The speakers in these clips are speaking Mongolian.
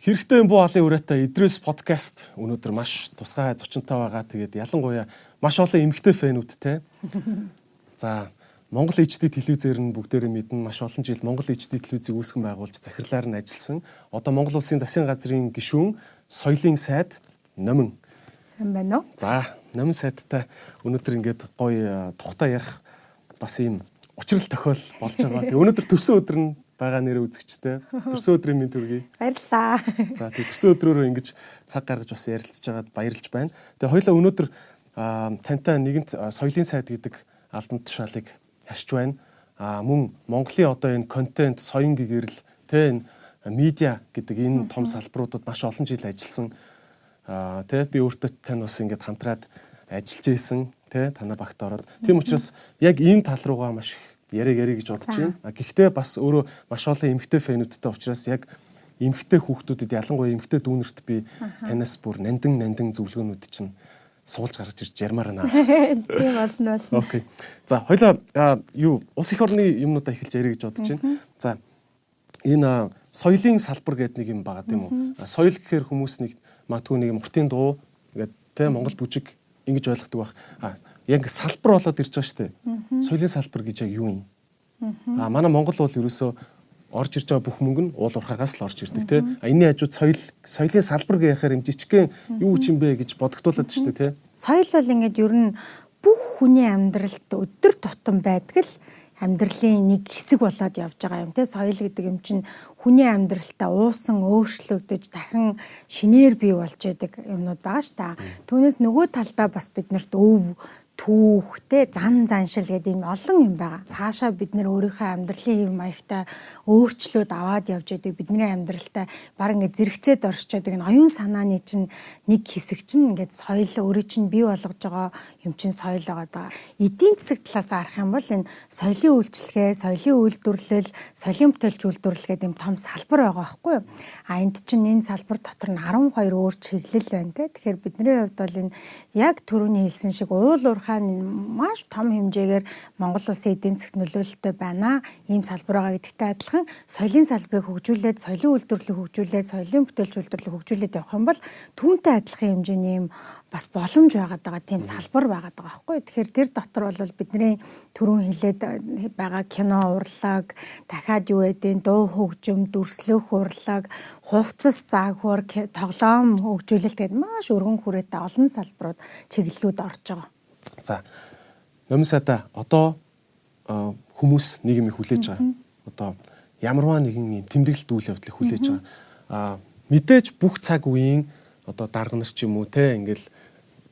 Хэрэгтэй буу алын үрээтэй Идрээс подкаст өнөөдөр маш тусгай зочинтой байгаа. Тэгээд ялангуяа маш олон эмэгтэй фэнүүдтэй. За Монгол HD телевизээр нь бүгдээрээ мэднэ маш олон жил Монгол HD телевизийг үүсгэн байгуулж захирлаар нь ажилласан. Одоо Монгол улсын засгийн газрын гишүүн, соёлын сайд Номин. Сайн байна уу? За, Номин сайдтай өнөөдөр ингээд гоё тухтай ярих бас ийм учрал тохиол болж байгаа. Тэгээ өнөөдөр төрсөн өдөр нь байгаа нэрээ үзэгчтэй. Төрсөн өдрийн минь төргий. Баярлалаа. За тий төрсөн өдрөөрөө ингэж цаг гаргаж бас ярилцж байгаад баярлж байна. Тэгээ хоёлаа өнөөдөр тантай нэгэнт соёлын сайд гэдэг албан тушаалыг хашиж байна. А мөн Монголын одоо энэ контент, соён гэгэрэл тэ энэ медиа гэдэг энэ том салбаруудад маш олон жил ажилласан. А тэ би өөртөө тань бас ингэж хамтраад ажиллаж исэн тэ танаа багт ороод. Тийм учраас яг энэ тал руугаа маш их яриаг ярих гэж бодож байна. Гэхдээ бас өөрөө маш олон эмгтэй фэнүүдтэй учраас яг эмгтэй хүүхдүүдэд ялангуяа эмгтэй дүүнерт би танаас бүр нандин нандин зөвлөгөөнүүд чинь суулж гаргаж ирж ярмаар байна. Тийм болно болно. Окей. За хоёлаа юу ус их орны юмнуудаа эхэлж ярих гэж бодож байна. За энэ соёлын салбар гэдэг нэг юм байгаа тийм үү? Соёл гэхээр хүмүүс нэг матгүй нэг муртын дуу ингээд тийм Монгол бүжиг ингэж ойлгодог байх. Яг салбар болоод ирж байгаа шүү дээ. Соёлын салбар гэж яг юу юм? А манай Монгол бол ерөөсөө орж ирж байгаа бүх мөнгө нь уул уурхаагаас л орж ирдэг тий. А энэний хажууд соёл соёлын салбар гэж ярихаар юм жижигхэн юу ч юм бэ гэж бодогдуулаад шүү дээ тий. Соёл бол ингээд ер нь бүх хүний амьдралд өдөр тутам байдаг л амьдралын нэг хэсэг болоод явж байгаа юм те соёл гэдэг юм чинь хүний амьдралтаа уусан өөрчлөгдөж дахин шинээр бий болж байдаг юмнууд байгаа ш та. Түүнээс нөгөө талдаа бас биднэрт өв түүхтэй зан заншил гэдэг юм олон юм байгаа. Цаашаа бид нэр өөрийнхөө амьдралын хэв маягтай өөрчлөлт аваад явж байдаг. Бидний амьдралтай баг ингээд зэрэгцээд оршиж байдаг. Оюун санааны чинь нэг хэсэг чинь ингээд соёл өөрөө чинь бий болгож байгаа юм чинь соёл байгаа. Эдийн засаг талаас харах юм бол энэ соёлын үйлчлэгээ, соёлын үйлдвэрлэл, соёлын бүтээлч үйлдвэрлэл гэдэг юм том салбар байгаа байхгүй юу? А энд чинь энэ салбар дотор нь 12 өөр чиглэл байна те. Тэгэхээр бидний хувьд бол энэ яг түрүүний хэлсэн шиг уул уурхай хаана маш том хэмжээгээр Монгол улсын эдийн засгт нөлөөлөлтөй байна. Ийм салбар байгаа гэдэгтэй адилхан соёлын салбарыг хөгжүүлээд, соёлын үйлдвэрлэлийг хөгжүүлээд, соёлын бүтээлч үйлдвэрлэлийг хөгжүүлээд явах юм бол түүнтэй адилхан хэмжээний юм бас боломж байгаад байгаа тийм салбар байгаад байгаа байхгүй. Тэгэхээр тэр дотор бол бидний түрүүн хэлээд байгаа кино урлаг, дахиад юу гэдэг дуу хөгжим, дүрслэх урлаг, хувцас заагхуур, тоглоом хөгжүүлэлт гэдэг маш өргөн хүрээтэй олон салбарууд чиглэлүүд орж байгаа. За. Номын сайда одоо хүмүүс нэг юм хүлээж байгаа. Одоо ямарваа нэгэн юм тэмдэглэлт үйл явдлыг хүлээж байгаа. Аа мэдээж бүх цаг үеийн одоо дарга нар ч юм уу те ингээл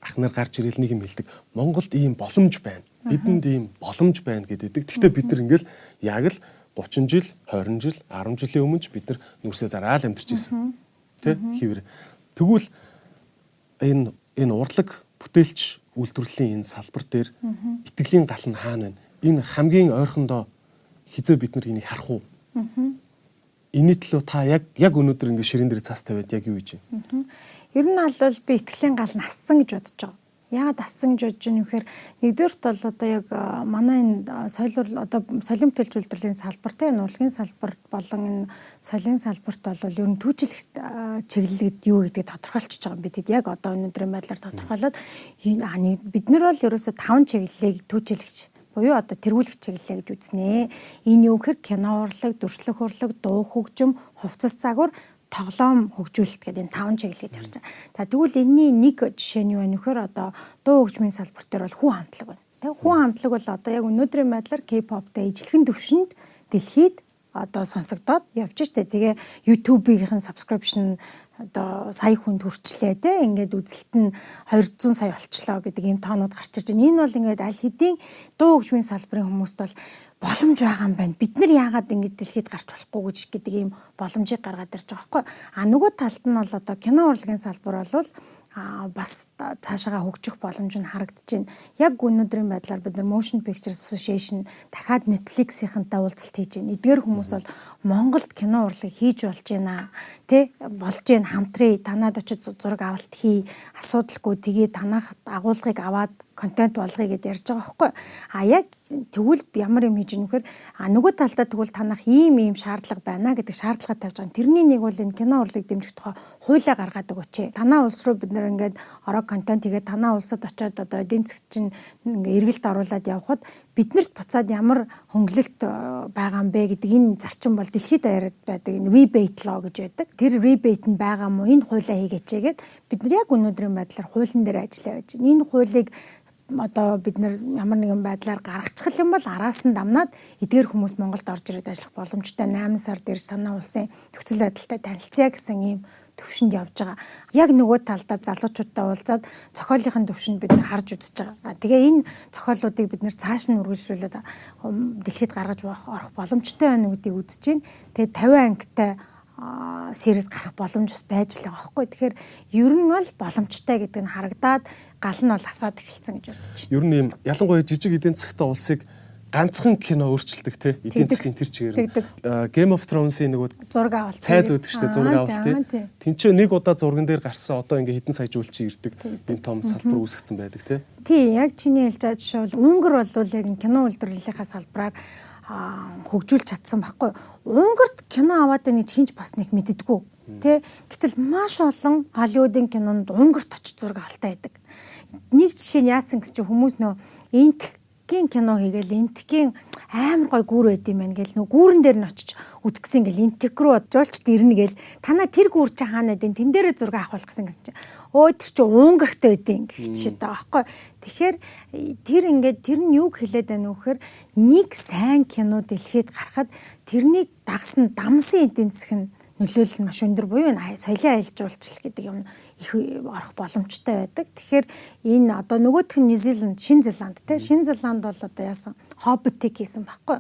ах нар гарч ирэл нэг юм хэлдэг. Монголд ийм боломж байна. Бидэнд ийм боломж байна гэдэг. Гэхдээ бид нар ингээл яг л 30 жил, 20 жил, 10 жилийн өмнө ч бид нар нүрсээ зараал амьдарч ирсэн. Тэ хിവэр. Тэгвэл энэ энэ урлаг бүтээлч үйлдвэрлэлийн энэ салбар дээр итгэлийн гал нь хаана байна? Энэ хамгийн ойрхондоо хизээ бид нар энийг харах уу? Энийний төлөө та яг яг өнөөдөр ингэ ширэн дээр цаас тавиад яг юу хийж байна? Ер нь аль би итгэлийн гал нь асцсан гэж бодож байгаа. Яагаад ассан гэж бодож байна вэхээр нэгдүгээрт бол одоо яг манай энэ соёл одоо солим төлж үйлдвэрлэлийн салбартай энэ урлагийн салбарт болон энэ соёлын салбарт бол ер нь түүжлэх чиглэлд юу гэдгийг тодорхойлчихж байгаа юм бид яг одоо өнөөдрийн байдлаар тодорхойлоод бид нар бол ерөөсө таван чиглэлийг түүжлэгч буюу одоо тэргүүлэх чиглэлээ гэж үзнэ. Энэ юу гэхээр кино урлаг, дүрслэх урлаг, дуу хөгжим, хувцас загвар тоглоом хөгжүүлэлт гэдэг энэ таван чиглэл гэж харж байгаа. За тэгвэл энэний нэг жишээ нь юу вэ нөхөр одоо дуу хөгжмийн салбар дээр бол хүн хамтлаг байна. Тэг хүн хамтлаг бол одоо яг өнөөдрийн байдлаар K-pop-тэй ижлэхэн төвшөнд дэлхийд одоо сонсогдоод явж штэ. Тэгээ YouTube-ийн subscription одоо сая хүнд хүрчлээ те ингээд үзэлт нь 200 сая болчлоо гэдэг ийм тоонууд гарч ирж байна. Энэ бол ингээд аль хэдийн дуу хөгжмийн салбарын хүмүүст бол боломж байгаа юм байна. Бид нар яагаад ингэж дэлхийд гарч болохгүй гэж гэдэг ийм боломжийг гаргаад ирж байгаа байхгүй. А нөгөө талд нь бол одоо кино урлагийн салбар бол а бас цаашаа хөгжих боломж нь харагдаж байна. Яг өнөөдрийн байдлаар бид нар Motion Picture Association дахиад Netflix-ийнхэнтэй уулзалт хийж байна. Эдгээр хүмүүс бол Монголд кино урлаг хийж болж байна. Тэ болж байна хамтрий танаад очиж зураг авалт хий. Асуудалгүй тэгээ танах агуулгыг аваад контент болгоё гэдээ ярьж байгаа байхгүй. А яг тэгвэл ямар юм хийж нөхөр а нөгөө талдаа тэгвэл танах ийм ийм шаардлага байна гэдэг шаардлага тавьж байгаа. Тэрний нэг бол энэ кино урлыг дэмжих тухай хуулиа гаргаад өгөөч. Танаа улс руу бид нэр ингээд ороо контент хийгээд танаа улсад очиод одоо эдийн засгт чинь ингээ эргэлт оруулаад явхад биднэрт буцаад ямар хөнгөлөлт э, байгаа юм бэ гэдэг энэ зарчим бол дэлхийд даяарад байдаг энэ rebate law гэж байдаг. Тэр rebate нь байгаа мó энэ хуулиа хийгээч гээд бид нар яг өнөөдрийн байдлаар хуулийн дээр ажиллаа байж байна. Энэ хуулийг одоо бид нар ямар нэгэн байдлаар гаргачих юм бол араас нь дамнаад эдгээр хүмүүс Монголд орж ирээд ажиллах боломжтой 8 сард ирж санаа улсын нөхцөл байдалтай танилцъя гэсэн ийм төвшөнд явж байгаа. Яг нөгөө талдаа залуучуудтай уулзаад цохиолынхын төвшөнд бид нар харж үзэж байгаа. Тэгээ энэ цохиолуудыг бид нар цааш нь үргэлжлүүлээд дэлхийд гаргаж орох боломжтой байна гэдгийг үзэж байна. Тэгээ 50 ангитай сервис гарах боломж бас байж л байгаа байхгүй. Тэгэхээр ер нь бол боломжтой гэдэг нь харагдаад гал нь бол асаад эхэлсэн гэж үзэж байна. Ер нь юм ялангуяа жижиг эдийн засгтай улсыг ганцхан кино өөрчилдөг те эдийн засгийн тэр чигээр Game of Thrones-ийн нөгөө зураг авалт цайз өгдөг штэ зураг авалт те тэнцээ нэг удаа зурган дээр гарсан одоо ингээ хитэн сая жуулчин ирдэг. Энэ том салбар үүсгэсэн байдаг те тий яг чиний хэлж байгаа жишээ бол Унгар бол яг кино үйлдвэрлэлийнхаа салбараар хөгжүүлж чадсан байхгүй. Унгарт кино аваад байгааг хинч бас нэг мэддэггүй. Тэ гэтэл маш олон Голливуудын кинонд Унгарт очиж зураг авалтаа байдаг нэг жишээ нь яасан гэс чи хүмүүс нөө энтхийн кино хийгээл энтхийн амар гой гүр байд юм байна гэл нөө гүүрэн дээр нь очиж үтгсэн гэл энтх рүү жуулчд ирнэ гэл танаа тэр гүр чи хаана дэ тэн дээрээ зураг авахул гэсэн гэсэн чи өө тэр чи уун гэрхтэй байд юм гэх чи таа байхгүй. Тэгэхээр тэр ингээд тэр нь юг хэлээд байна вэ гэхээр нэг сайн кино дэлхийд гарахад тэрний дагсан дамсын эдийн засгийн нөлөөлөл нь маш өндөр буюу соёлын аялжуулчлал гэдэг юм их орох боломжтой байдаг. Тэгэхээр энэ одоо нөгөөх нь Нью-Зеланд, Шинэ Зеланд те Шинэ Зеланд бол одоо яасан хоббитыг хийсэн байхгүй.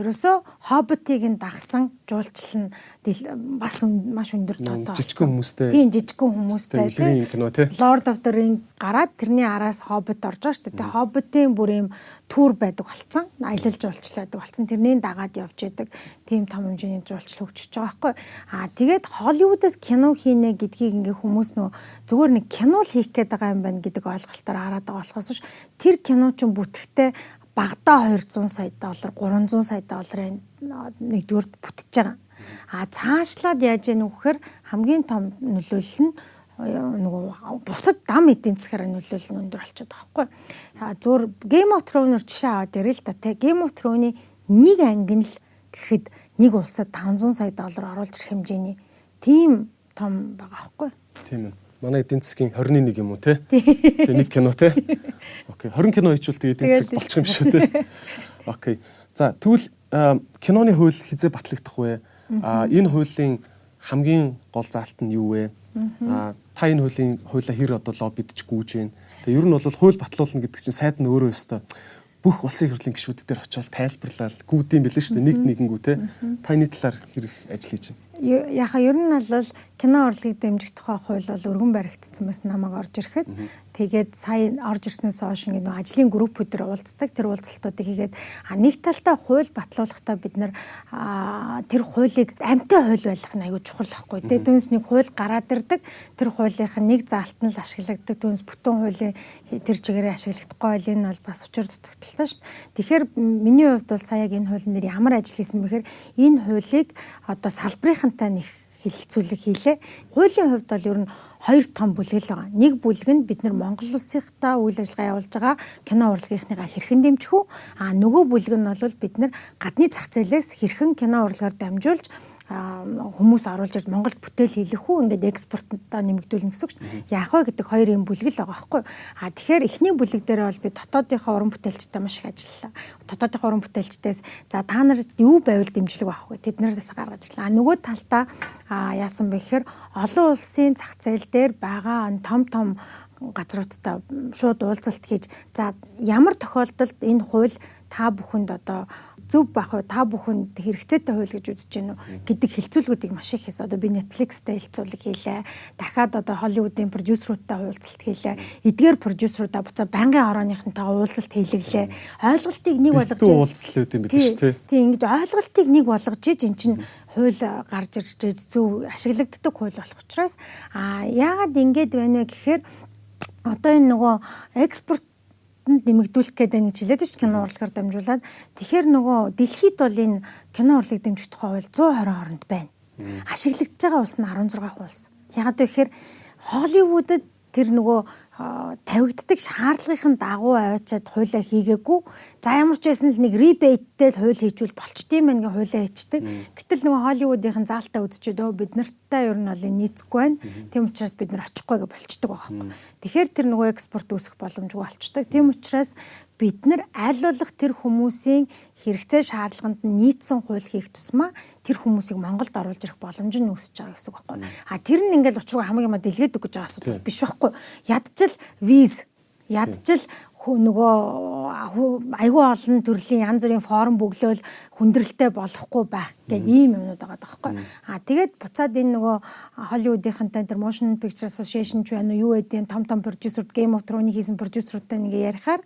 Ерөөсөө хоббитыг нь дагсан жуулчлал нь бас маш өндөр тоотой. Жижигхэн хүмүүстэй. Тийм жижигхэн хүмүүстэй. Lord of the Ring гараад тэрний араас хоббит орж байгаа шүү дээ. Тэгээ хоббитын бүр юм тур байдаг болсон. Аялал жуулчлал байдаг болсон. Тэрний дагаад явж идэг тийм том хэмжээний жуулчлал хөгжиж байгаа байхгүй. Аа тэгээд Холливуудаас кино хийнэ гэдгийг ингээ хүмүүс нөө зүгээр нэг кино л хийх гээд байгаа юм байна гэдэг ойлголтоор хараад байгаа болохоос ш тэр кино ч бүтэхтэй багадаа 200 сая доллар 300 сая долларын нэгдүгürt бүтэж байгаа. А цаашлаад яаж яах вэ гэхээр хамгийн том нөлөөлөл нь нөгөө бусад дам эдийн засгаар нөлөөлөл нь өндөр болчиход байгаа байхгүй. Зөөр Game of Thrones-оор жишээ аваад ярил л та те Game of Thrones-ы нэг анги л гэхэд нэг улсад 500 сая доллар оруулж ирэх хэмжээний тийм том байгаа байхгүй. Тийм ээ манай эдийн засгийн 21 юм уу те? Тэгээ нэг кино те. Окей. 20 кино хийчихвэл тэгээ эдийн засаг болчих юм шүү те. Окей. За тэгвэл киноны хууль хизээ батлагдах вэ? А энэ хуулийн хамгийн гол заалт нь юу вэ? А та энэ хуулийн хуулиа хэр одоо лоббидж гүйж байна? Тэгээ ер нь бол хууль батлуулна гэдэг чинь сайд нь өөрөө өстой бүх улсын хурлын гишүүд дээр очиод тайлбарлал гүйдэм билээ шүү дээ нэг нэгэнгүү те. Та энэ талаар хэрэг ажил хийж байна? яха ер нь бол кино урлагийг дэмжих тухай хууль бол өргөн баригдсан бас намайг орж ирэхэд тэгээд сая орж ирснээс хойш ингэ нөө ажлын группүүд төр уулздаг. Тэр уулзалтуудыг хийгээд нэг талдаа хууль батлуулахдаа бид нар тэр хуулийг амтай хууль байх нь аюул чухал байхгүй тэгээд түүнээс нэг хууль гараад ирдэг. Тэр хуулийнх нь нэг заалт нь л ашиглагддаг. Түүнээс бүтэн хуулийн тэр чигээрээ ашиглагдахгүй бол энэ бол бас учир дутагдaltaй шүү дээ. Тэгэхээр миний хувьд бол сая яг энэ хуулийн дээр ямар ажил хийсэн бэхээр энэ хуулийг одоо салбарын хамтаа нэг хилцүүлэг хийлээ. Хуулийн хувьд бол ер нь хоёр том бүлэг л байгаа. Нэг бүлэг нь бид нар Монгол улсынхаа үйл ажиллагаа явуулж байгаа кино урлагийнхныгаа хэрхэн дэмжих үү? А нөгөө бүлэг нь бол бид нар гадны зах зээлээс хэрхэн кино урлагаар дамжуулж хүмүүс оруулж ирж Монголд бүтээл хийлэх үү ингээд экспортоо нэмэгдүүлнэ гэсэн үг шүү дээ. Яах вэ гэдэг хоёр юм бүлэг л байгаа байхгүй. А тэгэхээр эхний бүлэг дээр бол би дотоодынхоо уран бүтээлчтэй маш их ажиллалаа. Дотоодынхоо уран бүтээлчдээс за та нар юу байвал дэмжлэг авах вэ? Тэднээс гаргаж ирлээ. Нөгөө талдаа яасан бэ гэхээр олон улсын зах зээл дээр байгаа том том газруудтай шууд уулзалт хийж за ямар тохиолдолд энэ хууль та бүхэнд одоо зөв байх уу та бүхэнд хэрэгцээтэй хууль гэж үзэж гэнэ үү гэдэг хилцүүлгүүдийг маш их хийсэн. Одоо би Netflix-тэй хилцүүлэг хийлээ. Дахиад одоо Hollywood-ийн продюсеруудтай уулзалт хийлээ. Эдгээр продюсеруудаа буцаа байнгын хорооныхонтойгоо уулзалт хийлэглээ. Ойлголтыг нэг болгож уулзалт юм биш үү? Тийм ингэж ойлголтыг нэг болгож иж эн чинь хууль гарч ирж зөв ашиглагддаг хууль болох учраас а яагаад ингэж байна вэ гэхээр одоо энэ нөгөө экспорт нэмэгдүүлэх гэдэг нэг жилээд ч кино урлагаар дамжуулаад тэгэхээр нөгөө дэлхийд бол энэ кино урлагийг дэмжих тухай хууль 120 хооронд байна. Ашиглагдж байгаа улс нь 16 улс. Ягаад гэвэл Холливуудад тэр нөгөө тавигддаг шаардлагын дагуу аваачаад хуулиа хийгээгүй. За ямар ч байсан л нэг ребейттэй л хууль хийжүүл болчтой юм байна гэ хуулиа хийчдэг. Гэтэл нөгөө Холливуудын заалтаа үзчихэд өө бид нартай ер нь бол нийцэхгүй байна. Тийм учраас бид нар очихгүй гэж болчдөг байхгүй. Тэгэхээр тэр нөгөө экспорт үүсэх боломжгүй болчдөг. Тийм учраас бид нар аль болох тэр хүмүүсийн хэрэгцээ шаардлаганд нийцсэн хууль хийх тусмаа тэр хүмүүсийг Монголд оруулж ирэх боломж нь үүсэж байгаа гэсэн үг байхгүй. А тэр нь ингээл учруу хамгийн юм дэлгэдэг гэж байгаа асуудал биш байхгүй. Ядчил виз ядчил нөгөө айгүй олон төрлийн янз бүрийн форм бөглөөл хүндрэлтэй болохгүй байх гэдэг ийм юмнууд байгаа даахгүй. Аа тэгээд буцаад энэ нөгөө Холливуудынхантай тэр Motion Picture Association ч байна уу юу гэдэг том том продюсер Game of Thrones хийсэн продюсеруудтай нэг ярихаар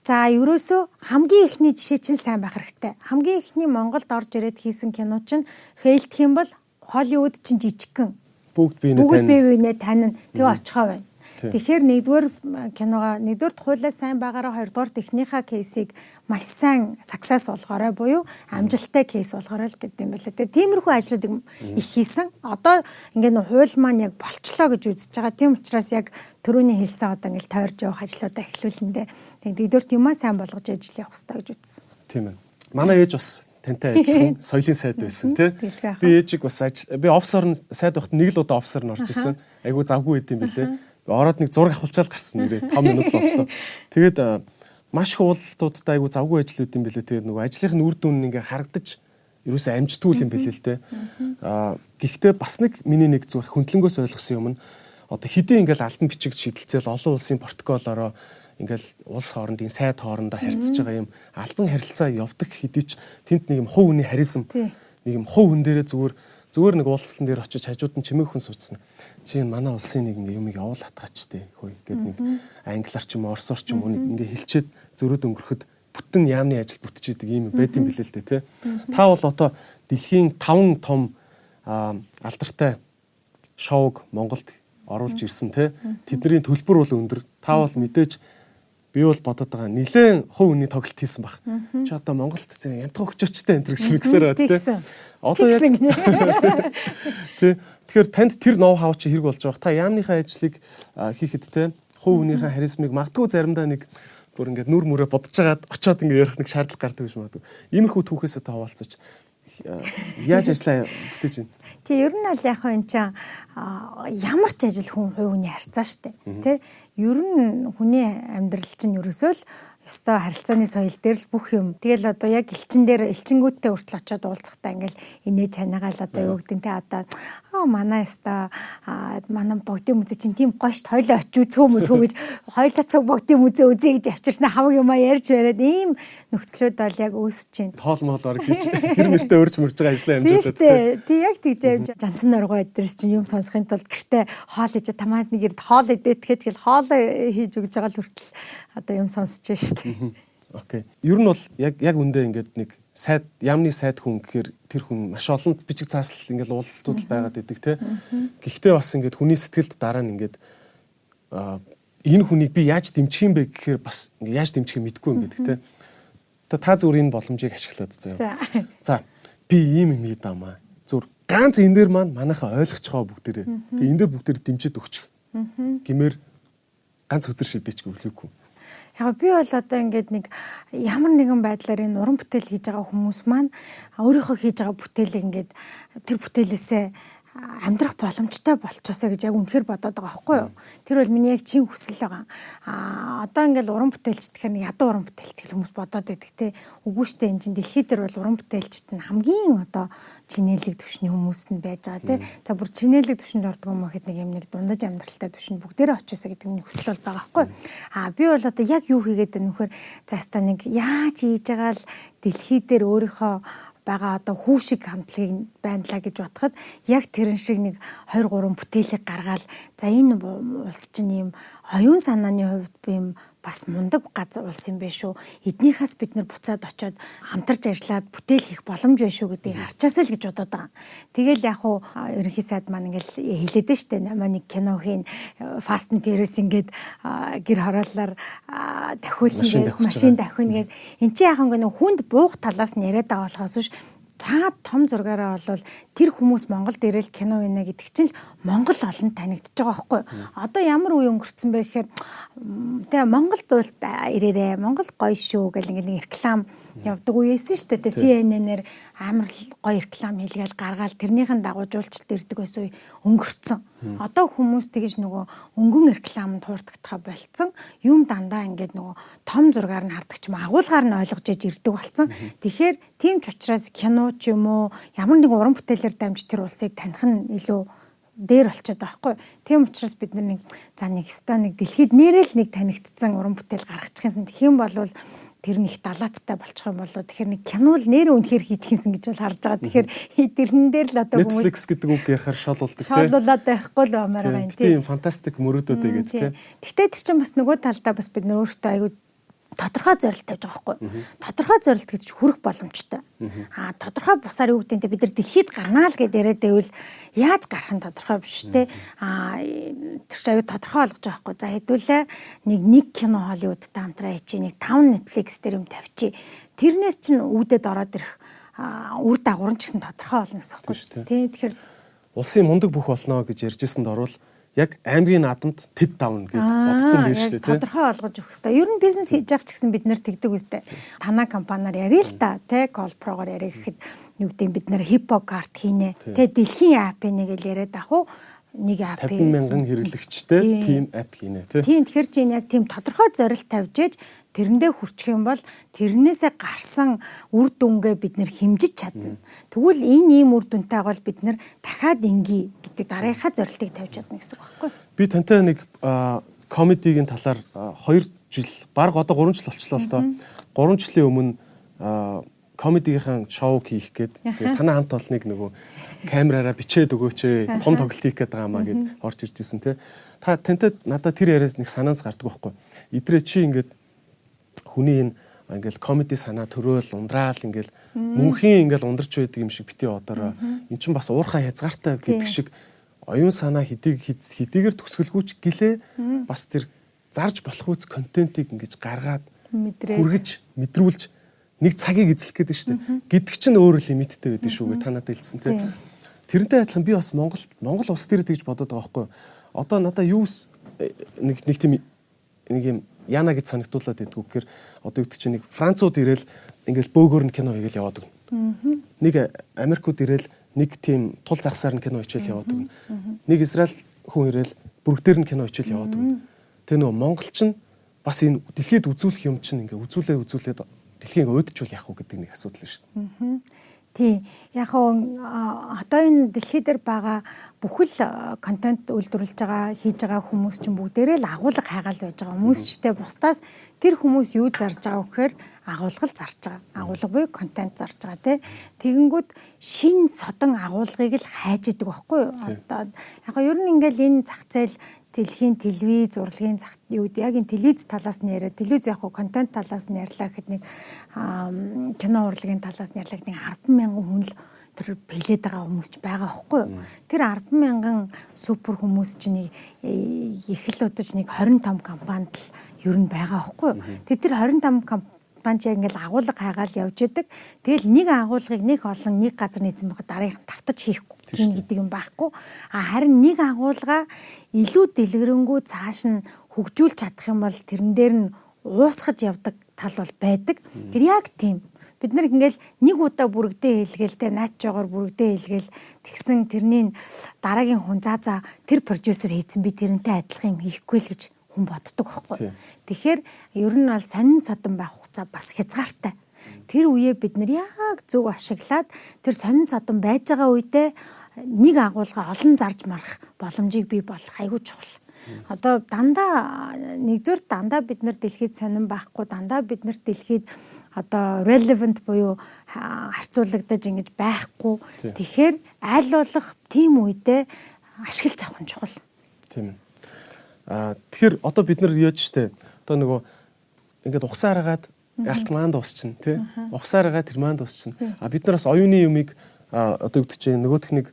За ерөөсөө хамгийн ихний жишээ чинь сайн байх хэрэгтэй. Хамгийн ихний Монголд орж ирээд хийсэн кино чинь фейлдэх юм бол Холливуд чинь жижигхэн. Бүгд бие нэ тань. Бүгд бие биенээ тань. Тэгээ очихоо байна. Тэгэхээр нэгдүгээр киногоо нэгдүгээр хуулиа сайн байгаараа хоёрдугаар техникийн кейсийг маш сайн success болгоорой буюу амжилттай кейс болгоорой л гэдэг юм байна. Тэгээ тиймэрхүү ажлуудыг их хийсэн. Одоо ингээд хууль маань яг болчлоо гэж үзэж байгаа. Тийм учраас яг төрөний хэлсэн одоо ингээд тойрж явах ажлуудаа эхлүүлэндээ. Тэгээ нэгдүгээр юмаа сайн болгож ажил явах хэрэгтэй гэж үзсэн. Тийм ээ. Манай ээж бас тантай адилхан соёлын сайд байсан тий. Би ээжиг бас би офсор нь сайд багт нэг л удаа офсор нь орж исэн. Айгу завгүй байд юм бэлээ ороод нэг зураг авахулчаал гарсан нэрээ 5 минут боллоо. Тэгээд маш их уулзалтуудтай айгу завгүй ажлууд юм бэлээ. Тэгээд нөгөө ажлынх нь үр дүн ингээ харагдаж ерөөсөө амжтгүй юм бэлээ л дээ. Аа гэхдээ бас нэг миний нэг зүрх хөндлөнгөөс ойлгосон юм нь одоо хэдийн ингээл альбан бичиг шидэлцэл олон улсын протоколороо ингээл улс хоорондын сайд хоорондоо харьцаж байгаа юм альбан харилцаа явдаг хэдий ч тэнд нэг юм хувь хүний харизм нэг юм хувь хүн дээрээ зүгээр зүгээр нэг уулзсан дээр очиж хажууд нь чимээх хүн суудсан. Чи энэ манай улсын нэг ингээ юмыг явуул хатгаач те хөөе гэд нэг англиар ч юм орсоор ч юм уу ингээ хэлчихэд зөрөөд өнгөрөхөд бүтэн яамны ажил бүтчихийдэг юм байт юм билээ л дээ те та бол одоо дэлхийн 5 том алдартай шоуг Монголд оруулж ирсэн те тэдний төлбөр бол өндөр. Та бол мэдээж би бол бодоод байгаа нилээн хувь хүний тоглолт хийсэн баг. Чи одоо Монголд янтхан хүчөчтэй энэ гэсэн миксэр байна тий. Одоо яг тий. Тэгэхээр танд тэр ноу хав чи хэрэг болж байгаа. Та яамныхаа ажлыг хийхэд те хувь хүнийхээ харизмыг магадгүй заримдаа нэг бүр ингээд нүр мүрэ бодож жагаад очиод ингээд ярих нэг шаардлага гардаг гэж магадгүй. Иймэрхүү түүхээсээ та хаваалцаж яаж ажиллаа бүтээж байна? Тэг ер нь аль яг энэ чинь ямар ч ажил хүн хувь хүний харьцаа штэ. Тэ ер нь хүний амьдрал чинь ерөөсөө л ёстой харилцааны соёл дээр л бүх юм. Тэгэл одоо яг элчин дээр элчингүүдтэй хүртэл очиод уулзахтаа ингээл инээж чанаагаал одоо юу гэдэг нь те одоо аа манай ёстой манай богдын музей чинь тийм гойшт хойлоо очив цөө мөцөө гэж хойлоо цог богдын музей үзье гэж авчирсан хамаг юм а ярьж бариад ийм нөхцлүүд бол яг үүсэж байна. Тоол моолоор хийж хэр мэртэ өрж мөрж байгаа ажиллаа амжуулаад. Тийм тий яг тийж амж жансан оргоо эдэрс чинь юм сонсохын тулд гэртээ хоол ээж тамаад нэг ирд хоол идэх гэж гэл хоол хийж өгж байгаа л хүртэл одоо юм сонсож байна шүү дээ. Окей. Ер нь бол яг яг үндэ ингээд нэг сайд яамны сайд хүн гэхээр тэр хүн маш олон бичиг цааслал ингээд уулзалтууд байгаад идэг те. Гэхдээ бас ингээд хүний сэтгэлд дараа нь ингээд энэ хүнийг би яаж дэмжих юм бэ гэхээр бас ингээд яаж дэмжихээ мэдэхгүй юм гэдэг те. Та зүгээр энэ боломжийг ашиглаад заяа. За би ийм юм ийдамаа. Зүр ганц энэ дээр маань манайхаа байгаа бүгдээрээ. Тэгээ энэ дээр бүгдээр дэмжиж өгчих. Гэмээр ганц үзэр шидэж гэлээгүй. Яг би бол одоо ингээд нэг ямар нэгэн байдлаар энэ уран бүтээл хийж байгаа хүмүүс маань өөрийнхөө хийж байгаа бүтээлийг ингээд тэр бүтээлээсээ амьдрах боломжтой болчихосоо гэж яг үнэхээр бодоод байгаа байхгүй юу. Тэр бол миний яг чин хүсэл байгаа. Аа одоо ингээл уран бүтээлч тэгэхээр ядуу уран бүтээлч гэх хүмүүс бодоод байдаг те. Үгүй штэ энэ чинь дэлхийд дээр бол уран бүтээлчт нь хамгийн одоо чинэлэг төвшний хүмүүс нь байж байгаа те. За бүр чинэлэг төвшөнд ордог юм гэхэд нэг юм нэг дундаж амьдралтай төвшөнд бүгдээрээ очиосоо гэдэг нь хүсэл бол байгаа байхгүй юу. Аа би бол одоо яг юу хийгээд байна нөхөр заастаа нэг яаж хийж байгаа л дэлхий дээр өөрийнхөө байгаа одоо хүү шиг хамтлагийг байнлаа гэж бодоход яг тэрэн шиг нэг 2 3 бүтээлийг гаргаад за энэ улс чинь ийм оюун санааны хувьд би юм бас мундаг газар улс юм биш үү. Эднийхээс бид нар буцаад очиод хамтарч ажиллаад бүтээл хийх боломж байна шүү гэдгийг харчаасаа л гэж бодоод байгаа. Тэгэл яг уу ерөнхий сайд маань ингээл хэлээд нь штэ намаа нэг кино хийн Fast and Furious ингээд гэр хорооллоор дахиулна гэдэг машин дахино гэдэг. Энд чи яг ингээ хүнд буух талаас нь яриад байгаа болохоос ш цаад том зургаараа бол тэр хүмүүс Монголд ирэл киноийнэ гэдэг чинь л Монгол олон танигдчихж байгаа байхгүй. Одоо ямар үе өнгөрцөн бэ гэхээр тэгээ Монгол зуйлт ирээрээ Монгол гоё шүү гэл ингээд нэг реклам явдаг үеэсэн шүү дээ. CNN-ээр амар гоё реклам хийлгээл гаргаал тэрнийхэн дагуу жуулчлалт ирдэг байсан үе өнгөрцөн. Одоо хүмүүс тэгж нөгөө өнгөн рекламд хуурдагдхаа болцсон. Юм дандаа ингээд нөгөө том зургаар нь хардаг ч юм агуулгаар нь ойлгож иж ирдэг болцсон. Тэгэхээр тийм ч учраас кино ч юм уу ямар нэгэн уран бүтээлээр дамж тэр улсыг таних нь илүү дээр болчиход байгаа хгүй. Тийм учраас бид нэг за нэг ста нэг дэлхийд нэрэл нэг танигдсан уран бүтээл гаргачих юмсан. Тэгэх юм бол тэр нэг далааттай болчих юм болоо тэгэхээр нэг кино л нэр үнэхээр хийчихсэн гэж бол харж байгаа. Тэгэхээр тэрэн дээр л одоо хүмүүс Netflix гэдэг үг ярихаар шоолуулдаг тийм. Шоолуулаад байхгүй л бамаар байна тийм. Тийм фантастик мөрөөдөд гэдэг тийм. Гэхдээ тэр чинь бас нөгөө талдаа бас бид нөр өөртөө аягүй тодорхой зорилт тавьж байгаа байхгүй. Тодорхой зорилт гэж хүрэх боломжтой. Аа тодорхой бусаар юу гэдэг нь бид нар дэлхийд гарнаа л гэдээ яриад байвал яаж гарах нь тодорхой биш те. Аа тэр аюу тодорхой болгож байгаа байхгүй. За хэдүүлээ нэг нэг кино Холливуудтай хамтраа хийчих, нэг 5 Netflix дээр юм тавьчих. Тэрнээс чинь үүдээд ороод ирэх үр дагавар нь ч гэсэн тодорхой болно гэсэн үг байхгүй. Тэ тэгэхээр улсын мундаг бүх болно гэж ярьжсэнд орвол яг аймгийн наадамд тэд давна гэж бодсон байж шүү дээ тийм тодорхой олгож өгөх хэрэгтэй. Ер нь бизнес хийж явах ч гэсэн бид нэр тэгдэг үстэй. Танаа компаниар ярил л та тий Колпрогоор ярих гэхэд юу гэдэг бид нэр хипо карт хийнэ. Тий дэлхийн апп нэг л яриад ах уу нэг апп 50 мянган хэрэглэгчтэй тийм апп хийнэ тий. Тийм тэгэхээр чинь яг тийм тодорхой зорилт тавьж тэрэндээ хүрчих юм бол тэрнээсээ гарсан үр дүнгээ бид нэр хэмжиж чадна. Тэгвэл энэ ийм үр дүнтэй бол бид нэр дахиад инги гэдэг дараагийнхаа зорилтыг тавьж чадна гэсэн үг байхгүй. Би тантай нэг комедигийн талаар 2 жил баг одоо 3 жил болчихлоо л доо. 3 жилийн өмнө комедигийнхан шоу хийх гээд тэгээ танаа хамт олныг нөгөө камераараа бичээд өгөөч ээ том тоглолт хийх гээд байгаа маа гэд орж ирж исэн те. Та тантай надад тэр яриас нэг санаанс гардаг байхгүй. Идрээ чи ингээд хүний энэ ингээл комеди санаа төрөөл ундраал ингээл мөнхийн ингээл ундарч байдаг юм шиг бити одороо эн чинь бас уурхай хязгаартай гэдэг шиг оюун санаа хэдийг хэдийгээр төсгөлгүйч гэлээ. Бас тэр зарж болох үз контентийг ингэж гаргаад хүргэж мэдрүүлж нэг цагийг эзлэх гэдэг шүү дээ. Гэдэг чинь өөр лимиттэй байдаг шүү гэ та надад хэлсэн тий. Тэрнтэй адилхан би бас Монгол Монгол улс дээр тэгж бодоод байгаа байхгүй. Одоо надаа юу нэг нэг тийм нэг юм яана гэж санагдуулаад байдгүй гэхээр одоо үүд чинь нэг Францууд ирээл ингээл бөөгөр нь кино хийгээл яваад өгнө. Нэг Америкууд ирээл нэг тийм тул загсаар нь кино хичээл яваад өгнө. Нэг Израиль хүн ирээл бүрэг дээр нь кино хичээл яваад өгнө. Тэ нөгөө монголч нь бас энэ дэлхийд үзүүлэх юм чинь ингээ үзүүлээ үзүүлээд дэлхийг өөдчүүл яах вэ гэдэг нэг асуудал шүү дээ. Тий. Яг одоо энэ дэлхий дээр байгаа бүхэл контент үйлдвэрлэж байгаа хийж байгаа хүмүүс чинь бүгдээрээ л агуулга хайгаал байж байгаа хүмүүс ч тэ бусдаас тэр хүмүүс юу зарж байгаа вэхээр агуулгал зарж байгаа. Агуулга буюу контент зарж байгаа тий. Тэгэнгүүт шин содон агуулгыг л хайж идэг байхгүй юу? Одоо яг ер нь ингээл энэ зах зээл дэлхийн телевиз урлагийн зах юу яг энэ телевиз талаас нь яриа телевиз яг хуу контент талаас нь ярьлаа гэхэд нэг кино урлагийн талаас нь ярьлаа нэг 10 мянган хүн л тэр бэлээд байгаа хүмүүс ч байгаа байхгүй юу? Тэр 10 мянган супер хүмүүс чинь нэг их л удаж нэг 25 компанид л ер нь байгаа байхгүй юу? Тэр 25 компани банч ингээл агуулга хайгаал явж идэг. Тэгэл нэг агуулгыг нэг олон нэг газар нийцэн байхад дараагийнх нь тавтаж хийхгүй тийм гэдэг юм байхгүй. А харин нэг агуулга илүү дэлгэрэнгүй цааш нь хөгжүүлж чадах юм бол тэрэн дээр нь уусгаж явдаг тал бол байдаг. Тэр яг тийм. Бид нар ингээл нэг удаа бүрэгдээ хэлгээл те наач жогоор бүрэгдээ хэлгээл тэгсэн тэрний дараагийн хүн заа заа тэр продюсер хийцэн би тэрнтэй адилхан юм хийхгүй л гэж хүн боддог байхгүй. Тэгэхээр ер нь бол сонин содон байх хугацаа бас хязгаартай. Тэр үеэ бид нар яг зөв ашиглаад тэр сонин содон байж байгаа үедээ нэг агуулга олон зарж марах боломжийг бий болох айгүй чухал. Одоо дандаа нэгдүгээр дандаа бид нар дэлхийд сонирн байхгүй дандаа бид нар дэлхийд одоо relevant буюу харьцуулагдаж ингэж байхгүй. Тэгэхээр аль болох тийм үедээ ашиглаж авах нь чухал. Тийм. Аа тэгэхээр одоо бид нар яаж штэ Одоо нөгөө ингээд ухсаар агаад алт маанд дуусчихна тий. Ухсаар агаад тэр маанд дуусчихна. А бид нар бас оюуны юмыг одоо үүдч чинь нөгөөх нэг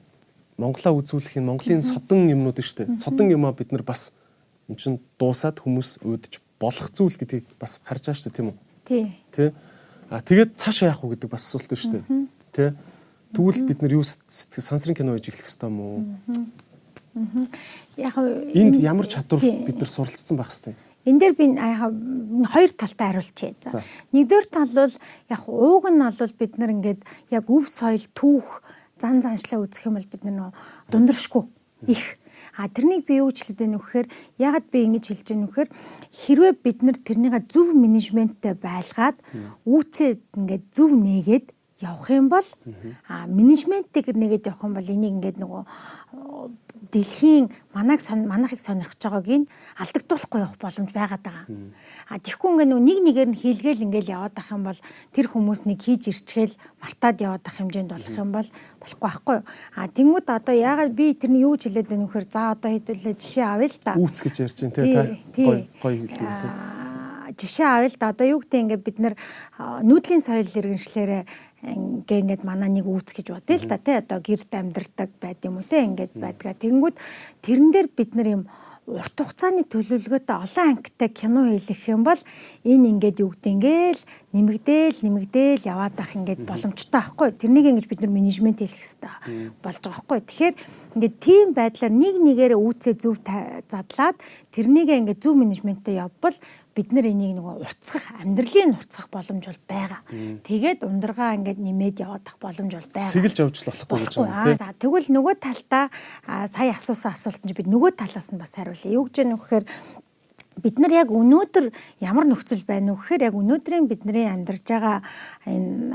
Монголоо үзүүлэх энэ Монголын содон юмнууд шүү дээ. Содон юмаа бид нар бас эн чин дуусаад хүмүүс өөдөж болох зүйл гэдгийг бас харж байгаа шүү дээ тийм үү? Тий. Тий. А тэгээд цаашаа яах вэ гэдэг бас асуулт шүү дээ. Тий. Тэгвэл бид нар юу сэтгэл сансрын кино хийж эхлэх хэрэгтэй юм уу? Яг энд ямар чадвар бид нар суралцсан байх хэрэгтэй. Энэ дээр би хоёр талтай хариулчихъя. За. Нэгдүгээр тал бол яг ууг нь бол бид нар ингээд яг өв соёл түүх зан заншлаа үзэх юм бол бид нар дундаршгүй их А тэрнийг би юу хэлээд байна вэхээр ягаад би ингэж хэлж байна вэхээр хэрвээ бид нар тэрнийг зөв менежменттэй байлгаад үүцээ ингээд зөв нээгээд явах юм бол а менежментийг нэгээд явах юм бол энийг ингээд нөгөө дэлхийн манайг манайхыг сонирхож байгааг нь алдагдуулахгүй явах боломж байгаад байгаа. А тэгэхгүй ингээ нэг нэгээр нь хийлгээл ингээл яваад ах юм бол тэр хүмүүс нэг хийж ирчгээл мартаад яваад ах хэмжээнд болох юм бол болохгүй байхгүй. А тэнгууд одоо яагаад би тэрний юу ч хэлээд байна вэхээр за одоо хэдүүлээ жишээ авъя л та. Үүс гэж ярьж байна та. Гой гой хэлээ те. Жишээ авъя л да одоо юу гэдэг ингээ бид нүүдлийн соёл иргэншлээрээ ингээ ингээд манай нэг үүс гэж бодъё л та тий одоо гэрд амьдрдаг байд юм уу тий ингээд байдгаа тэгэнгүүт тэрэн дээр бид нар юм урт хугацааны төлөвлөгөөтэй олон ангитай кино хийх юм бол энэ ингээд юу гэдэг ингээл нэмэгдээл нэмэгдээл яваад ах ингээд боломжтой байхгүй тэрнийг ингэж бид нар менежмент хийх хэрэгтэй болж байгаа байхгүй тэгэхээр ингээд тийм байдлаар нэг нэгээрээ үүсээ зөв задлаад тэрнийг ингээд зөв менежменттэй явбал бид нар энийг нөгөө уртсах амьдралын уртсах боломж бол байгаа. Тэгээд ундргаа ингээд нэмээд явах боломж бол байгаа. Сэгэлж явж болохгүй гэж байна. За тэгвэл нөгөө талдаа сая асуусан асуулт нь бид нөгөө талаас нь бас хариулъя. Юу гэж нөхөр бид нар яг өнөөдөр ямар нөхцөл байна вэ гэхээр яг өнөөдрийн бидний амьдарч байгаа энэ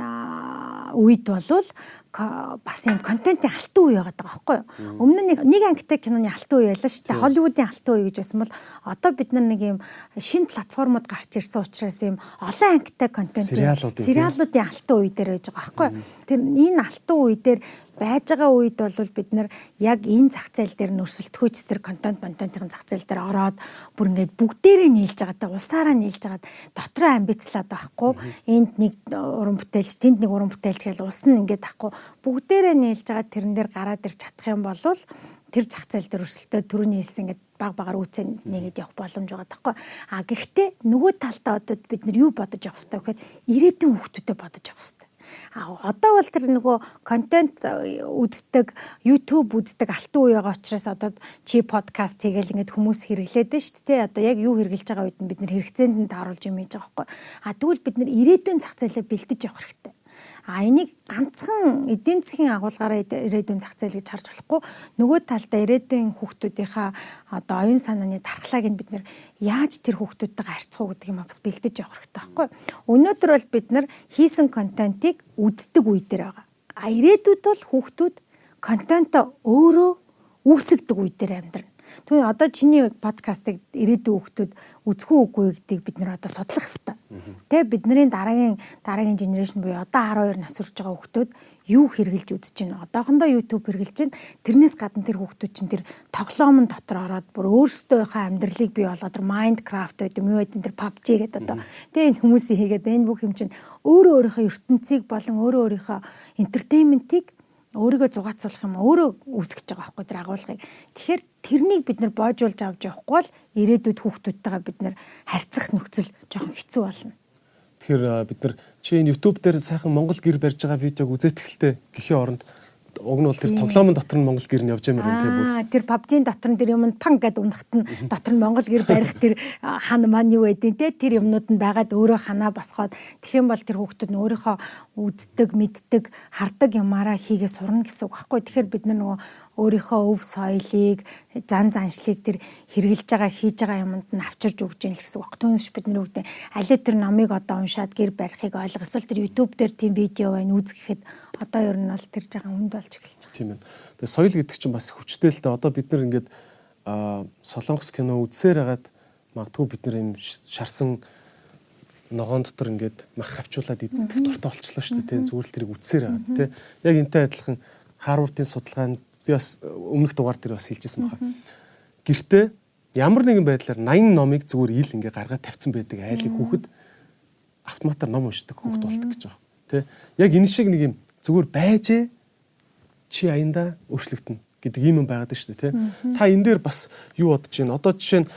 үед болвол бас юм контентын алтан үе байгаа байхгүй юу. Өмнө нь нэг ангитай киноны алтан үе байлаа шүү дээ. Холливуудын алтан үе гэж байсан бол одоо бид нар нэг юм шинэ платформуд гарч ирсэн учраас юм олон ангитай контент сериалуудын алтан үе дээр байж байгаа байхгүй юу. Тэр энэ алтан үе дээр байж байгаа үед бол бид нар яг энэ зах зээл дээр нөрсөлтгөөч тэр контент контентын зах зээл дээр ороод бүр ингээд бүгдээрээ нийлж байгаа та улсаараа нийлж байгаа дотроо амбицлаад байхгүй энд нэг уран бүтээлч тэнд нэг уран бүтээлч гэж улс нь ингээд ахгүй бүгдээрээ нийлж байгаа тэрэн дээр гараад ирч чадах юм бол тэр зах зээл дээр өрсөлтөө төрөний хэлсэн ингээд баг багаар үүсэн нэгэд явах боломж байгаа таахгүй. А гэхдээ нөгөө талдаа одоо бид нар юу бодож явах хэрэгтэй вэ гэхээр ирээдүйн хүүхдүүдэд бодож явах хэрэгтэй. А одоо бол тэр нөгөө контент э, үздэг, YouTube үздэг алтан үе байгаа учраас одоо чи подкаст хийгээл ингээд хүмүүс хэрэглээд байна шүү дээ. Одоо яг юу хэрэгжилж байгаа үед нь бид нэр хэрэгцээнд нь тааруулж юм хийж байгаа байхгүй. А тэгвэл бид нэр ирээдүйн зах зээлээ бэлдэж явах хэрэгтэй. А энийг ганцхан эдийн засгийн агуулгаараа ирээдүйн зах зээл гэж харж болохгүй нөгөө талдаа ирээдүйн хүүхдүүдийнхаа одоо оюун санааны дархлааг нь бид нэр яаж тэр хүүхдүүдтэйгээ харьцах уу гэдэг юм бас бэлдэж явах хэрэгтэй байхгүй. Өнөөдөр бол бид нар хийсэн контентыг үздэг үе дээр байгаа. А ирээдүйд бол хүүхдүүд контентоо өөрөө үүсгдэг үе дээр амьдрна. Түүний одоо чиний подкастыг ирээдүйн хүүхдүүд үзэх үгүй гэдгийг бид нэр одоо судлах хэрэгтэй. Тэ бидний дараагийн дараагийн генерашн буюу одоо 12 нас хүрч байгаа хүүхдүүд юу хэрглэж үзэж байна. Одоохондоо YouTube хэрглэж байна. Тэрнээс гадна тэр хүүхдүүд чинь тэр тоглоомн дотор ороод бүр өөрсдийнхөө амьдралыг бий болгоод тэр Minecraft гэдэг юм юу гэдэг тэр PUBG гэдэг одоо тэгээ энэ хүмүүсийн хийгээд энэ бүх юм чинь өөрөө өөрийнхөө ертөнцийг болон өөрөө өөрийнхөө entertainment-ийг өөрийгөө зугаацуулах юм өөрөө үүсгэж байгаа байхгүй тэр агуулгыг. Тэгэхээр тэрнийг бид нар боожуулж авч явахгүй бол ирээдүйд хүүхдүүдтэйгээ бид нар харьцах нөхцөл жоохон хэцүү болно. Тэгэхээр бид нар чи энэ YouTube дээр сайхан Монгол гэр барьж байгаа видеог үзээд эхэлтэй гэхийн оронд уг нь бол тэр тоглоомын дотор нь Монгол гэр нь явж байгаа юм тийм. Аа тэр PUBG-ийн дотор нь тэр юм нь пан гэд унахт нь дотор нь Монгол гэр барих тэр хан маань юу байдیں۔ те тэр юмнууд нь байгаад өөрөө ханаа босгоод тэгэх юм бол тэр хүүхдүүд нь өөрийнхөө үздэг, мэддэг, хардаг юмараа хийгээ сурна гэсэн үг байхгүй. Тэгэхээр бид нар нөгөө өөрийнхөө өв соёлыг, зан заншлыг тэр хэрглэж байгаа, хийж байгаа юмд нь авчирж өгч юм л гэсэн үг. Түүнээс бид нар үгдээ аль тэр номыг одоо уншаад гэр барихыг ойлгох. Эсвэл тэр YouTube дээр тийм видео байна үзгэхэд одоо ер нь бол тэр жагаан хүнд болж эхэлж байгаа. Тийм ээ. Тэгээ соёл гэдэг чинь бас хүчтэй л дээ. Одоо бид нар ингээд аа солонгос кино үзсээр хагаад магадгүй бид нар юм шарсан ногоон дотор ингээд мах хавчуулаад идэх дуртай болчихлоо шүү дээ. Зүгээр л тэрийг үзсээр хагаад тий. Яг энтэй адилхан Харвардын судалгаанд би бас өмнөх дугаар дээр бас хэлжсэн баха. Гэртээ ямар нэгэн байдлаар 80 номыг зүгээр ил ингээ гаргаад тавьсан байдаг айлын хүүхэд автоматар ном уншдаг хүүхэд болдог гэж байна. Тэ? Яг энэ шиг нэг юм зүгээр байжээ чи аянда өөрчлөгдөнө гэдэг юм байгаад шүү дээ, тэ? Та энэ дээр бас юу бодож байна? Одоо жишээ нь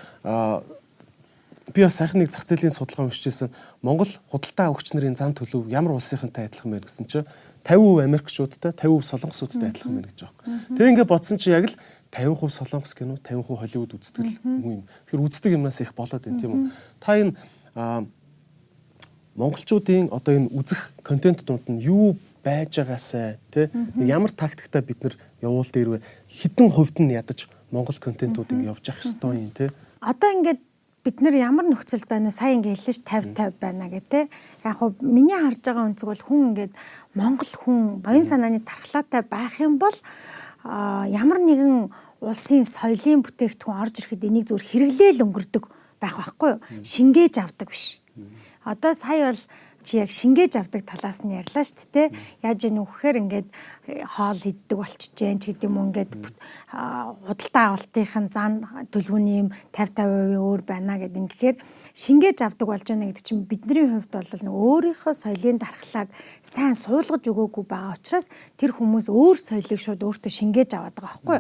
би бас сайхан нэг зах зээлийн судалгаа уншижсэн. Монгол худалдаа өгч нарын зам төлөв ямар улсынхантай адилхан байна гэсэн чинь 50% Америкчуудтай 50% Солонгосуудтай адилхан байна гэж байгаа. Тэгээ ингээд бодсон чи яг л 50% Солонгос кино 50% Холливуд үздэг юм. Тэгэхээр үздэг юмнаас их болоод байна тийм үү. Та энэ монголчуудын одоо энэ үзэх контент донд нь юу байж байгаасай тий ямар тактиктай бид нар явуул дээр вэ хідэн хувьд нь ядаж монгол контентууд ингэ явж явах ёстой юм тий одоо ингээд бид нар ямар нөхцөлд байна вэ? Сайн ингээ хэлж 50 50 байна гэдэг. Яг хуу миний харж байгаа өнцөг бол хүн ингээд Монгол хүн баян санааны тархлаатай байх юм бол ямар нэгэн улсын соёлын бүтээгдэхүүн орж ирэхэд энийг зөвхөн хэрэглээл өнгөрдөг байх байхгүй юу? Шингээж авдаг биш. Одоо сая бол чи яг шингээж авдаг талаас нь ярьлаа шүү дээ. Яаж яах вэ гэхээр ингээд хоол иддэг болчихж जैन ч гэдэг юм ингээд худалдаа авалтынхын зан төлөвний юм 50 50% өөр байна гэдэг. Ингээд шингээж авдаг болж байна гэдэг чинь бидний хувьд бол нэг өөрийнхөө соёлын дархлааг сайн суулгаж өгөөгүй байгаа учраас тэр хүмүүс өөр соёлыг шууд өөртөө шингээж аваад байгаа байхгүй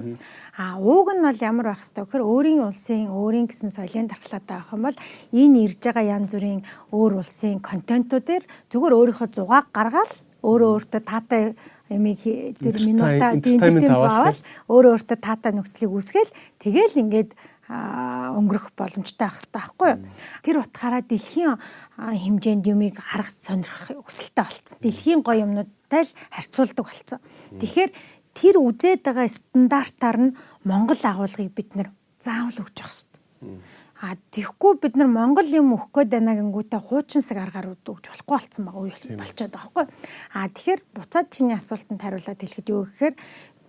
а ууг нь бол ямар байх хэвээр гэхээр өөрийн улсын өөрийн гэсэн соёлын дархлаатай байх юм бол энэ ирж байгаа янз бүрийн өөр улсын контентуудаар зүгээр өөрийнхөө зугааг гаргаад өөрөө өөртөө таатай ямиг тэр минута тийм аваад өөрөө өөртөө таатай нөхцөлийг үүсгээл тэгэл ингээд өнгөрөх боломжтой байх хэрэгтэй байхгүй юу. Тэр утгаараа дэлхийн хэмжээнд юмыг харах сонирхох өсөлттэй болцсон. Дэлхийн гоё юмнуудтай л харьцуулдаг болцсон. Тэгэхээр тэр үзээд байгаа стандартаар нь Монгол агуулгыг бид нэр заавал өгч явах хэрэгтэй. А тэгэхгүй бид нар Монгол юм өгөх гээд байна гингүүтээ хуучинсаг аргаар өгч болохгүй болсон байгаа үе болчиход байгаа байхгүй. А тэгэхээр буцаад чиний асуултанд хариулаад хэлэхэд юу гэхээр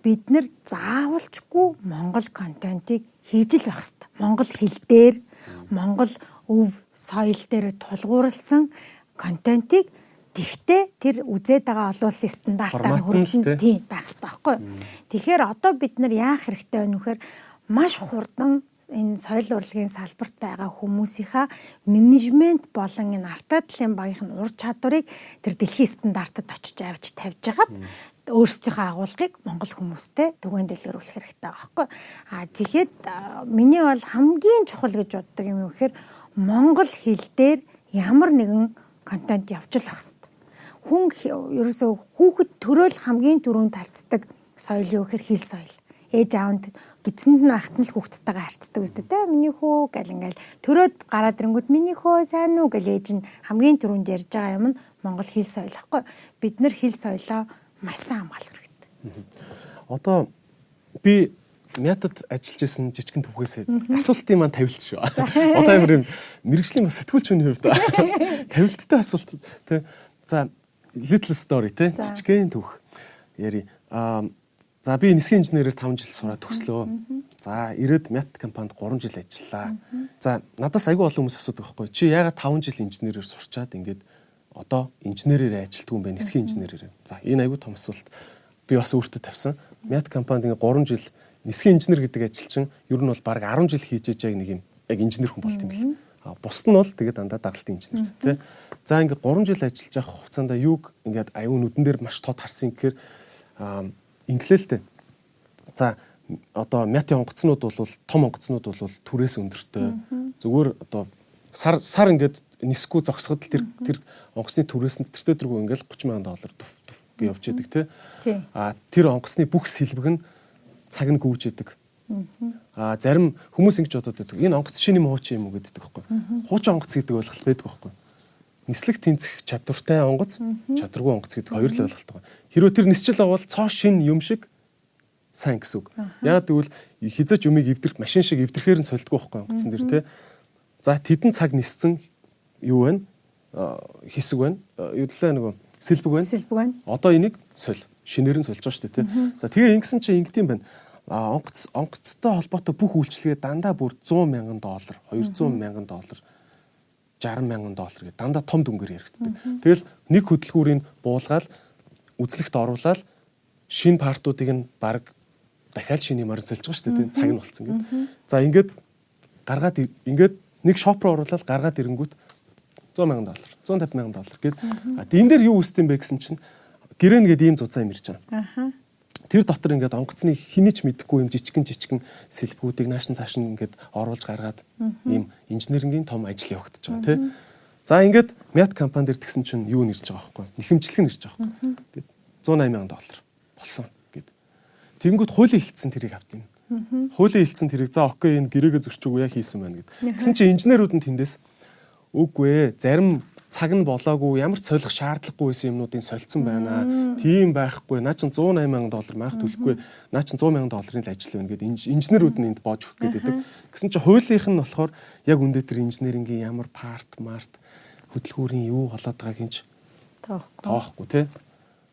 бид нар заавалчгүй Монгол контентыг хийж л байх хэрэгтэй. Монгол хэл дээр Монгол өв соёл дээр тулгуурласан контентыг Тэгтээ тэр үзээд байгаа олон улсын стандартаар хүрэлэн тийм байх хэрэгтэй байхгүй. Тэгэхээр одоо бид нар яах хэрэгтэй вэ нөхөр маш хурдан энэ соёл урлагийн салбарт байгаа хүмүүсийнхаа менежмент болон энэ артаадлын багийнх нь ур чадварыг тэр дэлхийн стандартад очиж авч тавьж хагаад өөрсдийнхөө агуулгыг монгол хүмүүстэй түгээн дэлгэрүүлэх хэрэгтэй байхгүй. А тэгэхэд миний бол хамгийн чухал гэж боддог юм юу гэхээр монгол хэл дээр ямар нэгэн контент явуулах хэрэгтэй. Хүн ерөөсөө хүүхэд төрөөл хамгийн түрүүнд харцдаг соёл юу гэхээр хэл соёл ээж аавд гидсэнд нь ахт нь л хүүхдтэйгээ харцдаг үстэй те миний хөө гэл ингээл төрөөд гараад ирэнгүүт миний хөө сайн уу гэл ээж нь хамгийн түрүүнд ярьж байгаа юм нь монгол хэл соёл ахгүй бид нар хэл соёлоо маш сайн хамгаалах хэрэгтэй. Одоо би мятад ажиллаж исэн жижигэн түүхээс асуултын маань тавилт шүү. Одоо ямар юм мэрэгжлийн бас сэтгүүлч хүний хувьд тавилттай асуулт тий. За little story тий жижигэн түүх яри. Аа За би нисхийн инженерээр 5 жил сураад төслөө. За ирээд Мят компанид 3 жил ажиллаа. За надаас айгүй олон хүмүүс асуудаг байхгүй. Чи яагаад 5 жил инженерээр сурчаад ингээд одоо инженерээр ажилтгүй юм бэ? Нисхийн инженерээр. За энэ айгүй том асуулт. Би бас өөртөө тавьсан. Мят компанид ингээд 3 жил нисхийн инженер гэдэг ажилчин ер нь бол баг 10 жил хийж яж нэг юм яг инженер хүн болт юм бэл. А бусд нь бол тэгээд дандаа дагалдын инженер тий. За ингээд 3 жил ажиллаж явах хугацаанд юуг ингээд аюу нүдэн дээр маш тод харсан гэхээр инглэлтэй. За одоо мяти онгоцнууд бол том онгоцнууд бол түрээс өндөртэй. Зүгээр одоо сар сар ингээд нисгүй зогсоход тэр тэр онгоцны түрээс нь тэр төргөө ингээд 30 сая доллар туф туф гэж явж яадаг те. А тэр онгоцны бүх сэлбэг нь цаг нь гүйж яадаг. А зарим хүмүүс ингэж бодоод байдаг. Энэ онгоц шинэ юм хуучин юм уу гэдэг байхгүй. Хуучин онгоц гэдэг ойлголт байдаг байхгүй. Нислэг тэнцэх чадвартай онгоц, чадваргүй онгоц гэдэг хоёр л ойлголт байгаа. Хэрвээ тэр нисчил авал цоо шин юм шиг сайн гэсэн үг. Яг тэгвэл хизээч юмыг эвдэрх машин шиг эвдэрхээр нь солидгоо байхгүй онгоцсон дэр те. За тэдэн цаг ниссэн юу вэ? Хэсэг байна. Юу лээ нөгөө сэлбэг байна. Сэлбэг байна. Одоо энийг соль. Шинээр нь сольж байгаа шүү дээ те. За тэгээ ингэсэн чинь ингэдэм байна. А онгоц онгоцтой холбоотой бүх үйлчлэгээ дандаа бүр 100 мянган доллар, 200 мянган доллар 60 мянган доллар гэдэг дандаа том дүнгээр яригддаг. Тэгэл нэг хөдөлгүүрийг буулгаад үзлэгт оруулаад шинэ партуудыг нь баг дахиад шинэ юмар сольж байгаа шүү дээ. Цаг нь болцсон гэдэг. За ингээд гаргаад ингээд нэг шоп руу оруулаад гаргаад ирэнгүүт 100 сая доллар 150 сая доллар гээд энэ дээр юу үсдэм бэ гэсэн чинь гэрэн гээд ийм зузаан юм ирж байгаа. Тэр дотор ингээд онгоцны хэний ч мэдэхгүй юм жижигэн жижигэн сэлбгүүдийг наашин цааш ингээд оруулж гаргаад ийм инженерингийн том ажил явагдаж байгаа тий. За ингээд Мят компанид ирдгсэн чинь юу нэрж байгаа байхгүй нэхэмжлэх нэрж байгаа байхгүй. Гэт 180 сая доллар болсон гэд. Тэнгүүд хуулийн хилцэн тэрийг авт юм. Хуулийн хилцэн тэрийг за окей энэ гэрээгээ зөрчөөгүй яа хийсэн байна гэд. Гэсэн чинь инженерүүд нь тэндээс үгүй ээ зарим цаг нь болоогүй ямар ч солих шаардлагагүй байсан юмнуудыг солилцсон байна. Тийм байхгүй. Наа чин 180 сая доллар маах төлөхгүй. Наа чин 100 сая долларын л ажил байна гэдэг инженерүүд нь энд боож өгөх гэдэг. Гэсэн чинь хуулийнх нь болохоор яг үндэ тэр инженерингийн ямар парт, март хөдөлгүүрийн юу болоод байгааг нь тоохгүй. Тоохгүй тий.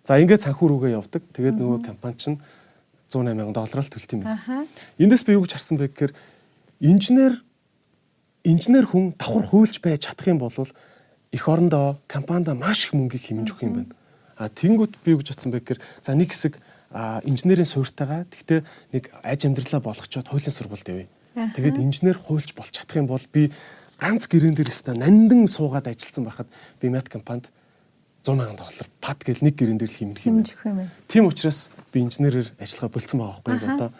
За ингээд санхүү рүүгээ явдаг. Тэгээд нөгөө компани чинь 108 сая доллараар төлт юм байна. Эндээс би юу гэж харсан бэ гэхээр инженер инженер хүн давхар хуульч байж чадах юм бол эх орондоо компанид маш их мөнгөийг хэмжиж өгөх юм байна. А тэнгууд би юу гэж бодсон бэ гэхээр за нэг хэсэг инженерийн суурьтайгаа тэгтээ нэг аж амьдралаа болгочоод хуулийн сургалт явъя. Тэгээд инженер хуульч болж чадах юм бол би ганц гэрэн дээр өстө нандин суугаад ажилласан байхад би мят компанид 100 сая доллар пад гэл нэг гэрэн дээр л хэмнэх юм. Тийм учраас би инженерээр ажиллахаа болцсон байгаа байхгүй одоо.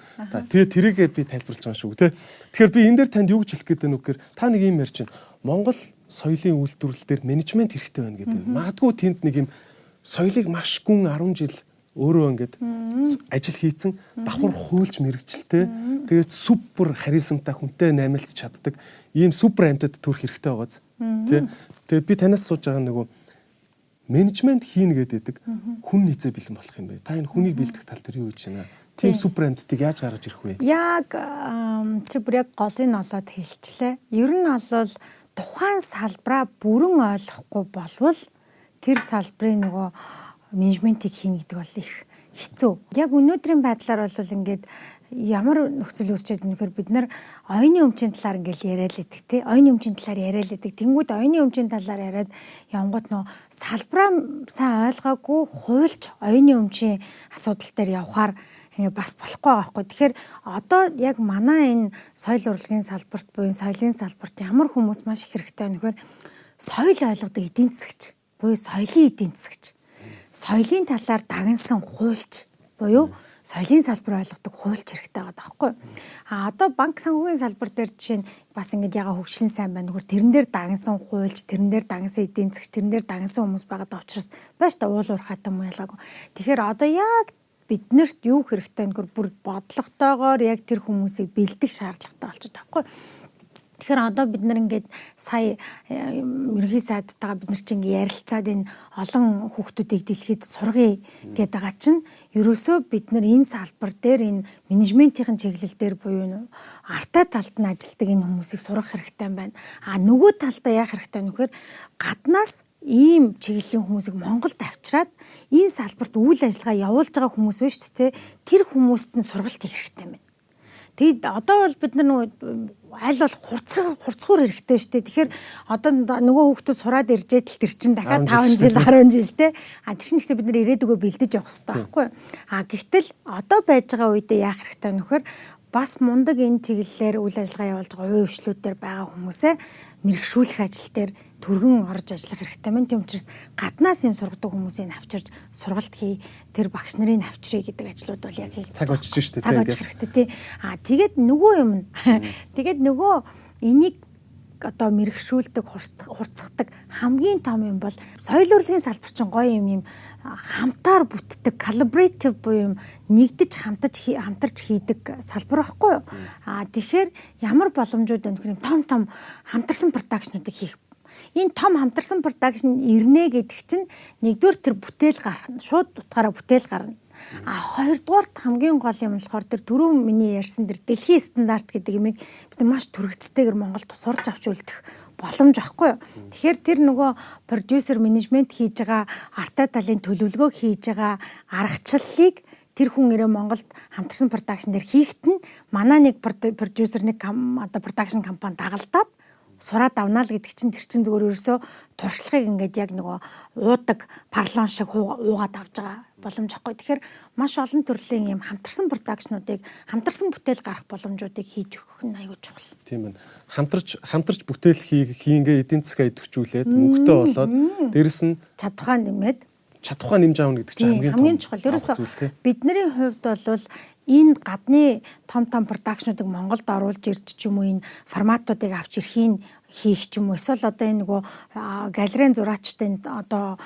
Тэгээ тэрийгээ би тайлбарлаж байгаа шүү те. Тэгэхээр би энэ дээр танд юу гэж хэлэх гээд байна вэ гэхээр та нэг юм ярьж байна. Монгол соёлын үйлдвэрлэл дээр менежмент хэрэгтэй байна гэдэг. Магадгүй тэнд нэг юм соёлыг маш гүн 10 жил өөрөө ингээд ажил хийцэн давхар хуульч мэрэгчлээ. Тэгээд супер харизмтай хүнтэй наймалцж чаддаг ийм супер амьтад төрөх хэрэгтэй байгааз. Тэ. Тэгээд би танаас сууж байгаа нөгөө менежмент хийнэ гэдэг хүн нийцээ бэлэн болох юм бэ. Та энэ хүнийг бэлдэх тал дээр юу гэж байна? Тийм супер амьтдыг яаж гаргаж ирэх вэ? Яг чи бүр яг голыг нь олоод хэлчлээ. Ер нь бол тухайн салбараа бүрэн ойлгохгүй болвол тэр салбарын нөгөө менежментийг хийнэ гэдэг бол их хэцүү. Яг өнөөдрийн байдлаар бол ингээд ямар нөхцөл үүсчихэд нөхөр бид нар оюуны өмчийн талаар ингээл яриад идэг тий оюуны өмчийн талаар яриад идэг тэнгууд оюуны өмчийн талаар яриад явгот нөө салбараа сайн ойлгоогүй хуульч оюуны өмчийн асуудал дээр явхаар бас болохгүй байгаа хгүй. Тэгэхээр одоо яг манай энэ соёл урлагийн салбарт буюу соёлын салбарт ямар хүмүүс маш их хэрэгтэй нөхөр соёл ойлгодог эдийн засагч буюу соёлын эдийн засагч. Соёлын талаар дагнсан хуульч буюу соёлын салбар ойлгодог хуульч хэрэгтэй байгаа даахгүй. А одоо банк санхүүгийн салбар дээр жишээ нь бас ингэж яга хөгжлөн сайн байна. Нөхөр тэрэн дээр дагнсан хуульч, тэрэн дээр дагнсан эдийн засгч, тэрэн дээр дагнсан хүмүүс байгаа учраас байж та уул уурхайтай юм ялгаагүй. Тэгэхээр одоо яг биднэрт юу хэрэгтэй нөхөр бүр бодлоготойгоор яг тэр хүмүүсийг бэлдэх шаардлагатай болчиход байгаа хгүй. Тэгэхээр одоо бид нар ингээд сая э, ерхий сайдтайгаа бид нар чинь ярилцаад энэ олон хүүхдүүдийг дэлхийд сургая гэдэг байгаа чинь ерөөсөө бид нар энэ салбар дээр энэ менежментийн чиглэл дээр буюу артай талд нь ажилладаг энэ хүмүүсийг сурах хэрэгтэй байна. А нөгөө талдаа яах хэрэгтэй нөхөр гаднаас ийм чиглэлийн хүмүүсийг Монголд авчираад энэ салбарт үйл ажиллагаа явуулж байгаа хүмүүс биш үү тэр хүмүүст нь сургалт хийх хэрэгтэй байна. Тэгэд одоо бол бид нар нөгөө аль бол хурцхан хурцгуур хэрэгтэй шүү дээ. Тэгэхээр одоо нөгөө хүүхдүүд сураад иржээд л тэр чинь дахиад 5 жил 10 жил те. А тэр чинь ихтэй бид нар ирээдүгөө бэлдэж явах хэрэгтэй байхгүй. А гэхдээ одоо байж байгаа үедээ яах хэрэгтэй нөхөр бас мундаг энэ чиглэлээр үйл ажиллагаа явуулж байгаа хувийн хвшлүүдээр байгаа хүмүүсээ мэрэгшүүлэх ажил дээр түргэн орж ажиллах хэрэгтэй. Мэн тийм учраас гаднаас юм сургадаг хүмүүсийг авчирж сургалт хий тэр багш нарын авчрыг гэдэг ажлууд бол яг хийж цаг очиж штэ тийм хэрэгтэй тий. А тэгээд нөгөө юм тэгээд нөгөө энийг одоо мэрэгшүүлдэг хурцдаг хамгийн том юм бол соёл урлагийн салбар чинь гоё юм юм хамтаар бүтдэг collaborative буюу юм нэгдэж хамтаж хамтарч хийдэг салбар байхгүй юу? А тэгэхээр ямар боломжууд байна гэхээр том том хамтарсан продакшнуудыг хийх энэ том хамтарсан production ирнэ гэдэг чинь нэгдүгээр тэр бүтээл гарна. Шууд утгаараа бүтээл гарна. А хоёрдугаарт хамгийн гол юм болохоор тэр түрүү миний ярьсан тэр дэлхийн стандарт гэдэг юмыг бид маш төрөгцтэйгээр Монголд сурч авч үлдэх боломж واخгүй юу. Тэгэхээр тэр нөгөө продюсер менежмент хийж байгаа, артаа талын төлөвлөгөө хийж байгаа аргачлалыг тэр хүн ирээ Монголд хамтарсан продакшн дээр хийхэд нь манай нэг продюсер нэг оо продакшн компани дагалдаад сураад авнаа л гэдэг чинь тэр чинь зүгээр ерөөсөө туршлагыг ингээд яг нөгөө уудаг парлон шиг уугаад авж байгаа боломж ахгүй. Тэгэхээр маш олон төрлийн юм хамтарсан продакшнуудыг хамтарсан бүтээл гарах боломжуудыг хийж өгөх нь аюул чухал. Тийм байна. Хамтарч хамтарч бүтээл хийнгээ эдийн засгаа идэвхжүүлээд мөнгөтэй болоод дээрэс нь чадхаа нэмээд чадхаа нэмж аавна гэдэг чинь хамгийн хамгийн чухал. Ерөөсөө бидний хувьд бол энэ гадны том том продакшнуудыг Монголд оруулж ирж ч юм уу энэ форматуудыг авч ирэхийг хийх ч юм уу эсвэл одоо энэ нөгөө галерейн зураачтай одоо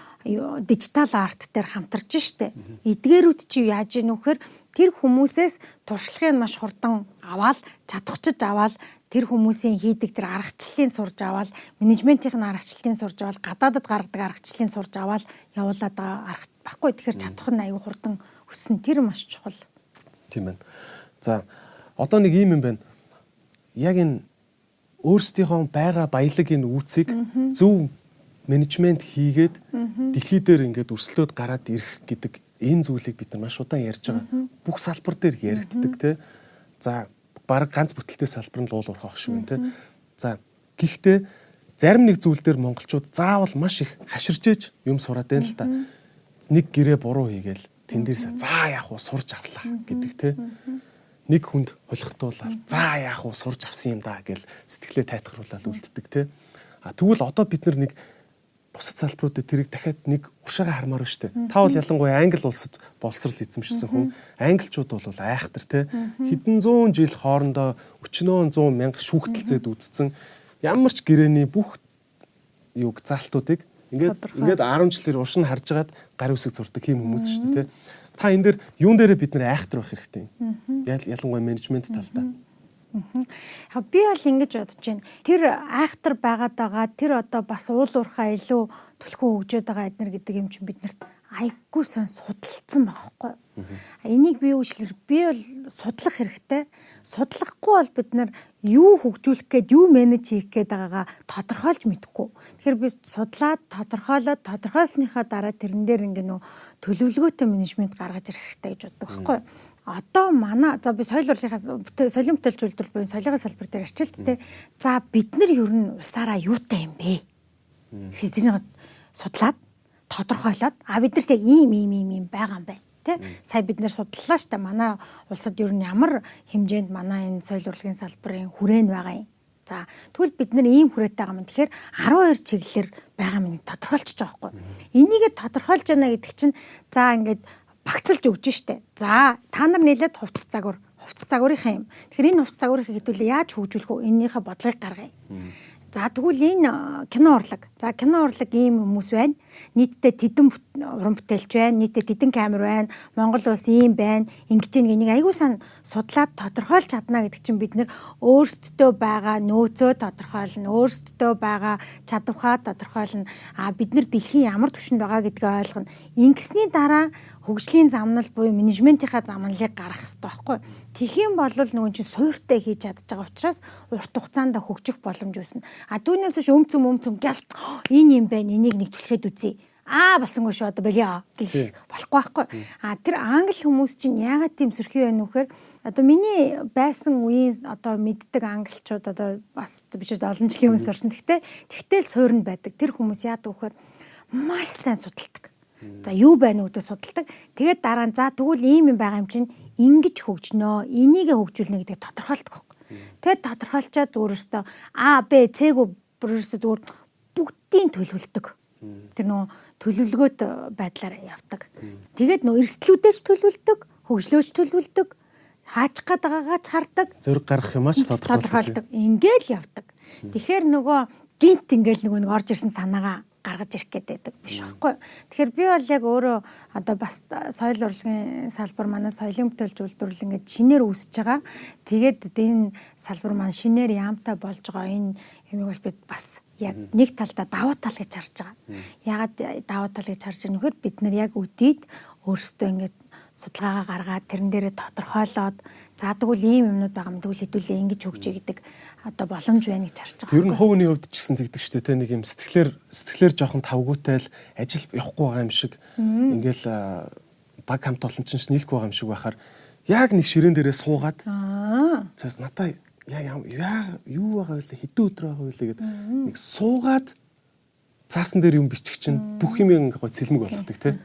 дижитал арт дээр хамтарч штэ. Эдгээрүүд чи яаж ийм нөхөр тэр хүмүүсээс туршлагыг маш хурдан аваад чадахчиж аваад тэр хүмүүсийн хийдэг тэр аргачлалын сурж аваад менежментийн аргачлалын сурж аваад гадаадад гаргадаг аргачлалын сурж аваад явуулаад байгаа арга баггүй тэгэхээр чадах нь аюу хурдан өссөн тэр маш чухал. Тийм байна. За одоо нэг юм юм байна. Яг энэ өөрсдийнхөө байгаа баялагын үүсийг зөв менежмент хийгээд дэлхий дээр ингээд өрсөлдөөд гараад ирэх гэдэг энэ зүйлийг бид нар маш удаан ярьж байгаа. Бүх салбар дээр яригддаг те. За баг ганц бүтэлтэй салбар нь луул урах шүү те. За гэхдээ зарим нэг зүйл дээр монголчууд заавал маш их хаширчээж юм сураад байна л да. Нэг гэрээ буруу хийгээл тэн дээрээс за яах вэ сурж авлаа гэдэг те нэг хүнд холихтуулаад за яах вэ сурж авсан юм да гэж сэтгэлээ тайтгаруулаад үлддэг те а тэгвэл одоо бид нар нэг бусад салбаруудад тэрийг дахиад нэг уршаага хармаар байна шүү дээ. Та бол ялангуяа англи улсад боловсрал эзэмшсэн хүн. Англичууд бол айхтар те хэдэн зуун жил хоорондоо өчнөө 100 мянга шүүхтэлцээд үдцсэн ямар ч гэрээний бүх юг залтуудыг Ингээд ингээд 10 жилээр урш нь харж агаад гар үсэг зурдаг юм хүмүүс шүү дээ, тэ. Та энэ дэр юун дээрээ бид нэр айхтар байх хэрэгтэй. Ялангуяа менежмент талдаа. Аа би бол ингэж бодож байна. Тэр айхтар байгаад байгаа тэр одоо бас уул уурхаа илүү төлхөө хөгжөөд байгаа эднэр гэдэг юм чинь биднэрт айггүй сон судалцсан байхгүй. Энийг би үүшлэр би бол судлах хэрэгтэй. Судлахгүй бол бид нар юу хөгжүүлэх гээд юу менеж хийх гээд байгаагаа тодорхойлж мэдэхгүй. Тэгэхээр би судлаад тодорхойлоод тодорхойлсныхаа дараа тэрэн дээр ингээ нөө төлөвлөгөөтэй менежмент гаргаж ирэх хэрэгтэй гэж боддог байхгүй. Одоо манай за би соёл урлагийнхаа соёлын бүтээлч үйлдвэр буюу соёлын салбар дээр арчилт те. За бид нар ер нь усаараа юутай юм бэ? Хэзээ судлаад тодорхойлоод а бид нарт яг ийм ийм ийм ийм байгаа юм байна тий сая бид нэр судлаа штэ манай улсад ер нь ямар хэмжээнд манай энэ соёл урлагийн салбарын хүрээнд байгаа юм За тэгвэл бид нэр ийм хүрээтэй байгаа юм. Тэгэхээр 12 чиглэлээр байгаа юм тодорхойлчих жоохгүй. Энийгээ тодорхойлж яана гэдэг чинь за ингээд багцалж өгч штэ. За та нар нэлээд хувцас загвар хувцас загварынхаа юм. Тэгэхээр энэ хувцас загварыг хэдүүлээ яаж хөгжүүлэх вэ? Энийхээ бодлогыг гаргая. За тэгвэл энэ кино урлаг. За кино урлаг ийм хүмүүс байна. Нийтдээ тэдэн уран бүтээлч байна. Нийтдээ тэдэн камер байна. Монгол улс ийм байна. Ингэж нэг аягүй сан судлаад тодорхойлж чадна гэдэг чинь бид нэр өөрсдөө байгаа нөөцөө тодорхойлно. Өөрсдөө байгаа чадвархаа тодорхойлно. А бид нар дэлхийн ямар түвшинд байгаа гэдгээ ойлгоно. Ингэсний дараа хөгжлийн замнал буюу менежментийнхаа замналыг гаргах хэрэгтэй байхгүй. Тэхийн бол нөгөө чинь суйртай хийж чадж байгаа учраас урт хугацаанд хөгжих боломж үүснэ. А түүнээс биш өмцөм өмцөм гялт энэ юм байна. Энийг нэг түлхээд үзье аа болсонгүй шүү одоо болио гэх болохгүй байхгүй. А тэр англи хүмүүс чинь яагаад тийм сөрхий байна вөхөр одоо миний байсан үеийн одоо мэддэг англичууд одоо бас биш олон жилийн өмнө сурсан. Тэгтээ тэгтэл суурн байдаг. Тэр хүмүүс яадаг вөхөр маш сайн судалдаг. За юу байна гэдэг судалдаг. Тэгээд дараа нь за тэгвэл ийм юм байгаа юм чинь ингэж хөгжнөө. Энийгээ хөгжүүлнэ гэдэг тодорхойлдог байхгүй. Тэгээд тодорхойлчаад өөрөөсөө А, Б, Цэг өөрөөсөө зүгээр бүгдийн төлөвлөлдөг. Тэр нөө төлөвлөгөөт байдлаар явдаг. Тэгээд нөө эрсдлүүдээс төлөвлөдөг, хөгжлөөч төлөвлөдөг, хаачих гээд байгаагаа ч хардаг. Зөрг гаргах юм аач тодорхойлдог. Ингээл явдаг. Тэгэхээр нөгөө гинт ингээл нөгөө нэг орж ирсэн санаагаа гаргаж ирэх байдаг биш байхгүй. Тэгэхээр би бол яг өөрөө одоо бас соёл урлагийн салбар манай соёлын бүтээлч үйлдвэрлэл ингээд шинээр үүсэж байгаа. Тэгээд энэ салбар маань шинээр яамтай болж байгаа энэ юмыг бол бид бас яг нэг талдаа давуу тал гэж харж байгаа. Ягаад давуу тал гэж харж байгаа нөхөр бид нар яг өдийд өөрсдөө ингээд судалгаагаа гаргаад тэрэн дээрээ тодорхойлоод за тэгвэл ийм юмнууд байгаа юм тэгвэл хэдүүлээ ингэж хөгжиж гэдэг одоо боломж байна гэж харж байгаа. Тэр нь хувийн хувьд ч гэсэн тэгдэг шүү дээ те нэг юм сэтгэлээр сэтгэлээр жоохон тавгуутай л ажил явахгүй байгаа юм шиг ингээл баг хамт олон ч нийлэхгүй байгаа юм шиг байхаар яг нэг ширээн дээрээ суугаад аа цаас надаа яа яа юу байгаа вэ? Хэдэн өдөр байгаа вэ гэдэг. Нэг суугаад цаасан дээр юм бичих чинь бүх юм ингээ гоо цэлмэг болгодог тий.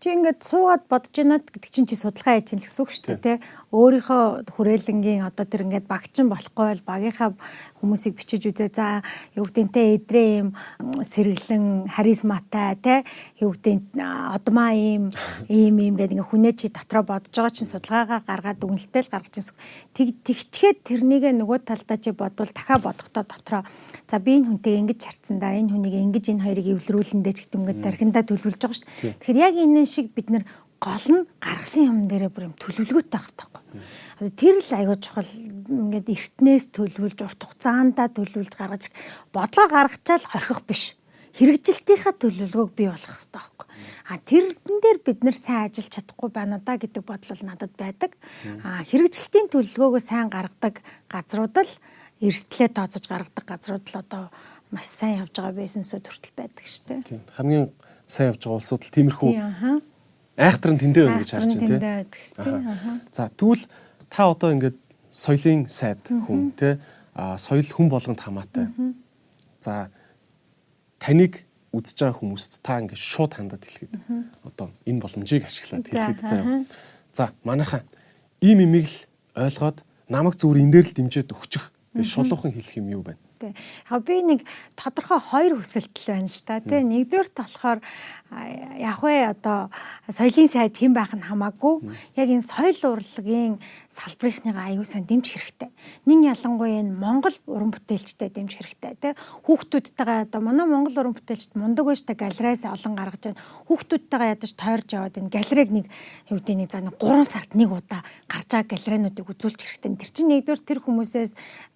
Чи ингээд суугаад бодож байна гэдэг чинь чи судалгаа хийж ин л гэсэн үг шүү дээ тий. Өөрийнхөө хүрээлэнгийн одоо тэр ингээд багчин болохгүй бол багийнхаа хүмүүсийг бичиж үзээ. За юу гэдэнтэй эдрээ юм сэргэлэн харизматай тий. Юу гэдэн одмаа юм ийм ийм гэдэг ингээ хүнээ чи дотроо бодож байгаа чинь судалгаагаа гаргаад үнэлтэл гаргаж чинь тэг тэгчгээд тэрнийг нөгөө талдаа чи бодвол дахиад бодохдоо дотроо за би энэ хүнтэй ингэж харцсан да энэ хүнийг ингэж энэ хоёрыг эвлэрүүлэндээ ч гэдэг ингээд дархиндаа төлөвлөж байгаа шүү дээ. Тэгэхээр яг энэ шиг бид нэр гол нь гаргасан юм дээрээ бүр юм төлөвлөгөөтэй байх хэрэгтэй байхгүй. Тэр л аягүй чухал ингээд эртнээс төлөвлөж урт хугацаанда төлөвлөж гаргаж бодлого гаргачаал хорхих биш. Хэрэгжилтийнхаа төлөвлөгөөг бий болгох хэрэгтэй байхгүй. А тэрэн дээр бид нэр сайн ажиллаж чадахгүй байна да гэдэг бодол надад байдаг. А хэрэгжилтийн төлөвлөгөөгөө сайн гаргадаг газрууд л эрсдлээ тооцож гаргадаг газрууд л одоо маш сайн явж байгаа бизнесүүд хүртэл байдаг шүү дээ. Хамгийн сайн явж байгаа улсууд л тиймэрхүү айхтар нь тэндээ байна гэж харж байна тийм. За тэгвэл та одоо ингээд соёлын сайд хүн тий а соёл хүн болгонд хамаатай. За таныг үзэж байгаа хүмүүст та ингээд шууд хандаад хэлэхэд одоо энэ боломжийг ашиглаад хэлэхэд заяа. За манайхаа ийм имийг л ойлгоод намайг зүгээр энэ дээр л дэмжиж өгчих гэж шулуухан хэлэх юм юу байна? Тэ. Яг би нэг тодорхой хоёр хүсэлтэл байна л та. Тэ. Нэгдүгээрт болохоор яг вэ одоо соёлын сайд хэн байх нь хамаагүй. Яг энэ соёл урлагийн салбарынхныгаа аюу сан дэмжих хэрэгтэй. Нин ялангуяа энэ Монгол уран бүтээлчтэй дэмжих хэрэгтэй тий. Хүүхдүүдтэйгээ одоо манай Монгол уран бүтээлчд мундаг байж та галереас олон гаргаж байна. Хүүхдүүдтэйгээ ядаж тойрж яваад энэ галерейг нэг юу гэдэг нэг за нэг 3 сард нэг удаа гарч байгаа галерейнуудыг үзүүлж хэрэгтэй. Тэр чинь нэгдүгээр тэр хүмүүсээс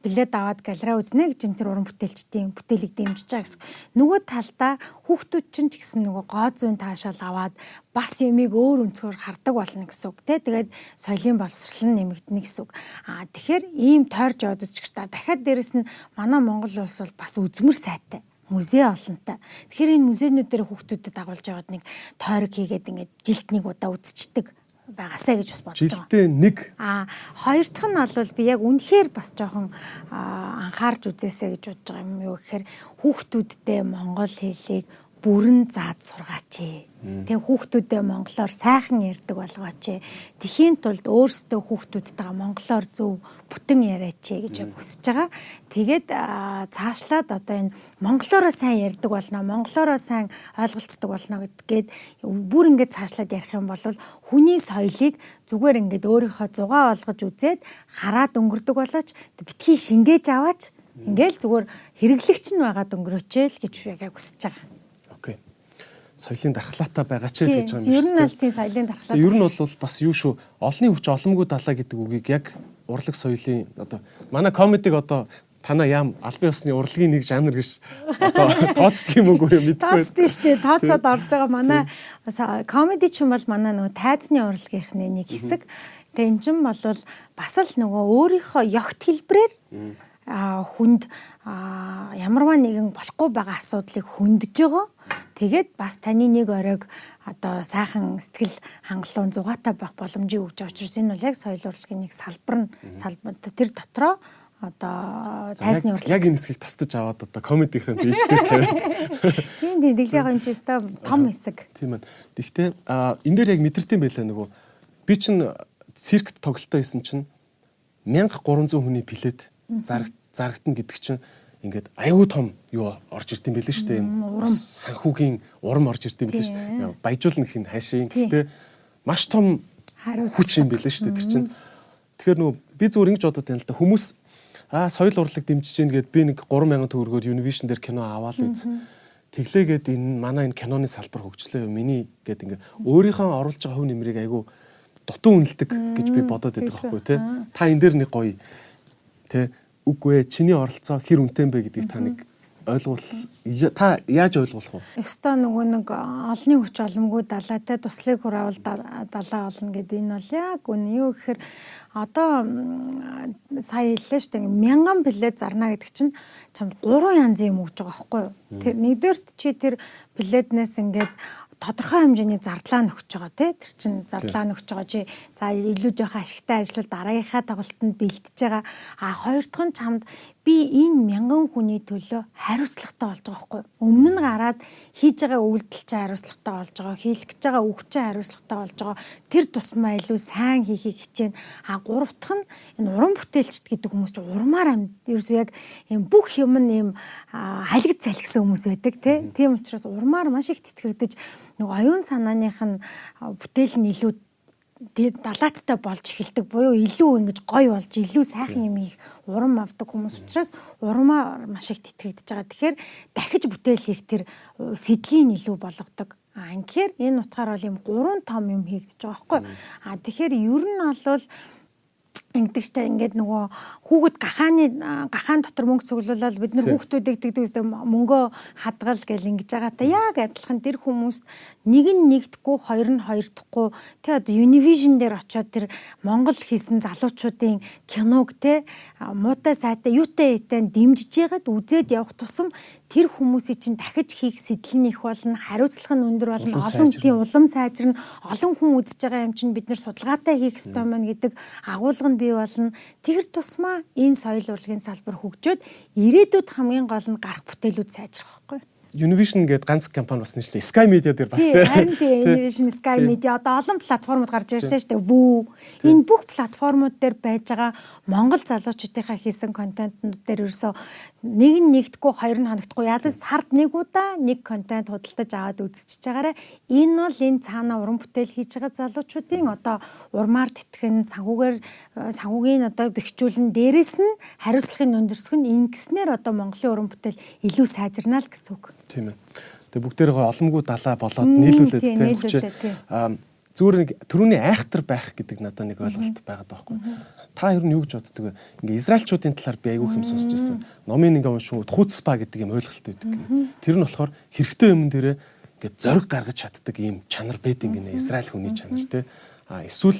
билет аваад галерей үзнэ гэж тэр уран бүтээлчдийн бүтээлийг дэмжиж байгаа гэсэн. Нөгөө талдаа хүүхдүүд чинь ч гэсэн нөгөө гоо зүүн таашаал аваад бас юмыг өөр өнцгөр хардаг болно гэсэн үг тий тэгээд соёлын боловсрол нь нэмэгдэнэ гэсэн үг аа тэгэхээр ийм тойрж яваад ч та дахиад дээрэс нь манай Монгол улс бол бас үзмэр сайтай музей олонтой. Тэгэхээр энэ музейнүүд дээр хүүхдүүдэд дагуулж яваад нэг тойрог хийгээд ингээд жилд нэг удаа үзчихдэг байгаасаа гэж бас бодож байгаа. Жилдээ нэг. Аа хоёр дахь нь бол би яг үнэхээр бас жоохон анхаарч үзээсэй гэж бодож байгаа юм юу гэхээр хүүхдүүдтэй монгол хэлийг бүрэн заад сургаач. Тэгээ хүүхдүүдээ монголоор сайхан ярьдаг болгооч. Тэхийн тулд өөрсдөө хүүхдүүдтэйгээ монголоор зөв бүтэн яриач гэж хүсэж байгаа. Тэгээд цаашлаад одоо энэ монголоороо сайн ярьдаг болно, монголоороо сайн ойлголцдог болно гэдгээд бүр ингэж цаашлаад ярих юм бол хүний соёлыг зүгээр ингэж өөрийнхөө зугаа олгож үзээд хараад өнгөрдөг болооч битгий шингээж аваач ингээл зүгээр хэрэглэгч нь байгаад өнгөрөөчэй л гэж яг хүсэж байгаа соёлын дархлаатай байгаа ч гэж байгаа юм шиг. Ер нь аль тийм соёлын дархлаатай. Ер нь бол бас юу шүү олонний хүч оломгүй далаа гэдэг үгийг яг урлаг соёлын одоо манай комедиг одоо танаа ям албан ёсны урлагийн нэг жанр гэж одоо тооцдог юм уу мэдгүй. Тооцдоо шүү дээ. Тооцоод орж байгаа манай комеди ч юм бол манай нөгөө тайзны урлагийнхны нэг хэсэг. Тэгээ эн чинь бол бас л нөгөө өөрийнхөө ёгт хэлбрээр хүнд ямарваа нэгэн болохгүй байгаа асуудлыг хөндөж байгаа. Тэгээд бас таны нэг оройг одоо сайхан сэтгэл хангалуун зугаатай байх боломжийг өгч байгаа учраас энэ бол яг соёл урлагийн нэг салбар нь салбар тэр дотроо одоо тайзны урлаг яг энэ хэсгийг тастаж аваад одоо комедихийн бийжтэй тавиад. Тийм тийм дэглэгийн ч өстой том хэсэг. Тийм ээ гэхдээ энэ дээр яг мэдэрсэн байлаа нөгөө би чинь циркт тоглолтоо хийсэн чинь 1300 хүний билет зарагт зарагтана гэдэг чинь ингээд аюу том юу орж ирд юм бэлээ шүү дээ. Урам санхүүгийн урам орж ирд юм бэлээ шүү дээ. Баяжуулна гэх нь хайшийн. Гэхдээ маш том хүч юм бэлээ шүү дээ. Тэр чинь тэгэхээр нөгөө би зүгээр ингэж бодод байна л да хүмүүс аа соёл урлаг дэмжиж гин гэд би нэг 3000 төгрөгөөр Univision дээр кино аваад үз. Тэглээгээд энэ манай энэ киноны салбар хөгжлөө миний гэд ингээ өөрийнхөө оруулж байгаа хөв нэмрийг айгу дутуу үнэлдэг гэж би бодоод байдаг байхгүй тий. Та энэ дээр нэг гоё тий үгүй ээ чиний оролцоо хэр үнэтэй бэ гэдгийг та нэг ойлгуул та яаж ойлгуулах вэ? Өста нөгөө нэг олонний хүч оломгүй далаатай туслыг хураавал далаа олно гэдэг энэ бол яг үн юу гэхээр одоо сая хэллээ шүү дээ мянган билет зарна гэдэг чинь чамд гурван янзын юм өгч байгаа байхгүй юу? Тэр нэгдүгээрт чи тэр билетнээс ингээд тодорхой хэмжээний зардлаа нөхөж байгаа тий тэр чин зардлаа нөхөж байгаа чи за илүү жоохон ашигтай ажиллавал дараагийнхаа тоглолтод бэлтэж байгаа. А хоёр дахь нь чамд би энэ мянган хүний төлөө хариуцлагатай болж байгаа байхгүй. Өмнө нь гараад хийж байгаа үйлдэл чинь хариуцлагатай болж байгаа, хийх гэж байгаа үг чинь хариуцлагатай болж байгаа. Тэр тусмаа илүү сайн хийхийг хичээнэ. А гурав дахь нь энэ уран бүтээлчд гэдэг хүмүүс чинь урмаар амьд. Ерөөсөө яг юм бүх юм нь юм халигд залхисан хүмүүс байдаг тийм учраас урмаар маш их тэтгэгдэж нэг оюун санааных нь бүтээл нь илүү тэгээд далааттай болж эхэлдэг буюу илүү ингэж гой болж илүү сайхан юм их урам авдаг хүмүүс учраас урмаа маш их тэтгэгдэж байгаа. Тэгэхээр дахиж бүтээл хийх тэр сэдлийн илүү болгодог. А инхээр энэ утгаар бол юм гурван том юм хийгдэж байгаа байхгүй. А тэгэхээр ер нь бол ингэдэгчтэй ингээд нөгөө хүүхэд гахааны гахаан дотор мөнгө цуглуулаад бид нар хүүхдүүдийг тэгдэг үстэй мөнгөө хадгал гэл ингэж байгаатай яг адилхан тэр хүмүүс нэг нь нэгдэхгүй хоёр нь хоёрдохгүй тэ одоо Univision дээр очиод тэр Монгол хийсэн залуучуудын киног тэ муутай сайтай юутай итэн дэмжиж ягаад үзээд явах тусам тэр хүмүүсийн чинь дахиж хийх сэтэл нь их болно, хариуцлага нь өндөр болно, олон тийм улам сайжирна, олон хүн үзэж байгаа юм чинь бид нэр судалгаатай хийх ёстой маань гэдэг агуулга нь бий болно. Тэр тусмаа энэ соёл урлагийн салбар хөгжөөд ирээдүйд хамгийн гол нь гарах бүтээлүүд сайжрах байхгүй юу? Univision гэдэг ганц компани бас нэрлээ. Sky Media дээр бас тийм. Харин тийм Univision, Sky Media одоо олон платформуд гарч ирсэн шүү дээ. Woo. Энэ бүх платформуд дээр байж байгаа Монгол залуучуудынхаа хийсэн контентууд дээр ерөөсөө нэг нь нэгдэхгүй хоёр нь хоногдохгүй ядаж сард нэг удаа нэг контент худалдаж аваад үзчихэж байгаарэ энэ бол энэ цаана уран бүтээл хийж байгаа залуучуудын одоо урмаар тэтгэн санхүүгээр санхүүгийн одоо бэхжүүлэн дээрэс нь хариуцлагын өндөрсөх нь ингэснээр одоо Монголын уран бүтээл илүү сайжирнаа л гэсэн үг. Тийм ээ. Тэгээ бүгдээрээ оломгүй далаа болоод нийлүүлээд тийм хүчээ зүгээр нэг төрөний айхтар байх гэдэг надад нэг ойлголт байгаад байгаа байхгүй. Та ер нь юу гэж боддөг вэ? Ингээ израилчуудын талаар би айгүй хэм сонсч ирсэн. Номын ингээ уншингууд хуцспа гэдэг юм ойлголт байдаг. Тэр нь болохоор хэрэгтэй юм дээрээ ингээ зориг гаргаж чаддаг ийм чанар байдаг гинэ Израиль хүний чанар тий. А эсвэл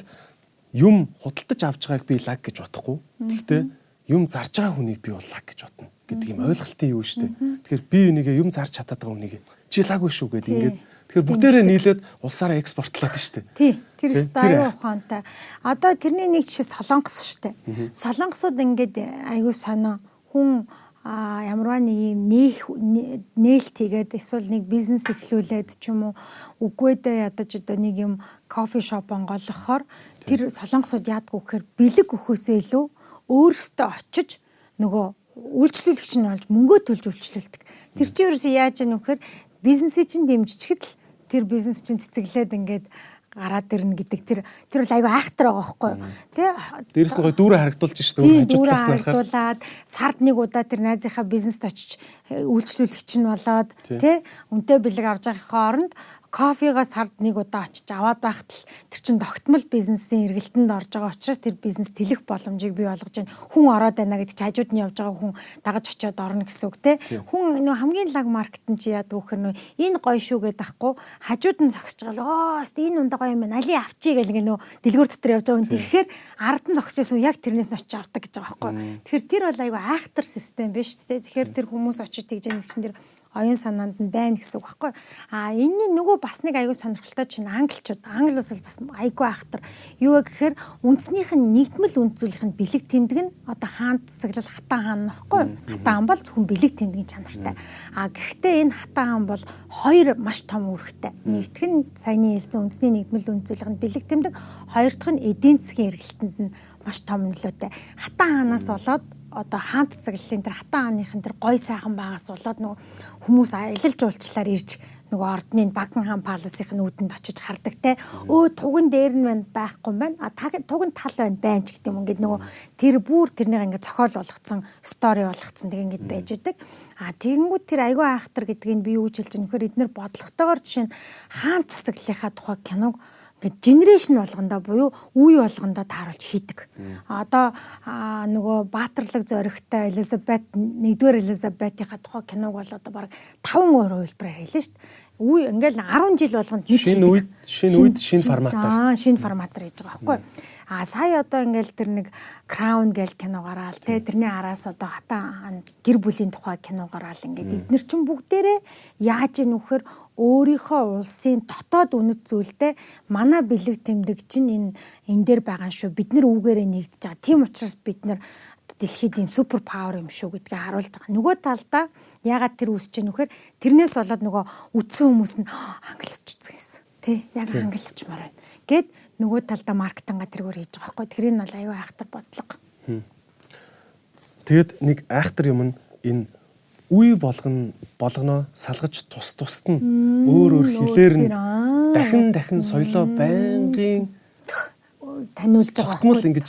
юм худалдаж авч байгааг би лаг гэж бодохгүй. Гэхдээ юм зарж байгаа хүнийг би бол лаг гэж бодно гэдэг юм ойлголтын юу шүү дээ. Тэгэхээр би энийгээ юм зарж чадаад байгаа хүнийг чи лаггүй шүү гэдэг ингээд Тэгэхээр бүгдээрээ нийлээд улсаараа экспортлоод дээ. Тий. Тэр аюу ухаантай. Одоо тэрний нэг жишээ Солонгос дээ. Солонгосууд ингээд аюу сонио хүн а ямарваа нэг юм нээх нээлт хийгээд эсвэл нэг бизнес эхлүүлээд ч юм уу үгүй дээ ядаж одоо нэг юм кофе шоп онгойлгохоор тэр солонгосууд яадгүй гэхээр бэлэг өгөхөөсөө илүү өөрсдөө очиж нөгөө үйлчлүүлэгч нь болж мөнгөө төлж үйлчлүүлдэг. Тэр чинь ерөөсөө яаж яах вэ гэхээр бизнесийг чинь дэмжичгэд л тэр бизнес чинь цэцэглээд ингээд гараад ирнэ гэдэг. Тэр тэр бол айгүй айхтар байгаа байхгүй юу? Тий Дээрс нь гой дүүрээ харагдуулж шүү дээ дүүрээ харагдуулаад сард нэг удаа тэр найзынхаа бизнест очиж э, үйлчлүүлэгч нь болоод тий. үнтэй бэлэг авч байгахын оронд кофегоо сард нэг удаа очиж аваад байхад л тэр чин тогтмол бизнесийн эргэлтэнд орж байгаа учраас тэр бизнес тэлэх боломжийг бий болгож байна. Хүн ороод байна гэдэг чинь хажууд нь явж байгаа хүн дагаж очиод орно гэсэн үг те. Хүн нөө хамгийн лаг маркет нь чи яадаг вөхөр нөө энэ гоё шүү гэдээ ахгүй хажууд нь зогсож байгаа оо энэ ундаа гоё юм байна. Али авчий гэл ингээ нөө дэлгүүр дотор явж байгаа хүн. Тэгэхээр ард нь зогсчихсон яг тэрнээс нь очиж авдаг гэж байгаа байхгүй. Тэгэхээр тэр бол айгүй айхтар систем биш те. Тэгэхээр тэр хүмүүс очиж тэгж яах чинь тэр оюун санаанд нь байна гэсэн үг байхгүй. А энэний нөгөө бас нэг аягүй сонирхолтой чинь англичууд. Англи бас бас аягүй ахтар. Юу гэхээр үндснийх нь нэгдмэл үндсүүлийнх нь бэлэг тэмдэг нь одоо хаан засаглал хатан хаан нөхгүй. Хатан бол зөвхөн бэлэг тэмдгийн чанартай. А гэхдээ энэ хатан хаан бол хоёр маш том үүрэгтэй. Нэгдүгээр нь саяны хэлсэн үндэсний нэгдмэл үндсүүлийнх нь бэлэг тэмдэг, хоёр дахь нь эдийн засгийн эргэлтэнд нь маш том нөлөөтэй. Хатан хаанаас болоод одоо хаан тасаглалын тэр хатан хааныхын тэр гой сайхан байгаас болоод нөгөө хүмүүс аялал жуулчлаар ирж нөгөө ордны Бакинхам паласынх нь үүдэнд очиж хардаг те. Өө туган дээр нь байна байхгүй юм байна. А туган тал байна байна ч гэдэг юм ингээд нөгөө тэр бүр тэрнийг ингээд зохиол болгоцсон стори болгоцсон тэг ингээд байж идэг. А тэгэнгүүт тэр айгүй айхтар гэдгийг би юу гэж хэлж нөхөр эднэр бодлоготойгоор жишээ нь хаан засаглалынхаа тухай киног ингээд генерашн болгондоо буюу үе болгондоо тааруулж хийдэг. Одоо нөгөө баатарлаг зоригтой Элизабет нэгдүгээр Элизабетийнхаа тухай киног бол одоо баг 5 өөр хувилбараар хэлнэ шүү дээ. үе ингээл 10 жил болгоно хит Шинэ үед шинэ үед шинэ форматаар. Аа шинэ форматаар хийж байгаа байхгүй. А сая одоо ингээл тэр нэг Crown гээл кино гараал те тэрний араас одоо хатан гэр бүлийн тухай кино гараал ингээд эднэр чинь бүгдээрээ яаж ийн вөхөр өөрийнхөө улсын дотоод үнэт зүйлдээ манай бэлэг тэмдэг чинь энэ энэ дээр байгаа шүү бид нар үүгээрээ нэгдэж байгаа тийм учраас бид нар дэлхийд ийм супер павер юм шүү гэдгийг харуулж байгаа. Нөгөө талдаа ягаад тэр үсэж гэнэ вэхээр тэрнээс болоод нөгөө үтсэн хүмүүс нь англич үзсэн. Тэ яг англичмаар байна. Гэт нөгөө талдаа маркетинга тэргээр хийж байгаа байхгүй. Тэрийг нь бол аюу айхтар бодлого. Тэгэд нэг айхтар юм нь энэ үе болгоно болгоно салгаж тус тусад нь өөр өөр хэлээр нь дахин дахин соёлоо байнгын таниулж байгаа Тогтмол ингэж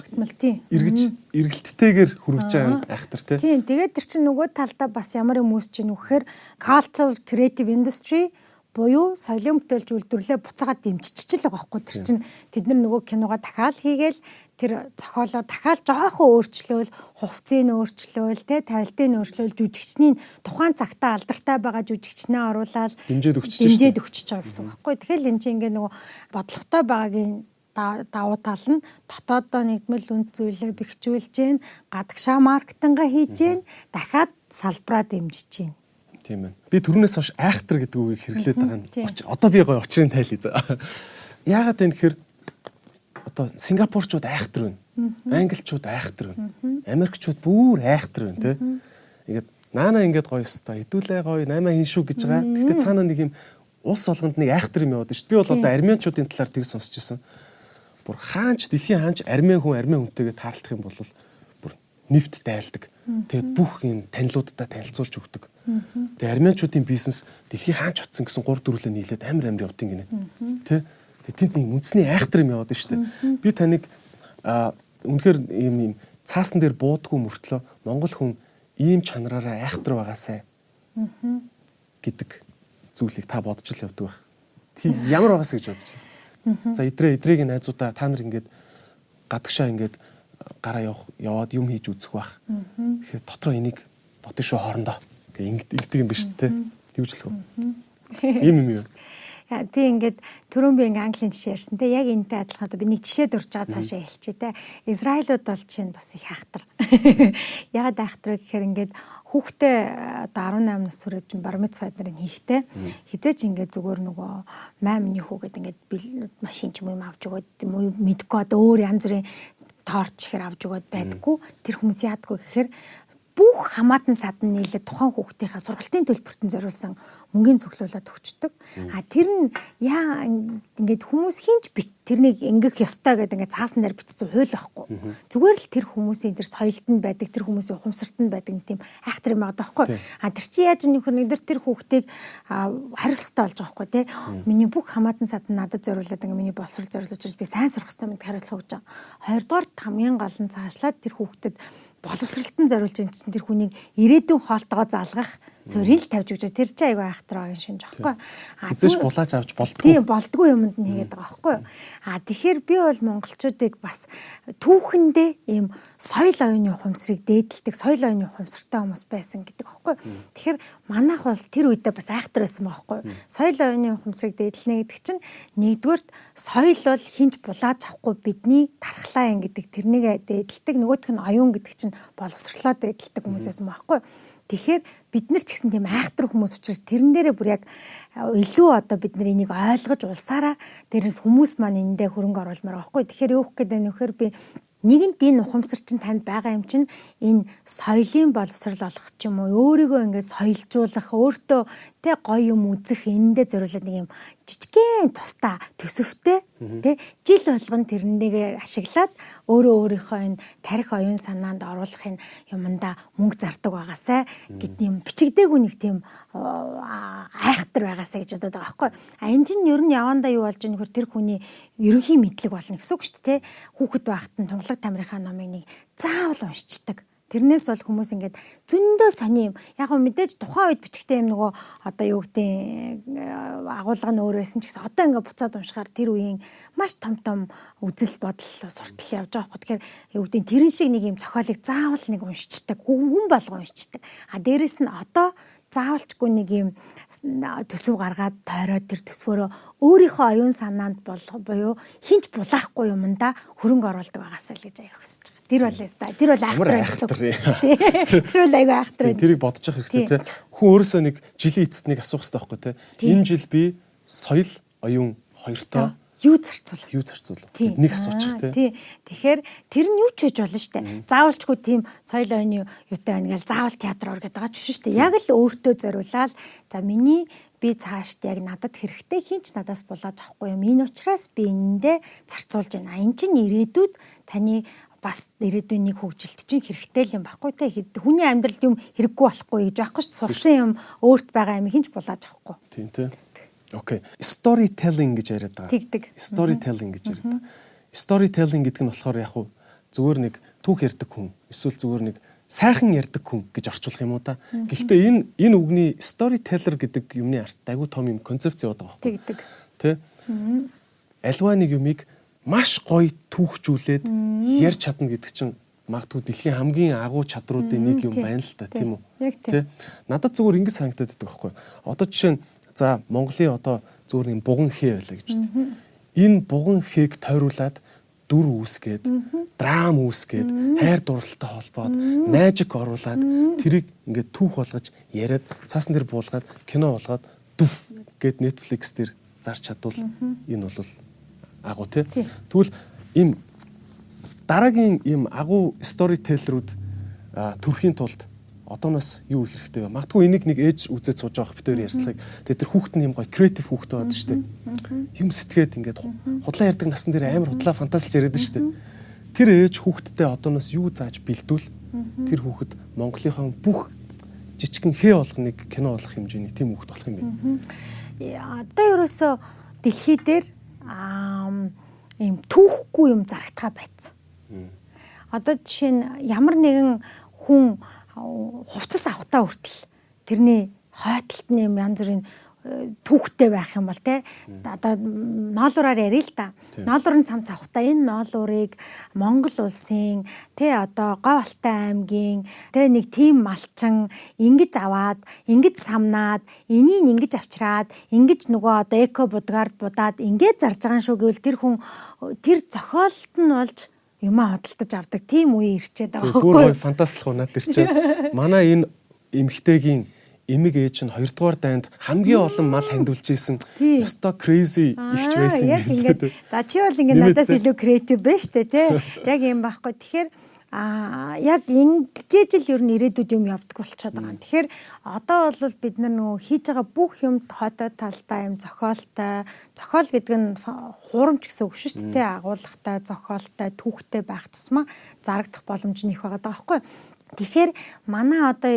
эргэж эргэлттэйгээр хүрэж байгаа айхтар тий. Тийм тэгээд тэр чинь нөгөө талдаа бас ямар юм үүсэж чинь вэхээр cultural creative industry буюу соёлын бүтээлч үйлдвэрлэлээ буцаагаад дэмжчихэж л байгаа байхгүй тэр чинь тэд нар нөгөө киногоо дахиад хийгээл тэр зохиолоо дахиад жоохон өөрчлөөл хувцсыг өөрчлөөл те тавилтыг өөрчлөөл жүжигчний тухайн цагтаа алдартай байгаа жүжигчнээ оруулаад Дэмжээд өгч дэмжээд өгчөж байгаа гэсэн үг байхгүй. Тэгэхээр эн чинь ингээ нөгөө бодлоготой байгаагийн давуу тал нь дотооддоо нэгдмэл үнд зүйлээ бэхжүүлж гин гадагшаа маркетинга хийж гин дахиад салбараа дэмжиж гин Тийм байна. Би түрүүнээс хойш айхтар гэдэг үгийг хэрэглээд байгаа нь одоо би гоё очрын тайлъя за. Яагаад вэ гэхээр одоо сингапурчууд айхтар байна. Англичууд айхтар байна. Америкчууд бүр айхтар байна те. Ингээд наана ингээд гоё өстой хэдүүлээ гоё наймаа хийн шүү гэж байгаа. Гэхдээ цаана нэг юм ус олгонд нэг айхтар юм яваад шүү. Би бол одоо армянчуудын талаар тэг сонсч байсан. Бүр хаанч дэлхийн хаанч армян хүн армян хүнтэйгээ таарлах юм бол бүр нэвт дайлдаг. Тэгээд бүх юм танилуудаа танилцуулж өгдөг. Тэгээд армянчуудын бизнес дэлхийн хаанч очсон гэсэн 3 4 лээ нийлээд амар амар явдیں۔ гинэ. Тэ? Тэгээд тэнд нэг үндэсний айхтар юм яваад дээ. Би таныг үнэхээр ийм ийм цаасан дээр буудгүй мөртлөө монгол хүн ийм чанараараа айхтар байгаасай гэдэг зүйлийг та бодож л явдаг байх. Тий ямар байгаас гэж бодож байна. За идрээ идрийг найзуудаа та нар ингээд гадагшаа ингээд гараа явах яваад юм хийж үзэх байх. Тэгэхээр дотроо энийг бодно шүү хоорондоо. Гэ ингэдэг юм биш үү те. Юучлах вэ? Ийм юм юу? Яа тийм ингээд түрүүн би ингээ английн жишээ ярьсан те. Яг энэтэй адилхан одоо би нэг жишээ дурж байгаа цаашаа хэлчихье те. Израилууд бол чинь бас их хайхтар ягаад хайхтар вэ гэхээр ингээд хүүхдээ одоо 18 нас хүрээд чинь бар мицвад нарын хийхтэй хизээч ингээд зүгээр нөгөө маймны хүүгээд ингээд машин ч юм авч өгөөд мэдгүй одоо өөр янз бүрийн торч ихэр авч өгөөд байдггүй тэр хүмүүс яадгүй гэхээр бүх хамаатан садан нийлээд тухайн хүүхдийнхаа сургалтын төлбөртөнд зориулсан мөнгөний цуглуулад өгчдөг. А тэр нь яа ингээд хүмүүс хинч бит тэрнийг ингэх ёстой гэдэг ингээд цаасан дээр бичсэн хууль байхгүй. Зүгээр л тэр хүмүүсийн тэр соёлд нь байдаг, тэр хүмүүсийн ухамсарт нь байдаг тийм айхтар юм байгаа байхгүй. А тэр чи яаж нөхөр нэг тэр хүүхдийг хариуцлагатай болж байгаа байхгүй тий. Миний бүх хамаатан садан надад зориулаад ингээд миний боловсрол зориулж би сайн сурах хэрэгтэй мэд хариуцлага өгч байгаа. Хоёрдугаар хамгийн гол нь цаашлаад тэр хүүхдэд боловсралтан зориулж чинь тэр хүнийг ирээдүйн хоолтойгоо залгах суурийг тавьж өгч тэр чинь айгүй айхтар байгаа юм шинж аахгүй. А зэш булааж авч болтгоо. Тийм болдгоо юмд нь хийгээд байгаа байхгүй. А тэгэхээр би бол монголчуудыг бас түүхэндээ ийм соёл оюуны ухамсарыг дээдэлдэг соёл оюуны ухамсартай хүмүүс байсан гэдэг байхгүй. Тэгэхээр манайх бол тэр үедээ бас айхтар байсан байхгүй. Соёл оюуны ухамсарыг дээдлэнэ гэдэг чинь нэгдүгürt соёл бол хинч булааж авахгүй бидний тархлаа юм гэдэг тэрнийг дээдэлдэг нөгөөх нь оюун гэдэг чинь боловсрлоо дээдэлдэг хүмүүс байсан байхгүй. Тэгэхээр бид нар ч гэсэн тийм айхтар хүмүүс учраас тэрэн дээрээ бүр яг илүү одоо бид нар энийг ойлгож улсаараа дээрээс хүмүүс маань эндээ хөрөнгө оруулмаар байгаа хгүй. Тэгэхээр юу гэх гээд байна вэхээр би нэгэнт энэ ухамсар чинь танд байгаа юм чинь энэ соёлын боловсрал олох ч юм уу өөрийгөө ингээд соёлжуулах өөртөө тэ гоё юм үзэх энэндээ зориулаад нэг юм жижигхэн тустай төсөвтэй тэ жил болгон тэрнийг ашиглаад өөрөө өөрийнхөө энэ тарих оюун санаанд оруулахын юмдаа мөнгө зардаг байгаасай гэдэг юм бичигдээгүй нэг тийм айхтар байгаасай гэж бодоод байгаа байхгүй. А энэ чинь ер нь явандаа юу болж байгаа нөхөр тэр хүний ерөнхий мэдлэг болно гэсэн үг шүү дээ тэ. Хүүхэд байхад нь тунгалаг тамирынхаа номыг нэг заавал уншичдаг Тэрнээс бол хүмүүс ингээд зөндөө сони юм. Яг гоо мэдээж тухайн үед бичгтэй юм нөгөө одоо юу гэдэг агуулга нь өөр байсан ч гэсэн одоо ингээд буцаад уншихаар тэр үеийн маш том том үзэл бодол суртал явж байгаа хөө. Тэгэхээр юу гэдэг тэрэн шиг нэг юм цохиолыг заавал нэг уншичдаг. Хүн болго уншичдаг. А дээрэс нь одоо заавалчгүй нэг юм төсөв гаргаад тойроод тэр төсвөрөө өөрийнхөө оюун санаанд болгох буюу хинч булаахгүй юмда хөрөнгө оруулдаг байгаасаа л гэж аяа хүсэж байгаа. Тэр бол яста. Тэр бол айхтар. Тэр бол айгүй айхтар. Тэрийг бодож явах хэрэгтэй тий. Хүн өөрөөсөө нэг жилийн эцэст нэг асуух хэрэгтэй байхгүй тий. Энэ жил би соёл оюун хоёртоо юу зарцуулах юу зарцуулах нэг асуучих тий. Тэгэхээр тэр нь юу ч хийж болно штэ. Заавалчгүй тийм соёл оюуны юутай байна гэл заавал театр ор гэдэг байгаа ч биш штэ. Яг л өөртөө зориулаад за миний би цаашд яг надад хэрэгтэй хинч надаас булааж авахгүй юм. Энэ учраас би энэндээ зарцуулж байна. Энэ чинь ирээдүйд таны бас ирээдүйн нэг хөгжилт чинь хэрэгтэй л юм баггүй те хүний амьдралд юм хэрэггүй болохгүй гэж байхгүй ч сурсан юм өөрт байгаа юм хинч булааж авахгүй. Тийм те. Окей. Storytelling гэж яриад байгаа. Тэгдэг. Storytelling гэж яриад байгаа. Storytelling гэдэг нь болохоор яг хуу зүгээр нэг түүх ярьдаг хүн эсвэл зүгээр нэг сайхан ярьдаг хүн гэж орчуулах юм уу та. Гэхдээ энэ энэ үгний storyteller гэдэг юмны арт айгүй том юм концепц яваад байгаа байхгүй. Тэгдэг. Тэ? Альва нэг юмыг маш гоё түүхжүүлээд ярьж чадна гэдэг чинь магадгүй дэлхийн хамгийн агуу чадруудын нэг юм байна л та тийм үү? Тийм. Надад зүгээр ингэ санагдаад байдаг байхгүй. Одоо жишээ нь за Монголын одоо зүгээр нэг буган хээ байлаа гэж үү. Энэ буган хээг тойруулаад дүр үүсгээд драм үүсгээд хайр дурлалтай холбоод мажик оруулаад тэрийг ингээд түүх болгож яриад цаасан дээр буулгаад кино болгоод дүф гэд Netflix дээр зарч чадвал энэ бол агуу тий. Тэгвэл ийм дараагийн ийм агуу сторителлерүүд төрхийн тулд одооноос юу их хэрэгтэй вэ? Магадгүй энийг нэг ээж үзээд сууж байгаа битээр ярьцлагыг. Тэгээ тэр хүүхэд нь юм гоё креатив хүүхэд байдаг шүү дээ. Юм сэтгээд ингээд худлаа ярддаг насн дээр амар худлаа фантазилж яриад шүү дээ. Тэр ээж хүүхэдтэй одооноос юу зааж бэлдвэл тэр хүүхэд Монголынхон бүх жижигхэн хээ болгоныг кино болох хэмжээний тийм хүүхэд болох юм байна. Одоо ерөөсө дэлхий дээр ийм түүхгүй юм зарагтгаа байцсан. Одоо жишээ нь ямар нэгэн хүн хувцас авахтаа хүртэл тэрний хойтолт нь юм янз бүрийн түүхтэй байх юм бол те одоо ноолуураар ярил л да. Ноолуурын цам цавхта энэ ноолуурыг Монгол улсын те одоо Говь Алтай аймгийн те нэг тийм малчин ингэж аваад ингэж самнаад энийг ингэж авчраад ингэж нөгөө одоо эко будгаар будаад ингэж зарж байгаа шүү гэвэл тэр хүн тэр зохиолт нь болж юмаа хөдөлтөж авдаг тийм үе ирчээд байгаа байхгүй. Бүр фантастик унаад чинь манай энэ эмгтэйгийн эмэг ээж нь хоёрдугаар дайнд хамгийн олон мал хандуулж исэн. Өсто crazy ихч байсан. Яг ингээд за чи бол ингээд надаас илүү креатив байна штэ тий. Яг юм байхгүй. Тэгэхээр а яг ингэж л ер нь ирээдүйд юм явдаг болчиход байгаа. Тэгэхээр одоо бол бид нар нөгөө хийж байгаа бүх юм хотоо талтай юм зохиолтой. Зохиол гэдэг нь хуурамч гэсэн үг шүү дээ. Агуулгатай, зохиолтой, түүхтэй байх тусмаа зарагдах боломж нь их байгаа байхгүй. Тэгэхээр манай одоо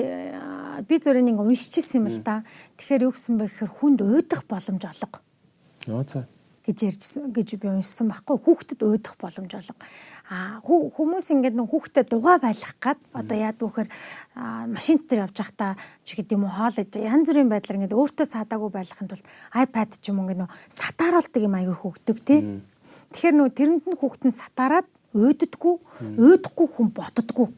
би зөвхөн нэг уншижсэн юм л да. Тэгэхээр юу гэсэн бэ гэхээр хүнд уйдах боломж олго. Нөө цаа гэж ярьжсэн гэж би уншсан байхгүй хүүхдэд уйдах боломж олго. А хүмүүс ингээд нэг хүүхдэд дугаа байлгах гад одоо яад вөхөр машин дээр явж байхдаа ч гэдэг юм уу хоол ээж янз бүрийн байдлаар ингээд өөртөө садаагүй байлгахын тулд iPad ч юм уу ингээд нөө сатааруулдаг юм аягүй хөөгдөг тий. Тэгэхээр нөө тэрэнд нь хүүхд нь сатаарад уйддаггүй, уйдахгүй хүн боддоггүй.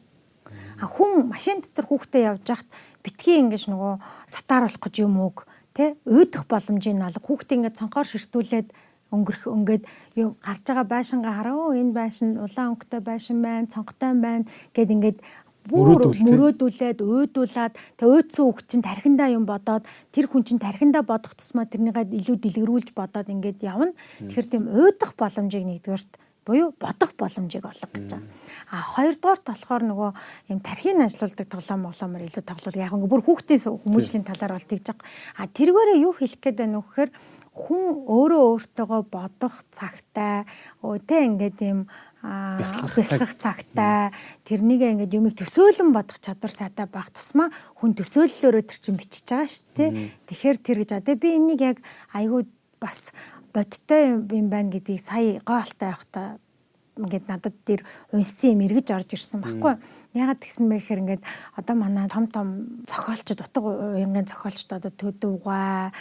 Хүн машин дотор хүүхдээ явж байхад битгий ингэж нөгөө сатааруулах гэж юм уу тэ уйдах боломжийг алга. Хүүхдээ ингээд цонхоор ширтүүлээд өнгөрөх ингээд юу гарч байгаа байшингаа хараа энэ байшин улаан өнгөтэй байшин байна цонхтой байна гэд ингээд бүр мөрөөдүүлээд уйдуулад тэг уйдсан үг чинь тархиндаа юм бодоод тэр хүн чинь тархиндаа бодох тусмаа тэрнийгээ илүү дэлгэрүүлж бодоод ингээд явна. Тэгэхээр тийм уйдах боломжийг нэгдүгээрт буюу бодох боломжийг олго гэж байгаа. А хоёрдугаарт болохоор нөгөө юм тархийг ажилуулдаг тоглоом моглоомор илүү тоглол яг ингээ бүр хүүхдийн хүмүүжлийн талаар бол тэгж байгаа. А тэргээрээ юу хэлэх гээд байна вэ гэхээр хүн өөрөө өөртөөгөө бодох цагтай тэ ингээд юм бясалгах цагтай тэрнийг ингээд юмыг төсөөлөн бодох чадвар сайтай байх тусмаа хүн төсөөллөөрөө тэр чинь бичиж байгаа шүү дээ. Тэгэхээр тэр гэж одоо би энийг яг айгүй бас бодтой юм байна гэдгийг сая гоолтай явахта ингээд надад дээр унссан юм эргэж орж ирсэн байхгүй. Ягаад тэгсэн бэ гэхээр ингээд одоо манай том том зохиолчд утга уянгийн зохиолчд одоо төдөвгай,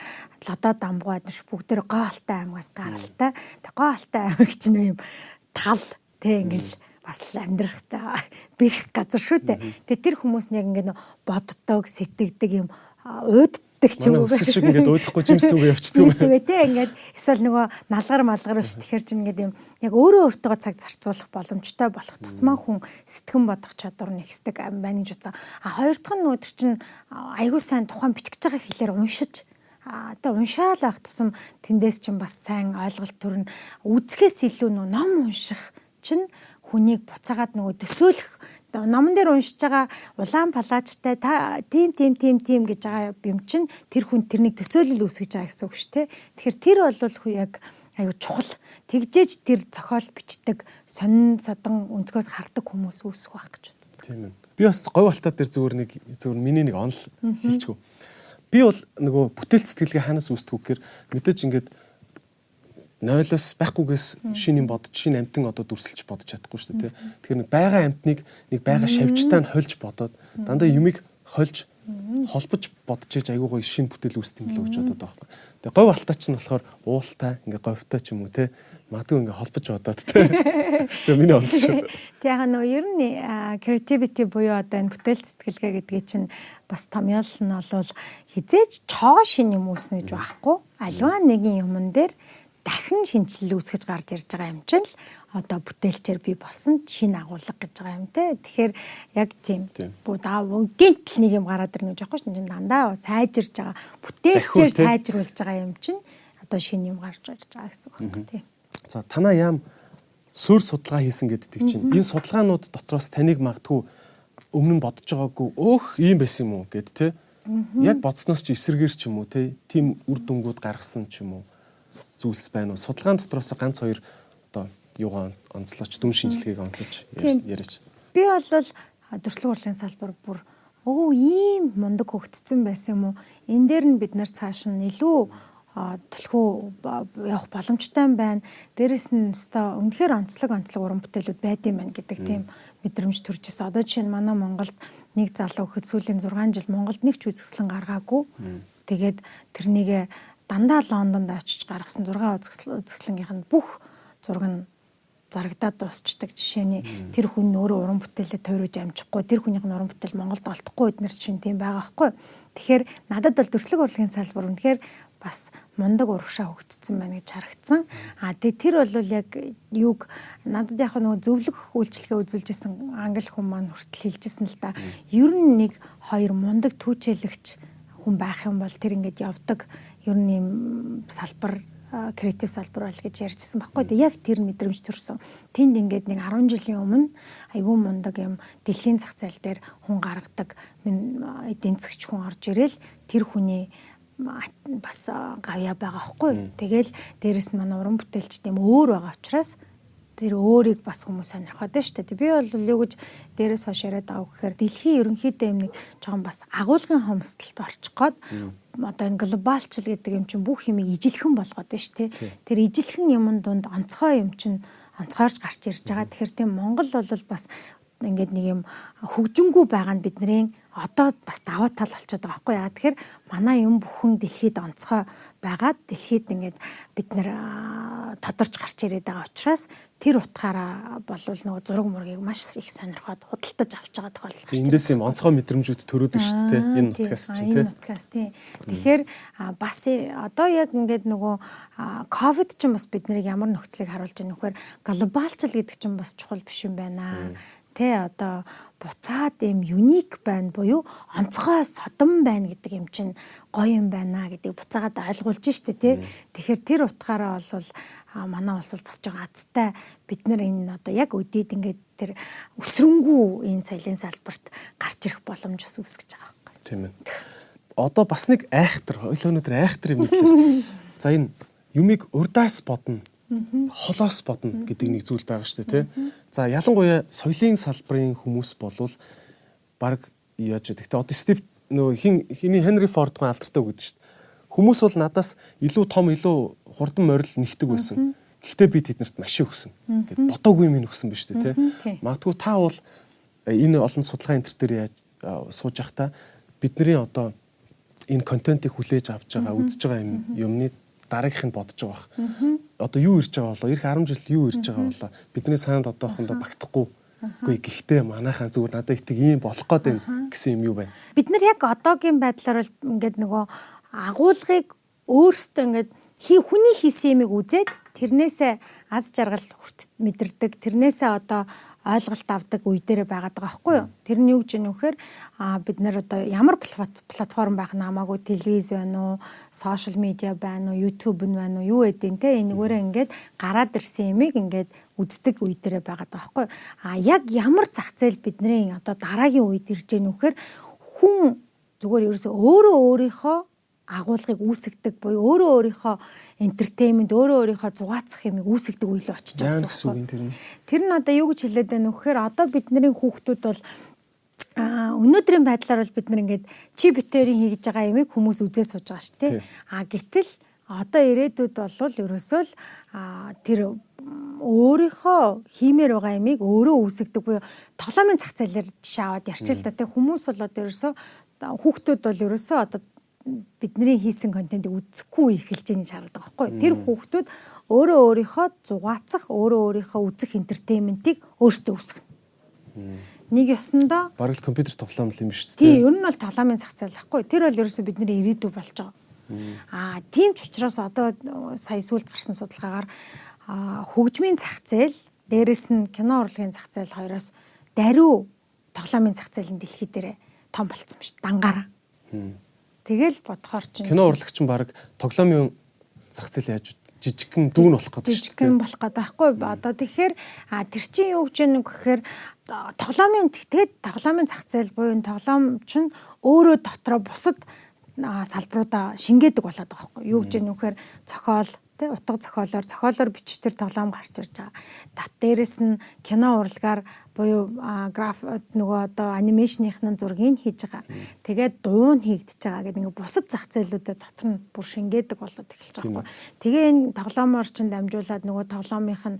лодоо дамгуй гэж бүгд тэр гоолтай аймгаас гаралтай. Тэг гоолтай аймаг чинь юм тал тэг ингээл бас амьдрахтай бэрх газар шүү дээ. Тэгээ тэр хүмүүс нь яг ингээд боддог, сэтгэдэг юм ууддаг ч юм уу. Манай шиг ингээд уудахгүй жимс түгээ явчихдаг. Жимс түгээ те ингээд эсвэл нөгөө налгар малгар биш тэгэхээр чинь ингээд юм яг өөрөө өөртөө цаг зарцуулах боломжтой болох тусмаа хүн сэтгэн бодох чадвар нэгсдэг байна гэж утсан. А хоёр дахь нь нөгөө чинь айгуу сайн тухайн бичиж байгаа хэлээр уншиж одоо уншаал байх тусам тэндээс чинь бас сайн ойлголт төрн үзэхээс илүү нөө ном унших чинь хүнийг буцаагаад нөгөө төсөөлөх номон дээр уншиж байгаа улаан палаачтай та тийм тийм тийм тийм гэж байгаа юм чинь тэр хүн тэрнийг төсөөлөл үүсгэж байгаа гэсэн үг шүү дээ. Тэгэхээр тэр бол яг аюу чухал тэгжээж тэр зохиол бичдэг сонин садан өнцгөөс хардаг хүмүүс үүсэх байх гэж боддог. Тийм ээ. Би бас говь алтаа дээр зүгээр нэг зүгээр миний нэг онол хэлчихв. Би бол нөгөө бүтээл сэтгэлгээ ханаас үүсдэг гэхээр мэдээж ингээд нойлоос байхгүйгээс шинийн бодож шинэ амтан одоо дүрсэлж бодож чадахгүй шүү дээ. Тэгэхээр нэг байгаа амтныг нэг байгаа шавжтаа нь хольж бодоод дандаа юмыг хольж холбож бодож иж айгүй гоё шинэ бүтээл үүсдэг юм л гэж бодоод байгаа байхгүй. Тэгээ говь алтаа ч нь болохоор уултай ингээ говьтой ч юм уу те магадгүй ингээ холбож бодоод те. За миний онц шүү. Тэг яг нөгөө ер нь creativity буюу одоо энэ бүтээл сэтгэлгээ гэдгийг чинь бас томьёол нь бол хизээж чоо шин юм үүснэ гэж байхгүй. Аливаа нэгэн юмн дээр дахин шинжилэл үүсгэж гарч ирж байгаа юм чинь л одоо бүтээлчээр би болсон шинэ агуулга гэж байгаа юм те. Тэгэхээр яг тийм будаа гинт нэг юм гараад ирнэ гэж яахгүй чинь дандаа сайжирж байгаа бүтээлчээр сайжруулж байгаа юм чинь одоо шинэ юм гарч ирж байгаа гэсэн үг байна тийм. За танаа яам суурь судалгаа хийсэн гэдэг чинь энэ судалгаанууд дотроос таныг магадгүй өмнө нь бодож байгаагүй өөх ийм байсан юм уу гэд те. Яг бодсноос ч эсэргээр ч юм уу те. Тим үр дүнгууд гаргасан ч юм уу зүйлс байна уу? Судалгаан дотроос ганц хоёр одоо юугаа онцлооч дүн шинжилгээг онцолж яриач. Би бол төрслөг урлагийн салбар бүр өө ийм мундаг хөгжсөн байсан юм уу? Энэ дээр нь бид нар цааш нь илүү төлхөө явах боломжтой байна. Дээрэс нь өстой үнэхээр онцлог онцлог уран бүтээлүүд байдсан байна гэдэг тийм мэдрэмж төрж ирсэн. Одоо жишээ нь манай Монголд нэг залуу гэхэд сүүлийн 6 жил Монголд нэг ч үзэсгэлэн гаргаагүй. Тэгээд тэрнийгээ дандаа Лондонд очиж гаргасан 6 үзэсгэлэнгийнх нь бүх зураг нь зарагдаад дуусчдаг жишээний тэр хүн өөрөө уран бүтээлээ тойрож амжихгүй тэр хүнийх нь уран бүтээл Монголд олдохгүй эднэр чинь тийм байгаа хгүй. Тэгэхээр надад бол төрслөг урлагийн салбар үнэхээр бас мундаг урагшаа хөгжсөн байна гэж харагдсан. А тэгээ тэр бол яг юг надад яг нөгөө зөвлөх үйлчлэгээ үзүүлжсэн англи хүн маань хүртэл хэлжсэн л да. Ер нь нэг хоёр мундаг түүчэлэгч хүн байх юм бол тэр ингээд явдаг ер нь юм салбар креатив салбар бол гэж ярьжсэн баггүй. Яг тэр мэдрэмж төрсөн. Тэнд ингээд нэг 10 жилийн өмнө айгүй мундаг юм дэлхийн зах зээл дээр хүн гаргадаг эдийн засгч хүн орж ирэл тэр хүний бас гавья байгаа хгүй. Тэгэл дээрэс нь манай уран бүтээлч тийм өөр байгаа учраас тэр өөрийг бас хүмүүс сонирхоод байна шүү дээ. Би бол юу гэж дээрээс хойш яриад байгаа гэхээр дэлхийн ерөнхийдөө юм нэг жоохон бас агуулгын хомсдолд орчих гээд одоо энэ глобалчл гэдэг юм чинь бүх юмыг ижилхэн болгоод байна шүү дээ. Тэр ижилхэн юмн дунд онцгой юм чинь онцгойрч гарч ирж байгаа. Тэгэхээр тийм Монгол бол бас ингээд нэг юм хөгжингүү байгаа нь бидний одоо бас даваа тал болчиход байгаа байхгүй яа. Тэгэхээр манай юм бүхэн дэлхийд онцгой байгаад дэлхийд ингээд бид нэр тодорч гарч ирээд байгаа учраас тэр утгаараа болвол нөгөө зураг мургийг маш их сонирхоод худалдаж авч байгаа тохиолдол гарч. Эндээс юм онцгой мэдрэмжүүд төрөөд шүү дээ. Энэ подкаст чинь тийм. Энэ подкаст тийм. Тэгэхээр бас одоо яг ингээд нөгөө ковид чинь бас бид нарыг ямар нөхцөлийг харуулж байгаа нөхөр глобалчл гэдэг чинь бас чухал биш юм байна тэ одоо буцаад юм юник байна буюу онцгой содон байна гэдэг юм чинь гоё юм байна гэдгийг буцаагаад ойлгуулж штэ тий. Тэгэхээр тэр утгаараа бол манай улс бол бас жоо азтай бид нар энэ одоо яг өдийд ингээд тэр өсрөнгүү энэ соёлын салбарт гарч ирэх боломж бас үүсгэж байгаа юм. Тийм ээ. Одоо бас нэг айхтар, ойлоо өнөдөр айхтар юм хэлээ. За энэ юмыг урдаас бодно холоос бодно гэдэг нэг зүйл байгаа шүү дээ тий. За ялангуяа соёлын салбарын хүмүүс болвол баг яаж вэ? Гэтэ одоо Стив нөө хин хиний Хенри Форд гоо алдартай өгдөө шүү дээ. Хүмүүс бол надаас илүү том илүү хурдан морил нэгдэг байсан. Гэхдээ би тэднэрт машин өгсөн. Гэт бодоогүй юм өгсөн биз дээ тий. Магадгүй та бол э, энэ олон судалгаа энэ төр яаж сууж явахдаа бидний одоо энэ контентыг хүлээж авч байгаа үзэж байгаа юм юмны дараагийнх нь бодож байгаа. Одоо юу ирж байгаа болоо? Ирэх 10 жилд юу ирж байгаа болоо? Бидний санд одоохондоо багтахгүй Үгүй гэхдээ манайхаа зүгээр надад итэг ийм болох гээд байна гэсэн юм юу байна. Бид нар яг одоогийн байдлаар бол ингээд нөгөө агуулгыг өөрсдөө ингээд хий хүний хийсэн юмыг үзээд тэрнээсээ аз жаргал хүрт мэдэрдэг. Тэрнээсээ одоо ойлголт авдаг үе дээр байгаад байгаа байхгүй юу. Тэр нь юу гэж нөхөр а бид нар одоо ямар платформ байх нь хамаагүй телевиз байна уу, сошиал медиа байна уу, YouTube нь байна уу, юу гэдэг те? Энэгээрээ ингээд гараад ирсэн юмыг ингээд үздэг үе дээр байгаад байгаа байхгүй юу. А яг ямар зах зээл бидний одоо дараагийн үед ирж гэнэ нөхөр хүн зүгээр ерөөсөө өөрөө өөрийнхөө агуулгыг үүсгдэг буюу өөрөө өөрийнхөө entertainment өөрөө өөрийнхөө зугаацах юмыг үүсгдэг үйл очиж байгаа гэсэн үг тэр нь. Тэр нь одоо юу гэж хэлээд байна вэ гэхээр одоо бидний хүүхдүүд бол а өнөөдрийн байдлаар бол бид нар ингээд чи битэрийн хийж байгаа юмыг хүмүүс үзээ сууж байгаа шүү дээ. А гэтэл одоо ирээдүйд бол ерөөсөө л тэр өөрийнхөө хиймээр байгаа ямиг өөрөө үүсгдэг буюу тоглоомын зах зээлээр жишээ аваад ярьчих л да. Тэг хүмүүс бол одоо ерөөсөө хүүхдүүд бол ерөөсөө одоо бидний хийсэн контентыг үзэхгүй эхэлж харагдаж байгаа байхгүй. Тэр хүүхдүүд өөрөө өөрийнхөө зугаацах, өөрөө өөрийнхөө үзэх энтертейментийг өөртөө үүсгэнэ. Нэг ёсондоо бараг л компьютер тоглоом юм шүү дээ. Тий, ер нь бол тоглоомын зах зээл байхгүй. Тэр бол ерөөсөө бидний ирээдүй болж байгаа. Аа, тийм ч учраас одоо сая сүлд гарсан судалгаагаар хөгжмийн зах зээл, дээрэс нь кино урлагийн зах зээл хоёроос даруй тоглоомын зах зээл нь дэлхий дээр том болцсон ба ш. Дангаараа. Тэгэл бодохоор чинь кино урлагч нь баг тоглоомын зах зээл яаж жижигхэн дүүн болох гэдэг шүү дээ. Жижигхэн болох гэдэг байхгүй. Одоо тэгэхээр тэр чинь юу гэж нэг гэхээр тоглоомын тэгээд тоглоомын зах зээл буюу тоглоом чинь өөрөө дотроо бусад салбаруудаа шингээдэг болоод байгаа байхгүй. Юу гэж нөхөр зохиол тий утга зохиолоор зохиолоор бичтэр тоглоом гарч ирж байгаа. Тат дээрэс нь кино урлагаар буюу граф нөгөө одоо анимашныхны зургийг хийж байгаа. Тэгээд дуу нь хийгдэж байгаа гэдэг ингээ бусад зах зээлүүдэд дотор нь бүр шингээдэг болоод эхэлж байгаа байхгүй. Тэгээ энэ тоглоомоор чинь дамжуулаад нөгөө тоглоомынх нь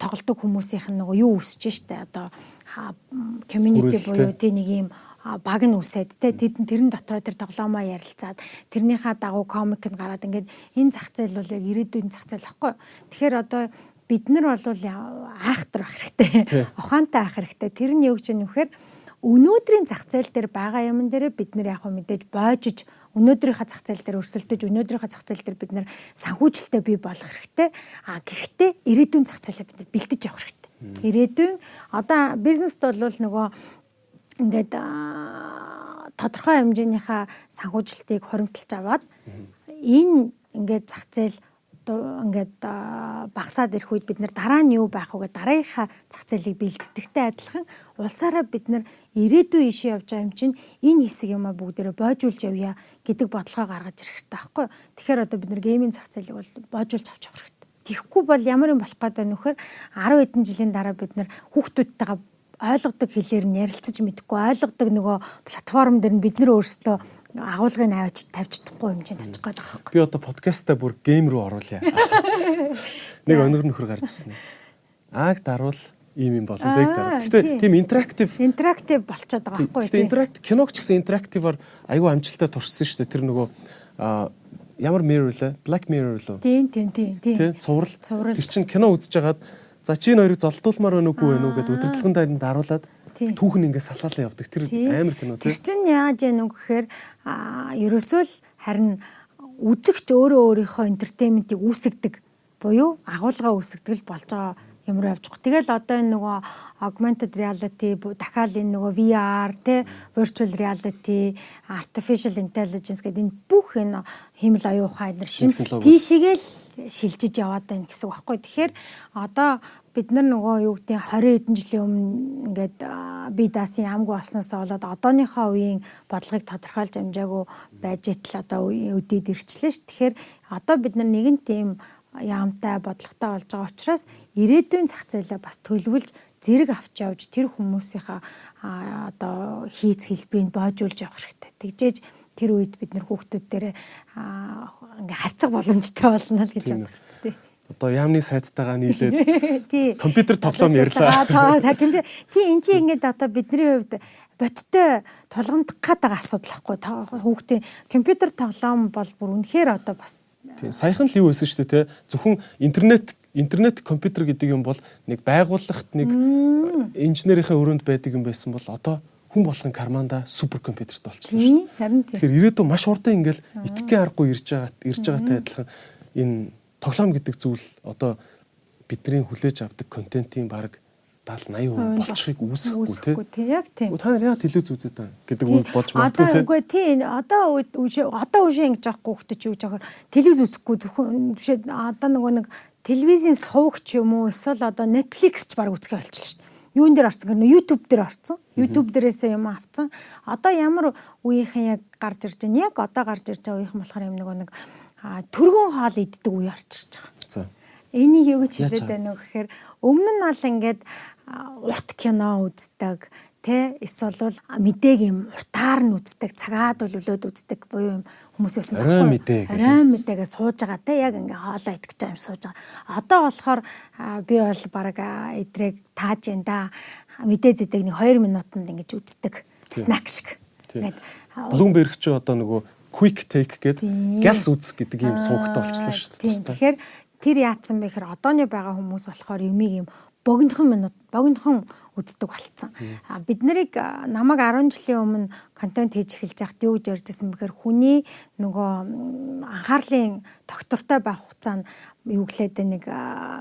тоглолтог хүмүүсийнх нь нөгөө юу өсөж штэ одоо community буюу тий нэг юм баг нь үсээд те тэд тэрэн дотроо тэр тоглоомоо ярилцаад тэрнийхээ дагуу комик нь гараад ингээд энэ зах зээл бол яг ирээдүйн зах зээл ахгүй. Тэгэхээр одоо бид нар бол айхтар ах хэрэгтэй. Ухаантай ах хэрэгтэй. Тэр нь юу гэж нөхөр өнөөдрийн зах зээл дээр байгаа юм дээр бид нар яг мэдээж боожиж өнөөдрийнхөө зах зээл дээр өрсөлдөж өнөөдрийнхөө зах зээл дээр бид нар санхүүжилттэй бий болох хэрэгтэй. А гэхдээ ирээдүйн зах зээлээ бид нар бэлдэж явах хэрэгтэй. Ирээдүйн одоо бизнест бол нөгөө ингээд тодорхой хэмжээнийхээ санхүүжилтийг хоримтолж аваад энэ ингээд зах зээл ингээд багасаад ирэх үед бид нар дараа нь юу байх вэ гэдэг дараагийнхаа зах зээлийг бэлддэгтэй адилхан улсаараа бид нар ирээдүйн ишээ явж байгаа юм чинь энэ хэсэг юм а бүгдээрээ боожуулж явъя гэдэг бодлогоо гаргаж ирэх хэрэгтэй байхгүй. Тэгэхээр одоо бид нар гейминг зах зээлийг бол боожуулж авч явах хэрэгтэй. Тихгүй бол ямар юм болох гэдэг нөхөр 10 хэдэн жилийн дараа бид нар хүүхдүүдтэйгээ ойлгодог хэлээр нь ярилцаж мэдэхгүй ойлгодог нөгөө платформ дээр нь бид нар өөрсдөө агуулгыг авч тавьж чадахгүй юм чинь тачих гээд байгаа юм. Би одоо подкастаа бүр гейм рүү оруулъя. Нэг өнөр нөхөр гарч ирсэн. Ааг даруул ийм юм болон бэг дараа. Гэтэ тийм интерактив интерактив болчиход байгаа байхгүй юу? Гэтэ интерактив киног ч гэсэн интерактиваар айгүй амжилттай туршсан шүү дээ. Тэр нөгөө ямар mirror лээ? Black mirror лөө. Тийм тийм тийм тийм. Тийм цуврал. Тэр чинь кино үзэж хагаад За чи энэ хоёрыг золдуулмаар байна уугүй байна уу гэдээ удирдлагын дайнд даруулаад түүхэн ингээд салаалаа явдаг. Тэр амар кино тийм. Тэр чинь яаж вэ гэхээр ерөөсөө л харин үзэгч өөрөө өөрийнхөө энтертейментийг үүсгдэг буюу агуулга үүсгдэг л болж байгаа юм руу явж байгаа. Тэгэл одоо энэ нөгөө augmented reality дахиад энэ нөгөө VR те virtual reality, artificial intelligence гэдэг энэ бүх энэ хэмэл оюун ухаан нар чинь тийшээгээл шилжиж яваад байна гэсэн үг байхгүй. Тэгэхээр одоо бид нар нөгөө юу гэдэг 20 хэдэн жилийн өмнө ингээд би даасан ямгүй болсноос болоод одооныхоо үеийн бодлогыг тодорхойлж амжаагүй байж итэл одоо үдээд ирчлээ ш. Тэгэхээр одоо бид нар нэгэн тийм яамтай бодлоготой болж байгаа учраас ирээдүйн зах зээлээ бас төлөвлөж зэрэг авч явж тэр хүмүүсийнхаа одоо хийц хэлбэрийг боожуулж явах хэрэгтэй. Тэгжээж тэр үед бид нэр хүүхдүүд дээр ингээ харьцах боломжтой болно л гэж боддог. Одоо яамны сайттайгаа нийлээд компьютер тоглоом ярьлаа. Та компьютер тий эн чинь ингээд одоо бидний хувьд бодтой тулгамдах байгаа асуудал байхгүй. Хүүхдийн компьютер тоглоом бол бүр үнэхээр одоо бас Тийм. Саяхан л юу байсан шүү дээ те. Зөвхөн интернет интернет компьютер гэдэг юм бол нэг байгууллагт нэг инженерийнхээ өрөөнд байдаг юм байсан бол одоо хүн болгон карманда супер компьютерт болчихсон шүү дээ. Харин тийм. Тэгэхээр ирээдүйн маш урдан ингээл итгэхийн аргагүй ирж байгаа ирж байгаатай адилхан энэ тоглоом гэдэг зүйл одоо бидний хүлээж авдаг контентын баг 70 80% болчихыг үүсэхгүй тий. Яг тийм. Та нар яа телевиз үзээд байгаа гэдэг үг болж магадгүй тий. Одоо үгүй тий. Одоо одоо үгүй ингэж яахгүй хөтөж юу гэж яхаар телевиз үзэхгүй зөвхөн бишээ одоо нөгөө нэг телевизийн сувгч юм уу эсвэл одоо Netflix ч баг үзэхэ болчихлоо шүү дээ юун дээр орсон гэнэ YouTube дээр орсон. YouTube дээрээсээ юм авцсан. Одоо ямар үеийнхэн яг гарч ирж байна? Яг одоо гарч ирж байгаа үеийнхэн болохоор юм нөгөө нэг төргөн хоол иддэг үе орж ирж байгаа. За. Энийг юу гэж хэлээд байна вэ гэхээр өмнө нь бол ингээд урт кино үздэг тэ эсвэл мэдээг юм уртаар нь үздэг цагаад болвлоод үздэг буюу юм хүмүүс байсан байхгүй арай мэдээгээ сууж байгаа тэ яг ингээ хоолоо идэх гэж юм сууж байгаа. Одоо болохоор би бол баг эдрэг тааж энэ да. Мэдээ зэдэг нэг 2 минутанд ингэж үздэг снак шиг. Ингээд Bloomberg ч одоо нөгөө quick take гэдэг gas үзэх гэдэг юм суугтай болчихлоо шүү дээ. тэгэхээр тэр яатсан бэ? Гэхээр одооны байгаа хүмүүс болохоор юмыг юм богинохон минут богинохон үздэг болцсон. Бид нарыг намайг 10 жилийн өмнө контент хийж эхэлж байхад юу гэж ярьжсэн бэхээр хүний нөгөө анхаарлын доктортой байх хугацаа нь юу гэлээд нэг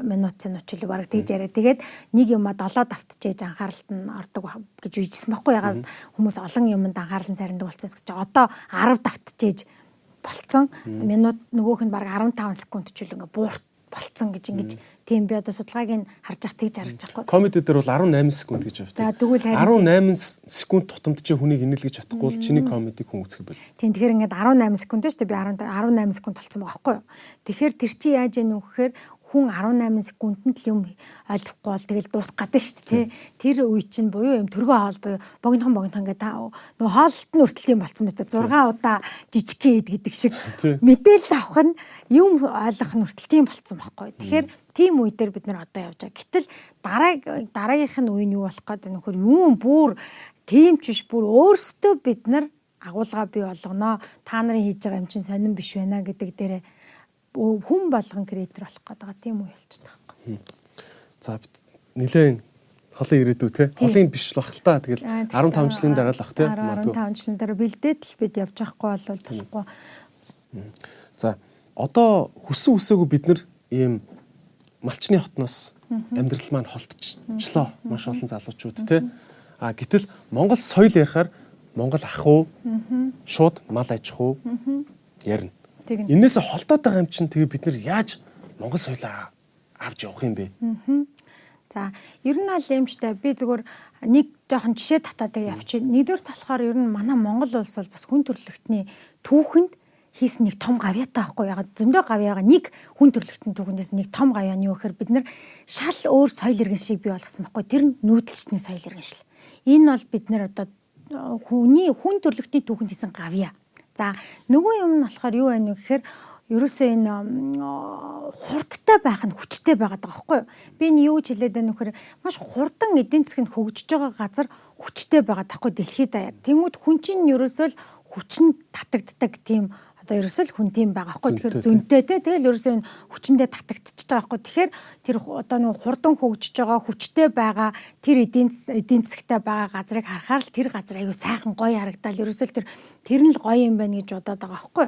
минут минут ч л бараг тэгж яриа. Тэгээд нэг юма 7 давтчихээж анхааралт нь ордог гэж үйжсэн байхгүй ягаад хүмүүс олон юмд анхаарал нь сарндаг болчихсон гэж одоо 10 давтчихээж болцсон. Минут нөгөөх нь бараг 15 секунд ч үл ингээ буурт болцсон гэж ингэж тийм би одоо судалгааг нь харж ах тэгж харагдаж байхгүй. Комеди дээр бол 18 секунд гэж байна. За тэгвэл харин 18 секунд тутамд чи хүнийг инээлгэж чадахгүй бол чиний комедиг хүн үзэх бэл. Тийм тэгэхээр ингээд 18 секунд шүү дээ. Би 18 секунд болцсон байгаа байхгүй юу. Тэгэхээр тэр чи яаж яах вэ гэхээр хүн 18 секундэд л юм ойлгохгүй бол тэгэл дуусгаад нь шүү дээ тэр үе чинь буюу юм төргөө хоол буюу богинохон богинохон ингээд нөгөө хоолт нь өртөлт юм болцсон мэт 6 удаа жижиг хэд гэдэг шиг. Мэдээлэл авах нь юм ойлгох нь өртөлт юм болцсон байхгүй. Тэгэхээр тийм үе дээр бид нар одоо явж байгаа. Гэтэл дараа дараагийнх нь үе нь юу болох гээд нөхөр юм бүр тийм ч биш бүр өөрсдөө бид нар агуулга бий болгоно. Та нарын хийж байгаа юм чинь сонирн биш байна гэдэг дээрээ хүн болгон креатор болох гээд байгаа тийм үе болчиход байгаа юм. За нилээн холын ирээдүй те? Холын биш бах л та тэгэл 15 жилийн дараа л бах те 15 жилийн дараа бэлдээд л бид явж байхгүй болоо болохгүй. За одоо хүссэн үсээгүй бид нар ийм малчны хотноос амьдрал маань холтчлоо. Маш олон залуучууд те. А гэтэл Монгол соёл ярихаар Монгол ах уу? Шууд мал аж ахуй ярина. Энээс холдоод байгаа юм чинь тэгээ бид нар яаж Монгол соёлоо авч явах юм бэ? За, ер нь аль юм штэ би зүгээр нэг жоохон жишээ татаад явчих. Нэгдүгээр талахаар ер нь манай Монгол улс бол бас хүн төрөлхтний түүхэнд хийсэн нэг том гавьяатай байхгүй ягаад зөндөө гавьяага нэг хүн төрөлхтний түүхэндээс нэг том гавьяа нь юу гэхээр бид нар шал өөр соёл иргэн шиг бий болгосон байхгүй тэр нь нүүдэлчний соёл иргэншил. Энэ бол бид нар одоо хүний хүн төрөлхтний түүхэнд хийсэн гавьяа. За нөгөө юм нь болохоор юу байна вэ гэхээр ерөөсөө энэ хурдтай байх нь хүчтэй байгаад байгаа байхгүй? Би энэ юу гэж хэлээд байна вэхээр маш хурдан эдийн засгийн хөгжиж байгаа газар хүчтэй байгаа тахгүй дэлхийд даяар. Тэнгүүд хүн чинь ерөөсөө л хүчин татагддаг тийм одоо ерөөсөө л хүн тийм байгаа байхгүй тэгэхээр зөнтэй те тэгэл ерөөсөө энэ хүчиндээ татагдчихж байгаа байхгүй тэгэхээр тэр одоо нэг хурдан хөгжиж байгаа хүчтэй байгаа тэр эдийн эдийн засгтай байгаа газрыг харахаар л тэр газар аягүй сайхан гоё харагдал. Ерөөсөө л тэр тэр нь л гоё юм байна гэж бодоод байгаа байхгүй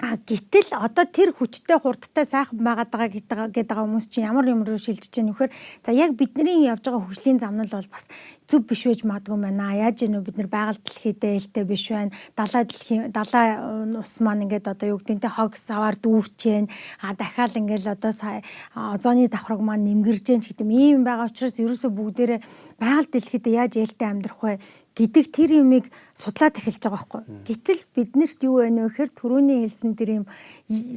А гэтэл одоо тэр хүчтэй хурдтай сайхан байгаад байгаа гэдэг байгаа хүмүүс чинь ямар юм руу шилжиж байгаа нөхөр за яг бидний явж байгаа хөгжлийн зам нь бол бас зөв биш байж магадгүй байна. Яаж ийнө бид нар байгаль дэлхийд ээлтэй биш байна. Далай дэлхийн далай ус маань ингээд одоо юу гэдэг нь хог саваар дүүрчээн. А дахиад ингээд одоо озоны давхраг маань нэмгэрж гэн гэдэг юм байгаа учраас ерөөсөө бүгдээрээ байгаль дэлхийд яаж ээлтэй амьдрах вэ? гэдэг тэр юмыг судлаад эхэлж байгаа байхгүй. Гэтэл биднэрт юу байна вэ гэхээр түрүүний хэлсэн тэр юм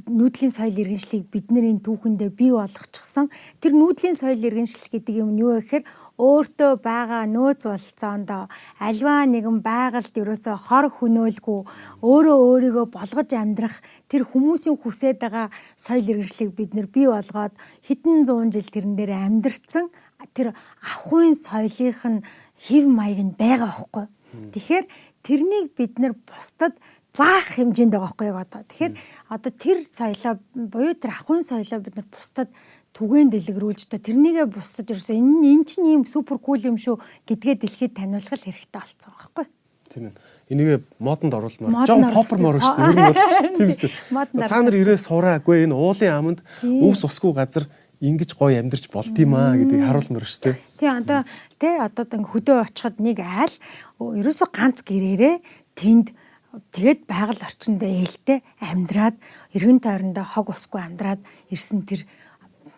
нүүдлийн соёл иргэншлийг бидний түүхэндээ бий болгочихсон. Тэр нүүдлийн соёл иргэншил гэдэг юм нь юу вэ гэхээр өөртөө байгаа нөөц болцоонд альва нэгэн байгальд ерөөсө хор хөнөөлгүй өөрөө өөрийгөө болгож амьдрах тэр хүмүүсийн хүсэж байгаа соёл иргэншлийг бид нэр бий болгоод хэдэн зуун жил тэрэн дээр амьдэрсэн тэр ахуйн соёлынх нь хев маяг нь байгаа байхгүй. Тэгэхээр тэрнийг бид нэр бусдад заах хэмжээнд байгаа байхгүй юу одоо. Тэгэхээр одоо тэр соёлоо буюу тэр ахуйн соёлоо бид нар бусдад түгээн дэлгэрүүлж та тэрнийгээ бусдад ерөөсөө энэ эн чинь ийм супер кул юм шүү гэдгээ дэлхийд таниулах хэрэгтэй болсон байхгүй. Тийм ээ. Энийг модонд оруулмаар. Жон поппермор шүү дээ. Ер нь бол тийм үү. Та нар ирээ сураагүй энэ уулын аманд өвс усгүй газар ингэж гоё амьдарч болд юм аа гэдгийг харуулмаар шүү дээ. Тий одоо тий одоо хөдөө очиход нэг айл ерөөсө ганц гэрээрээ тэнд тэгээд байгаль орчинд ээлтэй амьдраад эргэн тойрондоо хог усгүй амьдраад ирсэн тэр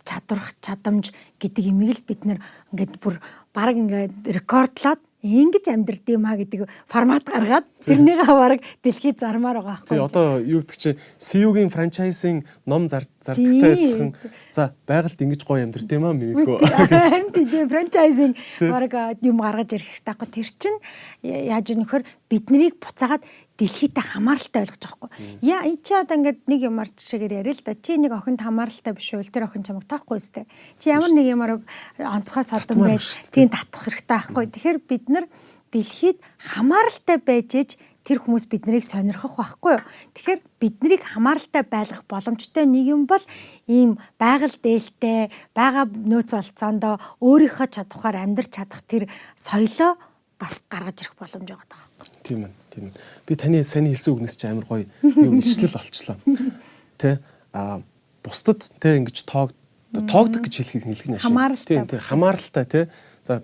чадварх чадамж гэдэг имийг л бид нэр ингээд бүр баг ингээд рекордлоод ингэж амьдрд юм а гэдэг формат гаргаад тэрнийг аваараг дэлхийд зармаар байгаа байхгүй. Тий одоо юу гэдэг чи CU-гийн франчайзинг ном зардагтай адилхан за байгальд ингэж гоё амьдрд юм а. Харин тий франчайзинг бараг юм гаргаж ирэх байхгүй. Тэр чин яаж нөхөр биднийг буцаагаад дэлхийдээ хамааралтай ойлгож байгаа хгүй. Яа чи одоо ингээд нэг юмар жишээгээр яриа л да. Чи нэг охинд хамааралтай биш үл тэр охин чамайг таахгүй сте. Чи ямар нэг юмар онцгой содон байж тийм татах хэрэгтэй байхгүй. Тэгэхээр бид нар дэлхийд хамааралтай байж ээж тэр хүмүүс биднийг сонирхох байхгүй юу. Тэгэхээр биднийг хамааралтай байлгах боломжтой нэг юм бол ийм байгаль дээлтэй, байгаа нөөц болцоондоо өөрийнхөө чадвараар амьдрч чадах тэр соёлоо бас гаргаж ирэх боломж байгаа даа. Тийм ээ. Тийм. Би таны сайн хэлсэн үгнээс чи амар гоё юм ишлэл олчлоо. Тэ а бусдад тэ ингэж тоог тоогдог гэж хэлхийг хэлэх нь Хамааралтай. Тийм хамааралтай тэ. За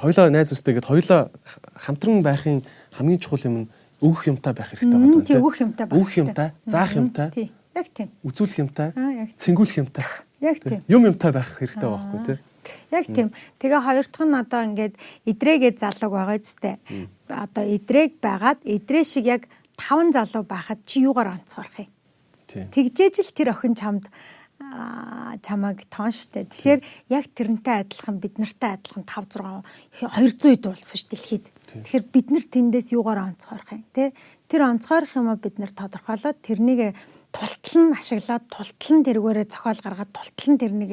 хоёлоо найз үстэй гэд хоёлоо хамтран байхын хамгийн чухал юм нь өгөх юмтай байх хэрэгтэй байна. Тийм өгөх юмтай байх. Өгөх юмтай, заах юмтай. Тийм. Яг тийм. Үзүүлэх юмтай, цэнгүүлэх юмтай. Яг тийм. Юм юмтай байх хэрэгтэй байхгүй тий. Яг тийм. Тэгээ хоёр дахь нь одоо ингээд идрээгээ залууг байгаа зүтэй. Одоо идрэг байгаад идрээ шиг яг таван залуу байхад чи юугаар онцгорох юм? Тэгжээж л тэр охин чамд чамаг тоон штэ. Тэгэхээр яг тэрнтэй адилхан бид нартай адилхан 5 6 200 ид болсон ш дэлхийд. Тэгэхээр бид нар тэндээс юугаар онцгойрох юм те? Тэр онцгойрох юм бид нар тодорхойлоод тэрнийг тултал нь ашиглаад тултал нь тэргээрээ зохиол гаргаад тултал нь тэрнийг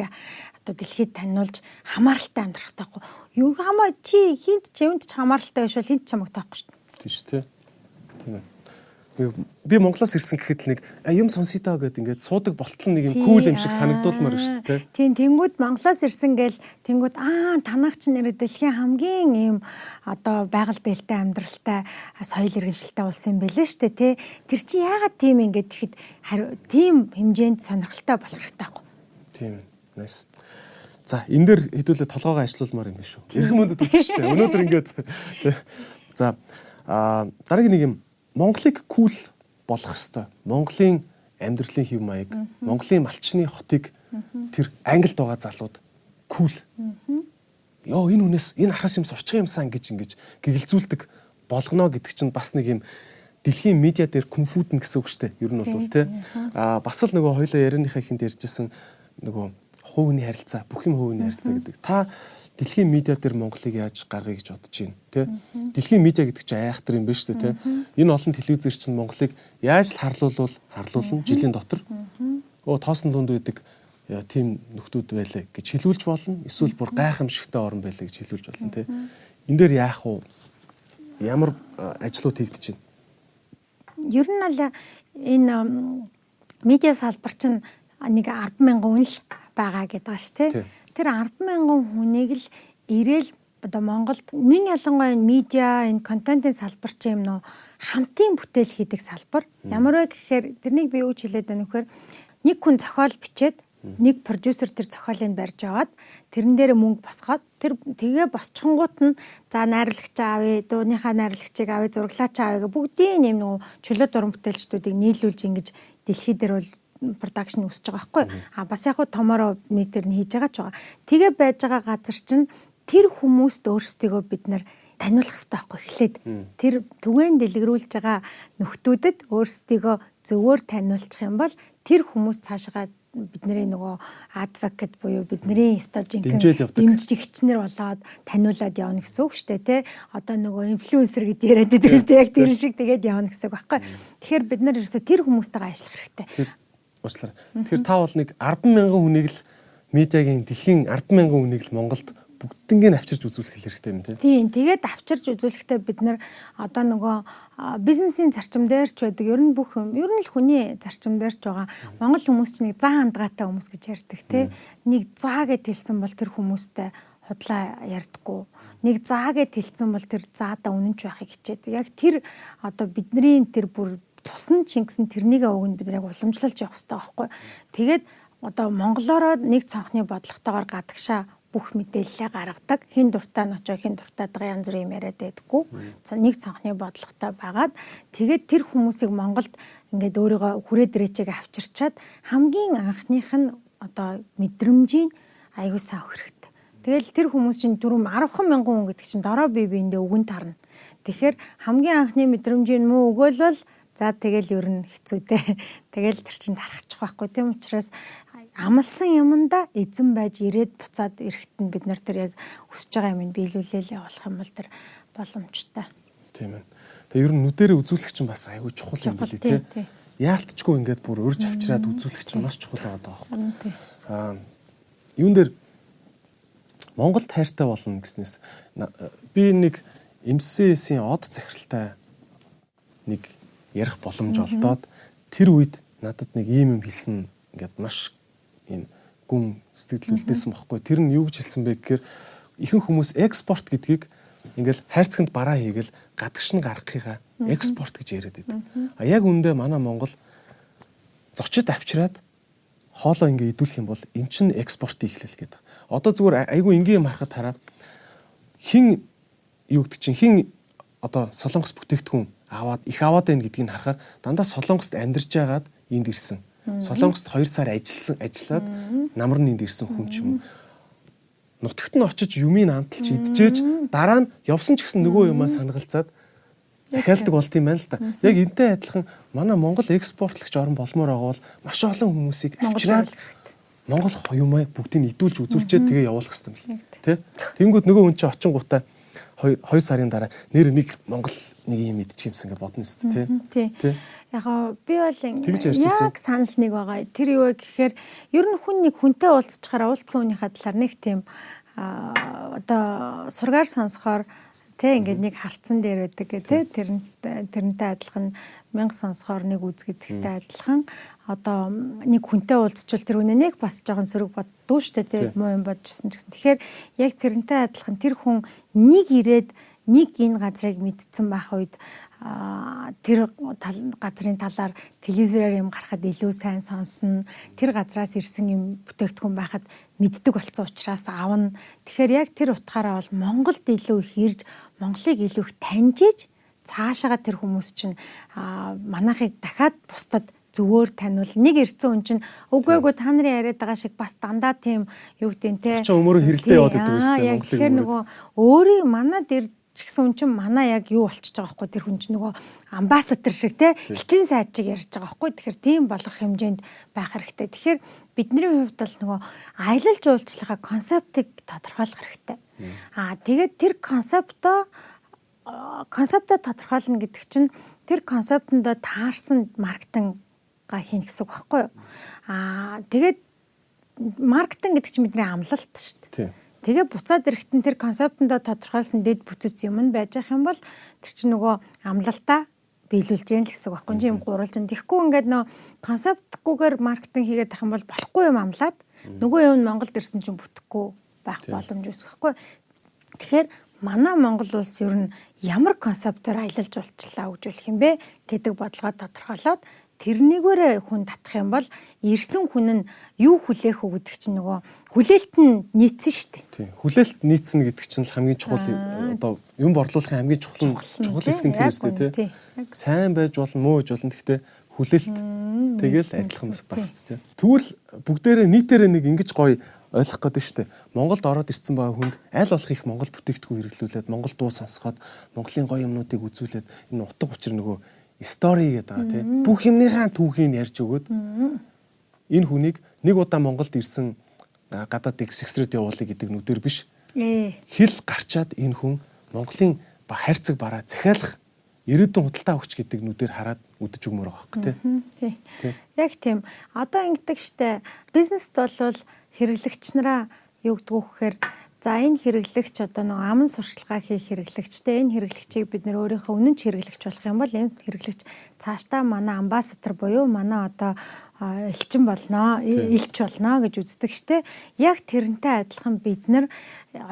одоо дэлхийд таниулж хамааралтай амьдрах хэрэгтэй байхгүй юу хамаа чи хинт ч юунд ч хамааралтай биш бол хинт ч чамаг таахгүй шүү дээ тийм шүү дээ тийм ээ би Монголоос ирсэн гэхэд нэг юм сонсё даа гэд ингээд суудаг болтол нэг юм кул юм шиг санагдуулмаар шүү дээ. Тийм тэнгууд Монголоос ирсэн гээл тэнгууд аа танах ч нэр дэлхийн хамгийн юм одоо байгаль дэлтэй амьдралтай соёл иргэншилтэй улс юм бэлээ шүү дээ тий. Тэр чи яагаад тийм ингээд тэгэхэд тийм хэмжээнд сонирхолтой болох хэрэгтэй байхгүй. Тийм. Nice. За энэ дээр хэдүүлээ толгоогоо ажилуулмаар юм биш үү? Эрхэм мөндөд үзсэн шүү дээ. Өнөөдөр ингээд за дараагийн нэг юм Монголыг кул болгох хэвээр. Монголын амьдралын хэв маяг, Монголын малчны хотыг тэр Англид байгаа залууд кул. Йоо энэ хүнээс энэ ахаас юм сурчих юмсан гэж ингэж гэгэлзүүлдэг болгоно гэдэг чинь бас нэг юм дэлхийн медиа дээр конфуден гэсэн үг шүү дээ. Ер нь бол тий. Аа бас л нөгөө хоёлоо ярианыхаа ихэнд ярьжсэн нөгөө хувийн харилцаа, бүх юм хувийн харилцаа гэдэг. Та дэлхийн медиа дээр Монголыг яаж гаргая гэж бодож байна, тэ? Дэлхийн медиа гэдэг чинь айхтар юм биш үү, тэ? Энэ олон телевизэр чинь Монголыг яаж л харлуулвал харлуулна жилийн дотор. Оо тоосон дунд байдаг тийм нөхдүүд байлаа гэж хэлүүлж болно. Эсвэл бүр гайхамшигтай орн байлаа гэж хэлүүлж болно, тэ? Энд дээр яах вэ? Ямар ажлууд хийгдэж байна? Ер нь бол энэ медиа салбар чинь нэг 10 мянган хүн л байгаа гэдэг ш тий. Тэр 10 мянган хүнийг л ирээл одоо Монголд нэг ялангуяа медиа энэ контентын салбар ч юм нөө хамтын бүтээл хийдэг салбар. Ямар вэ гэхээр тэрнийг би юу ч хэлээд байна вэхээр нэг хүн зохиол бичээд нэг продюсер тэр зохиолыг барьж аваад тэрэн дээр мөнгө босгоод тэр тэгээ босчонгууд нь за найруулагч аавь, дууныхаа найруулагчийг аавь, зураглаач аавь гэх бүгдийн юм нөгөө чөлөө дуран бүтээлчдүүдийг нийлүүлж ингэж дэлхий дээр бол продакшн өсөж байгаа байхгүй. А бас яг хуу томороо метр нь хийж байгаа ч байгаа. Тэгээ байж байгаа газар чинь тэр хүмүүст өөрсдийгөө бид нар таниулах хэрэгтэй байхгүй эхлээд тэр түгээн дэлгэрүүлж байгаа нөхдүүдэд өөрсдийгөө зөвөр таниулчих юм бол тэр хүмүүс цаашгаа бидний нөгөө адвокат буюу бидний стажинг дэмжигчнэр болоод таниулаад явна гэсэн үг шүү дээ тий. Одоо нөгөө инфлюенсер гэж яриад байдаг тийм яг тэр шиг тэгээд явна гэсэн үг байхгүй. Тэгэхээр бид нар ерөөсөө тэр хүмүүстэйгээ ажиллах хэрэгтэй. Уучлаарай. Тэгэхээр та бол нэг 10 мянган хүнийг л медиагийн дэлхийн 10 мянган хүнийг л Монголд бүгднийг авчирч үзүүлэх хэрэгтэй юм тийм. Тийм. Тэгээд авчирч үзүүлэхдээ бид нар одоо нөгөө бизнесийн зарчим дээр ч байдаг. Ер нь бүх юм, ер нь л хүний зарчим дээр ч байгаа. Монгол хүмүүс ч нэг заа хандгаатай хүмүүс гэж ярьдаг тийм. Нэг заа гэд хэлсэн бол тэр хүмүүстэй худлаа ярьдаггүй. Нэг заа гэд хэлсэн бол тэр заада үнэнч байхыг хичээдэг. Яг тэр одоо бидний тэр бүр цусан чингсэн тэрнийг өгн бид яг уламжлалж явах хэрэгтэй байхгүй. Тэгээд одоо монголоор нэг цонхны бодлоготойгоор гадагшаа бүх мэдээлэлээ гаргадаг. Хин дуртай нь очоо хин дуртай байгаа янз бүрийн юм яриад байдаггүй. Нэг цонхны бодлоготой байгаад тэгээд тэр хүмүүсийг Монголд ингээд өөрийгөө хүрээ дээрээчээг авчирчаад хамгийн анхных нь одоо мэдрэмжийн аягүй сайн хэрэгтэй. Тэгэл тэр хүмүүс чинь дөрөв 10 мянган хүн гэдэг чинь дорой бие биендээ өгөн тарна. Тэгэхээр хамгийн анхны мэдрэмжийн муу өгөөлөл За тэгэл ер нь хэцүүтэй. Тэгэл тэр чинь тарахчих байхгүй тийм учраас амлсан юманда эзэн байж ирээд буцаад эрэхт нь бид нар тэр яг өсөж байгаа юм биелүүлээл явуулах юм бол тэр боломжтой. Тийм ээ. Тэгээ ер нь нүдэрээ үзүүлэх чинь бас айгүй чухал юм билий тий. Яалтчгүй ингээд бүр урьж авчираад үзүүлэх чинь маш чухал байгаа байхгүй. Аа юун дээр Монгол тайртай болно гэснээс би нэг МСС-ийн од захиралтай нэг ярих боломж олдоод тэр үед надад нэг ийм юм хэлсэн ингээд маш ийм гүн сэтгэл үлдээсэн бохгүй. Тэр нь юу гэж хэлсэн бэ гэхээр ихэнх хүмүүс экспорт гэдгийг ингээл хайрцагт бараа хийгээл гадагш нь гаргахыгаа экспорт гэж яриад байдаг. А яг үндэ манай Монгол зочид авчираад хоолоо ингээ идүүлэх юм бол эн чинь экспортын эхлэл гэдэг. Одоо зүгээр айгүй энгийн юм харахад хараа хин юу гэдэг чинь хин одоо солонгос бүтээгдэхүүн аваад их аваад байна гэдгийг харахаар дандаа Солонгост амьдарч байгаад энд ирсэн. Солонгост 2 сар ажилласан ажиллаад намар нь энд ирсэн хүн ч юм уу. Нутагт нь очиж юмыг амталж идчихэж дараа нь явсан ч гэсэн нөгөө юмаа санагалцаад захиалдаг болт юм байна л да. Яг энтэй адилхан манай Монгол экспортлогч орн болмоор байгаа бол маш олон хүмүүсийг авчираад Монгол юмаа бүгдийг идүүлж үзүүлчихэд тэгээ явуулах хэрэгтэй юм л. Тэ? Тэнгүүд нөгөө хүн чинь очингуудаа 2 2 сарын дараа нэр нэг Монгол нэг юм идчих юмсан гэж бодно шүү дээ тий. Яг гоо би бол яг санал нэг байгаа. Тэр юу вэ гэхээр ер нь хүн нэг хүнтэй уулзчихаар уулзсан хүнийхээ талаар нэг тийм одоо сургаар сонсохоор Тэ ингээд нэг харцсан дээр байдаг гэ тэ тэр тэрнтэй адилхан мянга сонсохоор нэг үзгэдэгтэй адилхан одоо нэг хүнтэй уулзчвал тэр үнэ нэг бас жоохон сөрөг боддгоо штэ тэ муу юм бодчихсон гэсэн. Тэгэхээр яг тэрнтэй адилхан тэр хүн нэг ирээд нэг энэ газрыг мэдсэн байх үед тэр газрын талаар телевизээр юм гарахад илүү сайн сонсно. Тэр газраас ирсэн юм бүтээгдэхүүн байхад мэддэг болсон учраас аавна. Тэгэхээр яг тэр утгаараа бол Монголд илүү их ирж Монголыг илүү их таньжиж цаашаага тэр хүмүүс чинь манайхыг дахиад бусдад зөвөр таниул нэг ирсэн хүн чинь үгүй үгүй та нарын яриад байгаа шиг бас дандаа тийм юу гэдэг нь те. Чи өмөрөө хэрэгтэй яваад байдаг юм дээ Монголыг. Тэгэхээр нөгөө өөрийг манад ирж ч гэсэн хүн чинь манай яг юу болчихж байгаа байхгүй тэр хүн чинь нөгөө амбассадор шиг те элчин сайд чиг ярьж байгаа байхгүй тэгэхээр тийм болох хэмжээнд байх хэрэгтэй. Тэгэхээр бидний хувьд бол нөгөө аялал жуулчлалынхаа концептыг тодорхойлох хэрэгтэй. Аа тэгээд тэр концептоо концептоо тодорхойлно гэдэг чинь тэр концептэндөө таарсан маркетинга хийн гэсэн үг байхгүй юу? Аа тэгээд маркетинг гэдэг чинь бидний амлалт шүү дээ. Тэгээ буцаад ирэхтэн тэр концептэндөө тодорхойлсон дэд бүтц юм нь байж ах юм бол тэр чинь нөгөө амлалтаа биелүүлж яах гэсэн үг байхгүй юм гурвалжин. Тэгэхгүй ингээд нөө концептгүйгээр маркетинг хийгээд тах юм бол болохгүй юм амлаад нөгөө юм нь Монголд ирсэн чинь бүтэхгүй байх боломж үүсэх байхгүй. Тэгэхээр манай Монгол улс ер нь ямар концептоор аялал жуулчлалаа хөгжүүлэх юм бэ гэдэг бодлогоо тодорхойлоод тэрнийгээрээ хүн татах юм бол ирсэн хүн нь юу хүлээх үү гэдэг чинь нөгөө хүлээлт нь нийцсэн шүү дээ. Тийм. Хүлээлт нийцнэ гэдэг чинь хамгийн чухал одоо юм борлуулахын хамгийн чухал чухал хэсэг нь тэр үстэй тий. Сайн байж болно, муу байж болно. Гэхдээ хүлээлт тэгэл адилхан бас багс тий. Тэгвэл бүгдээрээ нийтээрээ нэг ингэж гоё ойлгох гэдэг шүү дээ. Монголд ороод ирсэн байгаа хүнд аль болох их монгол бүтээгдэхүүн хэрэглүүлээд монгол дуу сонсоход монголын гоё юмнуудыг үзүүлээд энэ утга учир нөгөө стори гэдэг байгаа тийм. Бүх юмныхаа түүхийг ярьж өгөөд энэ хүнийг нэг удаа Монголд ирсэн гадаад эксэксрэд явуулъя гэдэг нүдээр биш. Хэл гарчаад энэ хүн Монголын хайрцаг бараа захиалах ирээдүйн худалдаа өгч гэдэг нүдээр хараад үдэж өгмөр байгаа хөөх тий. Яг тийм. Одоо ингэдэг штэ бизнест бол хэрэглэгч нараа юу гэдэг вэ гэхээр За энэ хэрэглэгч одоо нэг аман сурчлагаа хийх хэрэглэгчтэй энэ хэрэглэгчийг бид нөр өөрийнхөө үнэн ч хэрэглэгч болох юм бол энэ хэрэглэгч цаашдаа манай амбассадор буюу манай одоо элчин болно, илч болно гэж үздэг штэ. Яг тэрнтэй адилхан бид нар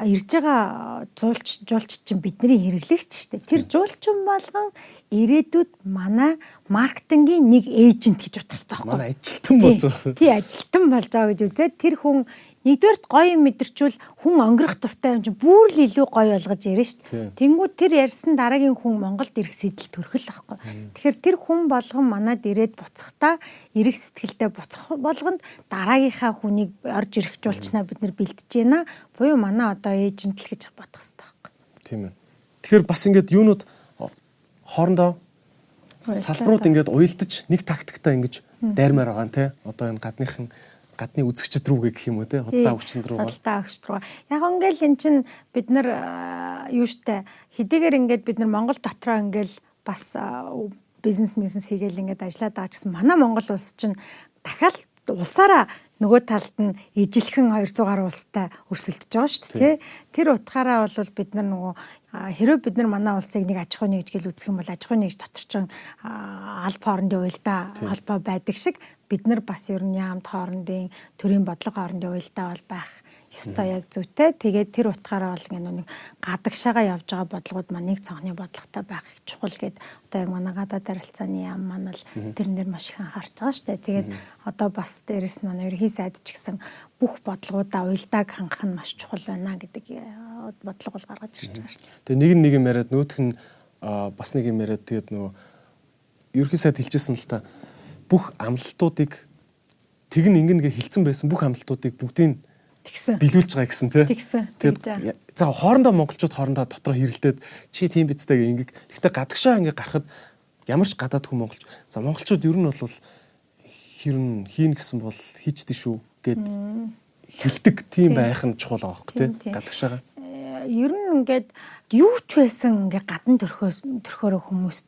ирж байгаа зуулч жуулч чинь бидний хэрэглэгч штэ. Тэр жуулчин болгон ирээдүйд манай маркетингийн нэг эйжент гэж хэрэгтэй байхгүй. Манай ажилтан болж байгаа. Тий, ажилтан болж байгаа гэж үзээд тэр хүн нэгдүгээрт гоё юм мэдэрчүүл хүн өнгөрөх дуртай юм чинь бүр л илүү гоё болгож яриа шүү дээ. Тэнгүүд тэр ярьсан дараагийн хүн Монголд ирэх сэтэл төрхөл байхгүй. Тэгэхээр тэр хүн болгон манад ирээд буцахтаа эрэх сэтгэлдээ буцах болгонд дараагийнхаа хүнийг орж ирэх жуулчнаа бид нэр бэлтэж байна. Буюу манай одоо эйжент л гэж бодох хэрэгтэй байхгүй. Тийм ээ. Тэгэхээр бас ингээд юунууд хоорондоо салбарууд ингээд уялдаж нэг тактиктай ингэж дайрмаар байгаа те. Одоо энэ гадныхан гадны үзэгчд рүүгээ гэх юм уу те? Худалдаа өгчөнд рүү худалдаа өгч рүү яг ингээл эн чин бид нар юу штэ хэдийгээр ингээд бид нар Монгол дотроо ингээл бас бизнес бизнес хийгээл ингээд ажиллаад байгаа ч гэсэн манай Монгол улс чинь дахиад улсаараа нөгөө талд нь ижилхэн 200 гаруй улстай өрсөлдөж байгаа шүү дээ. Тэр утгаараа бол бид нар нөгөө хэрэв бид нар манай улсыг нэг аж ахуй нэгж гэл үзэх юм бол аж ахуй нэгж дотор ч алба хоорондын уялдаа холбоо байдаг шиг бид нар бас ер нь яамд хоорондын төрийн бодлого хоорондын уялдаа бол байх ёстой яг зүйтэй. Тэгээд тэр утгаараа бол нэг гадагшаага явж байгаа бодлогод маань нэг цонхны бодлоготой байх чухал гэд. Одоо яг манай гадаад харилцааны яам маань бол тэрнэр маш их анхаарч байгаа штэ. Тэгээд одоо бас дээрэс нь манай ерхий сайд ч гэсэн бүх бодлогуудаа уялдааг хангах нь маш чухал байна гэдэг э, бодлого бол гаргаж ирж байгаа штэ. Тэгээд нэг нь нэг юм яриад нөтх нь бас нэг юм яриад тэгээд нөгөө ерхий сайд хэлжсэн л та бүх амлалтуудыг тэг н ингэнгээ хилцэн байсан бүх амлалтуудыг бүгдийг Тэгсэн. Билүүлж байгаа гэсэн тий. Тэгсэн. Тэгээд за хоорондоо монголчууд хоорондоо дотроо хэрэлдээд чи тийм бидтэй ингээ. Гэхдээ гадагшаа ингээ гарахад ямар ч гадаад хүн монголч. За монголчууд ер нь бол хэрн хийн гэсэн бол хийчдээ шүү гэд хэлдэг тийм байх нь чухал байгаа хөх тий. Гадагшаага. Э, ер нь ингээд юу ч байсан ингээ гадна төрхөөс төрхөөрөө хүмүүст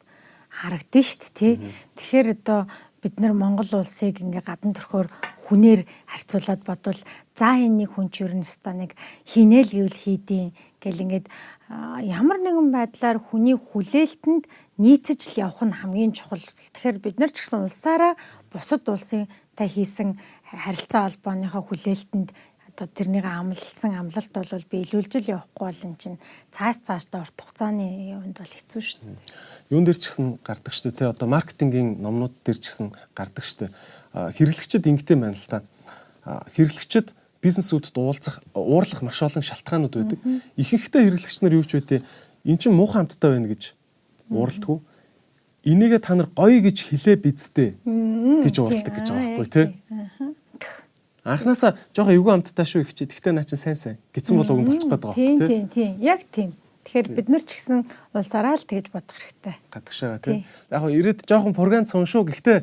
харагдсан шүү дээ тий. Тэгэхээр одоо бид нар Монгол улсыг ингээ гадна төрхөөр хүнээр харьцуулаад бодвол за энэ нэг хүн ч ер нь ста нэг хийнэл гэвэл хийдیں۔ гэл ингээд ямар нэгэн байдлаар хүний хүлээлтэнд нийцэж л явах нь хамгийн чухал. Тэгэхээр бид нар ч гэсэн улсаараа бусад улсын та хийсэн харилцаа холбооныхоо хүлээлтэнд одоо тэрнийг амлсан амлалт бол биелүүлж л явахгүй бол эн чинь цаас цаашдаа урт хугацааны юунд бол хэцүү шүү дээ. Юун дээр ч гэсэн гардаг шүү дээ. Одоо маркетингийн номнууд дээр ч гэсэн гардаг шүү дээ хэрэглэгчид ингэтэй байна л та. Хэрэглэгчид бизнесүүдэд уулзах уурлах маш олон шалтгаанууд байдаг. Ихэнхдээ хэрэглэгч нар юу ч үгүй эн чинь муухай хамттай байна гэж уурладгүй. Энийгээ та нар гоё гэж хэлээ бидтэй гэж уурладаг гэж байгаа байхгүй тий. Анхнаасаа жоохон эвгүй амттай шүү их чи. Тэгтээ наа чин сайн сайн гэсэн бол уг нь болчих гээд байгаа байхгүй тий. Тийм тийм. Яг тийм. Тэгэхээр бид нар ч гэсэн улсаараа л тэгж бодох хэрэгтэй. Гадагшаага тий. Яг нь ирээд жоохон пурган цун шүү. Гэхдээ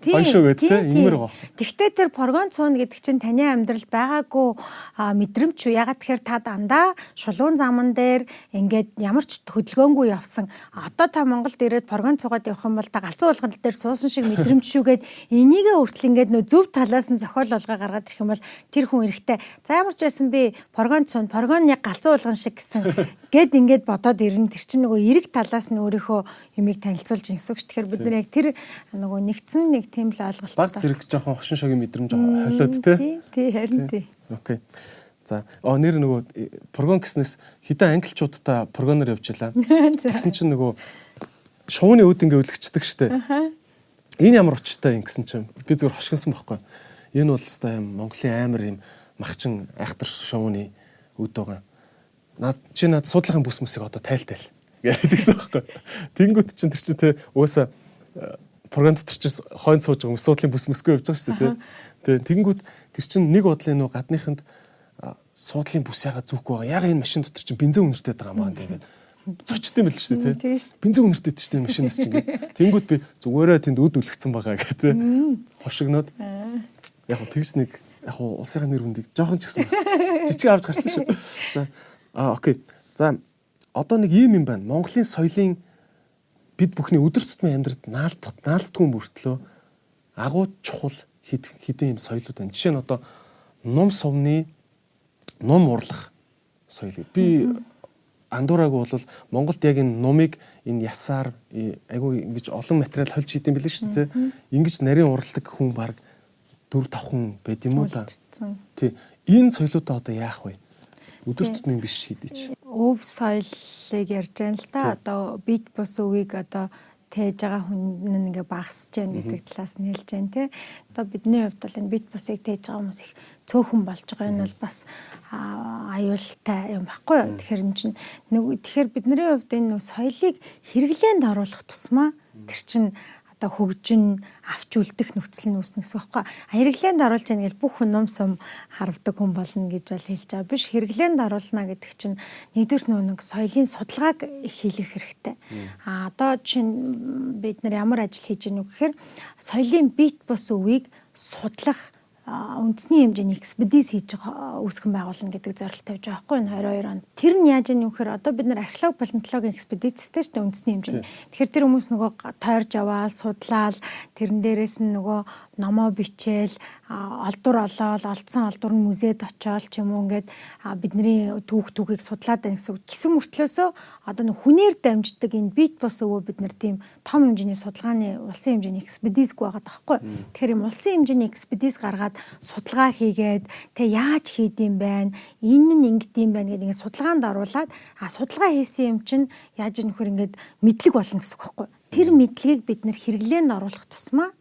Шүү гэдэг тийм иймэр байгаа. Тэгвэл тэр прогон цуун гэдэг чинь таны амьдрал байгаагүй мэдрэмж үү? Ягаад тэгэхээр та дандаа шулуун заман дээр ингээд ямар ч хөдөлгөөнгүй явсан. Одоо та Монголд ирээд прогон цугаад явах юм бол та галзуу уулган дээр суусан шиг мэдрэмж шүүгээд энийгээ хүртэл ингээд нөө зөв талаас нь зохиол олгоо гаргаад ирэх юм бол тэр хүн эрэхтэй. За ямар ч байсан би прогон цуун, прогон яг галзуу уулган шиг гэсэн гэд ингээд бодоод ирнэ. Тэр чинь нөгөө эрэг талаас нь өөрийнхөө юмыг танилцуулж ингэсэн үг. Тэгэхээр бид нар яг тэр нөгөө нэгдсэн нэг тийм л ойлголт. Баг зэрэг жоохон хошин шогийн мэдрэмж холиод тий. Тий, харин тий. Окей. За, оо нэр нөгөө э, прогон гэснээс хитэн англичуудтай прогоноор явжлаа. Тэгсэн чинь нөгөө шууны үүдингээ өлгчдөг штэ. Энэ ямар учиртай юм гэсэн чинь би зүгээр хошгинсан байхгүй. Энэ бол өстой юм Монголын аймар юм махчин айхтар шууны үд байгаа. Наад чи наад судлахын бүс мөсийг одоо тайлтал гэдэг гэсэн байхгүй. Тэнгүүт чинь тэр чинь те уусаа програм дотор ч хойно сууж байгаа суудлын бүс мөсгөө явж байгаа шүү дээ тий. Тэгэнгүүт тэр чинь нэг бодлын нөө гадныханд суудлын бүс яга зүүхгүй байгаа. Яг энэ машин дотор чинь бензин үнэртэй байгаа маа ингээд зочдсон байл шүү дээ тий. Бензин үнэртэй шүү дээ машинаас чинь. Тэнгүүт би зүгээрээ тэнд өд үлгцэн байгаа гэдэг хошигноод яг тэгс нэг яг улсын нэр хүндийг жоохон ч гэсэн бас жижиг авч гарсан шүү. За а окей. За одоо нэг ийм юм байна. Монголын соёлын бид бүхний өдөр тутмын амьдралд наалдах наалддгүй мөртлөө агуу чухал хэд хэдэн юм соёлууд байна. Жишээ нь одоо ном сувны ном урлах соёл. Би андуураагүй бол Монголд яг энэ нумыг энэ ясаар айгүй ингэж олон материал хольж хийдэм билээ шүү дээ. Ингэж нарийн уралдаг хүн баг 4 5 хүн байд юм уу та. Тий. Энэ соёлуудаа одоо яах вэ? Өдөр тутмын биш хийдэж. Өв соёлыг ярьж байна л да. Одоо бит бус өвийг одоо тээж байгаа хүн нь ингээ багасж байна гэдэг талаас нь хэлж байна те. Одоо бидний хувьд бол энэ бит бусыг тээж байгаа хүмүүс их цөөхөн болж байгаа энэ бол бас аюултай юм баггүй юу. Тэгэхээр эн чинь нэг тэгэхээр бидний хувьд энэ соёлыг хэрэглээнд оруулах тусмаа тэр чинь одоо хөгжин авч үлдэх нөхцөл нь үүснэ гэсэн байхгүй. Хэрэглээнд оруулж яана гэж бүх хүн ном сум харавдаг хүн болно гэж бол хэлж байгаа биш. Хэрэглээнд оруулна гэдэг чинь нэгдүгээр нөө нэг соёлын судалгааг хийх хэрэгтэй. А одоо чинь бид нар ямар ажил хийж гэнэ вэ гэхээр соёлын бит бус өвийг судлах үндэсний хэмжээний экспедиц хийж үүсгэн байгуулна гэдэг зорилт тавьж байгаа байхгүй энэ 22 онд. Тэр нь яаж ийм вэхээр одоо бид нар археолог палеонтологийн экспедицтэй шүү дээ үндэсний хэмжээний. Тэгэхээр тэр хүмүүс нөгөө тойрж аваад судлаад тэрэн дээрээс нь нөгөө номоо бичээл олдур олоод олдсон олдур нь музейд очиол ч юм уу ингээд бидний түүх түүхийг судлаад байна гэсэн. Гисэн мөртлөөсөө одоо нэг хүнээр дамждаг энэ бит бос өвөө бид нар тийм том хэмжээний судалгааны улсын хэмжээний экспедицгүй байгаа таахгүй. Тэгэхээр юм улсын хэмжээний экспедиц гаргаад судалгаа хийгээд тэг яаж хийдэм байх, энэ нь ингэдэм байх гэдэг ингээд судалгаанд оруулаад а судалгаа хийсэн юм чинь яаж нөхөр ингээд мэдлэг болно гэсэн үг байхгүй. Тэр мэдлэгийг бид нэр хэрэглээнд оруулах тусмаа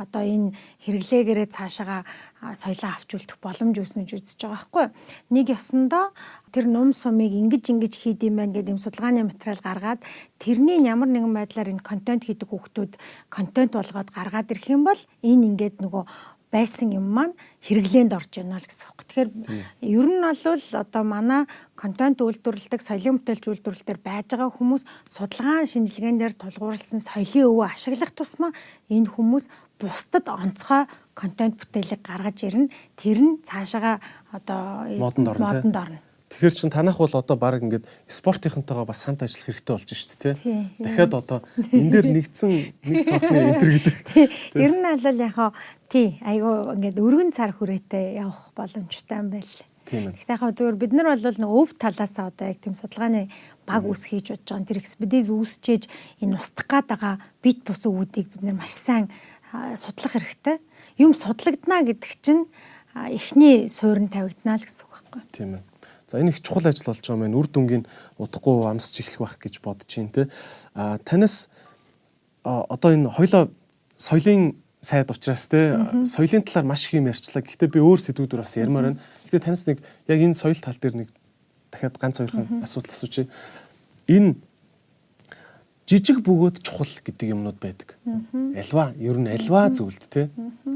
одоо энэ хэрэглээгээрээ цаашаага соёлоо авч үлдэх боломж үүснэ гэж үзэж байгаа байхгүй. Нэг ёсондоо тэр нум сумыг ингэж ингэж хийд юм байна гэдэг юм судалгааны материал гаргаад тэрний ямар нэгэн байдлаар энэ контент хийдэг хүүхдүүд контент болгоод гаргаад ирэх юм бол энэ ингээд нөгөө байсан юм маань хэрэглээнд орж байна л гэсэн үг. Тэгэхээр ер нь бол одоо манай контент үйлдвэрлэдэг, соёлын бүтээлч үйлдвэрлэлээр байж байгаа хүмүүс судалгаан шинжилгээнд дээр тулгуурласан соёлын өвөө ашиглах тусмаа энэ хүмүүс бусдад онцгой контент бүтээлийг гаргаж ирнэ. Тэр нь цаашаага одоо модонд орно. Тэгэхээр чин танах бол одоо баг ингээд спортынхантайгаа бас хамт ажиллах хэрэгтэй болж шүү дээ тий. Дахиад одоо энэ дээр нэгдсэн нэг цонхны энтер гэдэг. Ер нь аль яг тий айгу ингээд өргөн цар хүрээтэй явах боломжтой юм байл. Тийм ээ. Тэгэхээр зүгээр бид нар бол нэг өв талаасаа одоо яг тийм судалгааны баг ус хийж бодож байгаа. Тэр экспедиз үүсчээж энэ устгах гад байгаа бит бус үүдийг бид нар маш сайн судлах хэрэгтэй. Юм судлагдана гэдэг чинь эхний суурин тавигдана л гэсэн үг байхгүй. Тийм ээ. За энэ их чухал ажил болж байгаа маань үр дүнгийн удахгүй амсч эхлэх байх гэж бодож байна те. А танаас одоо энэ хоёлоо соёлын сайд учраас те соёлын талаар маш их юм ярьчлаа. Гэхдээ би өөр сэдвүүдээр бас ярмаар байна. Гэхдээ танаас нэг яг энэ соёл тал дээр нэг дахиад ганц хоёрхан асуудал асуучих. Энэ жижиг бөгөөд чухал гэдэг юмнууд байдаг. Альва ер нь альва зүйлд те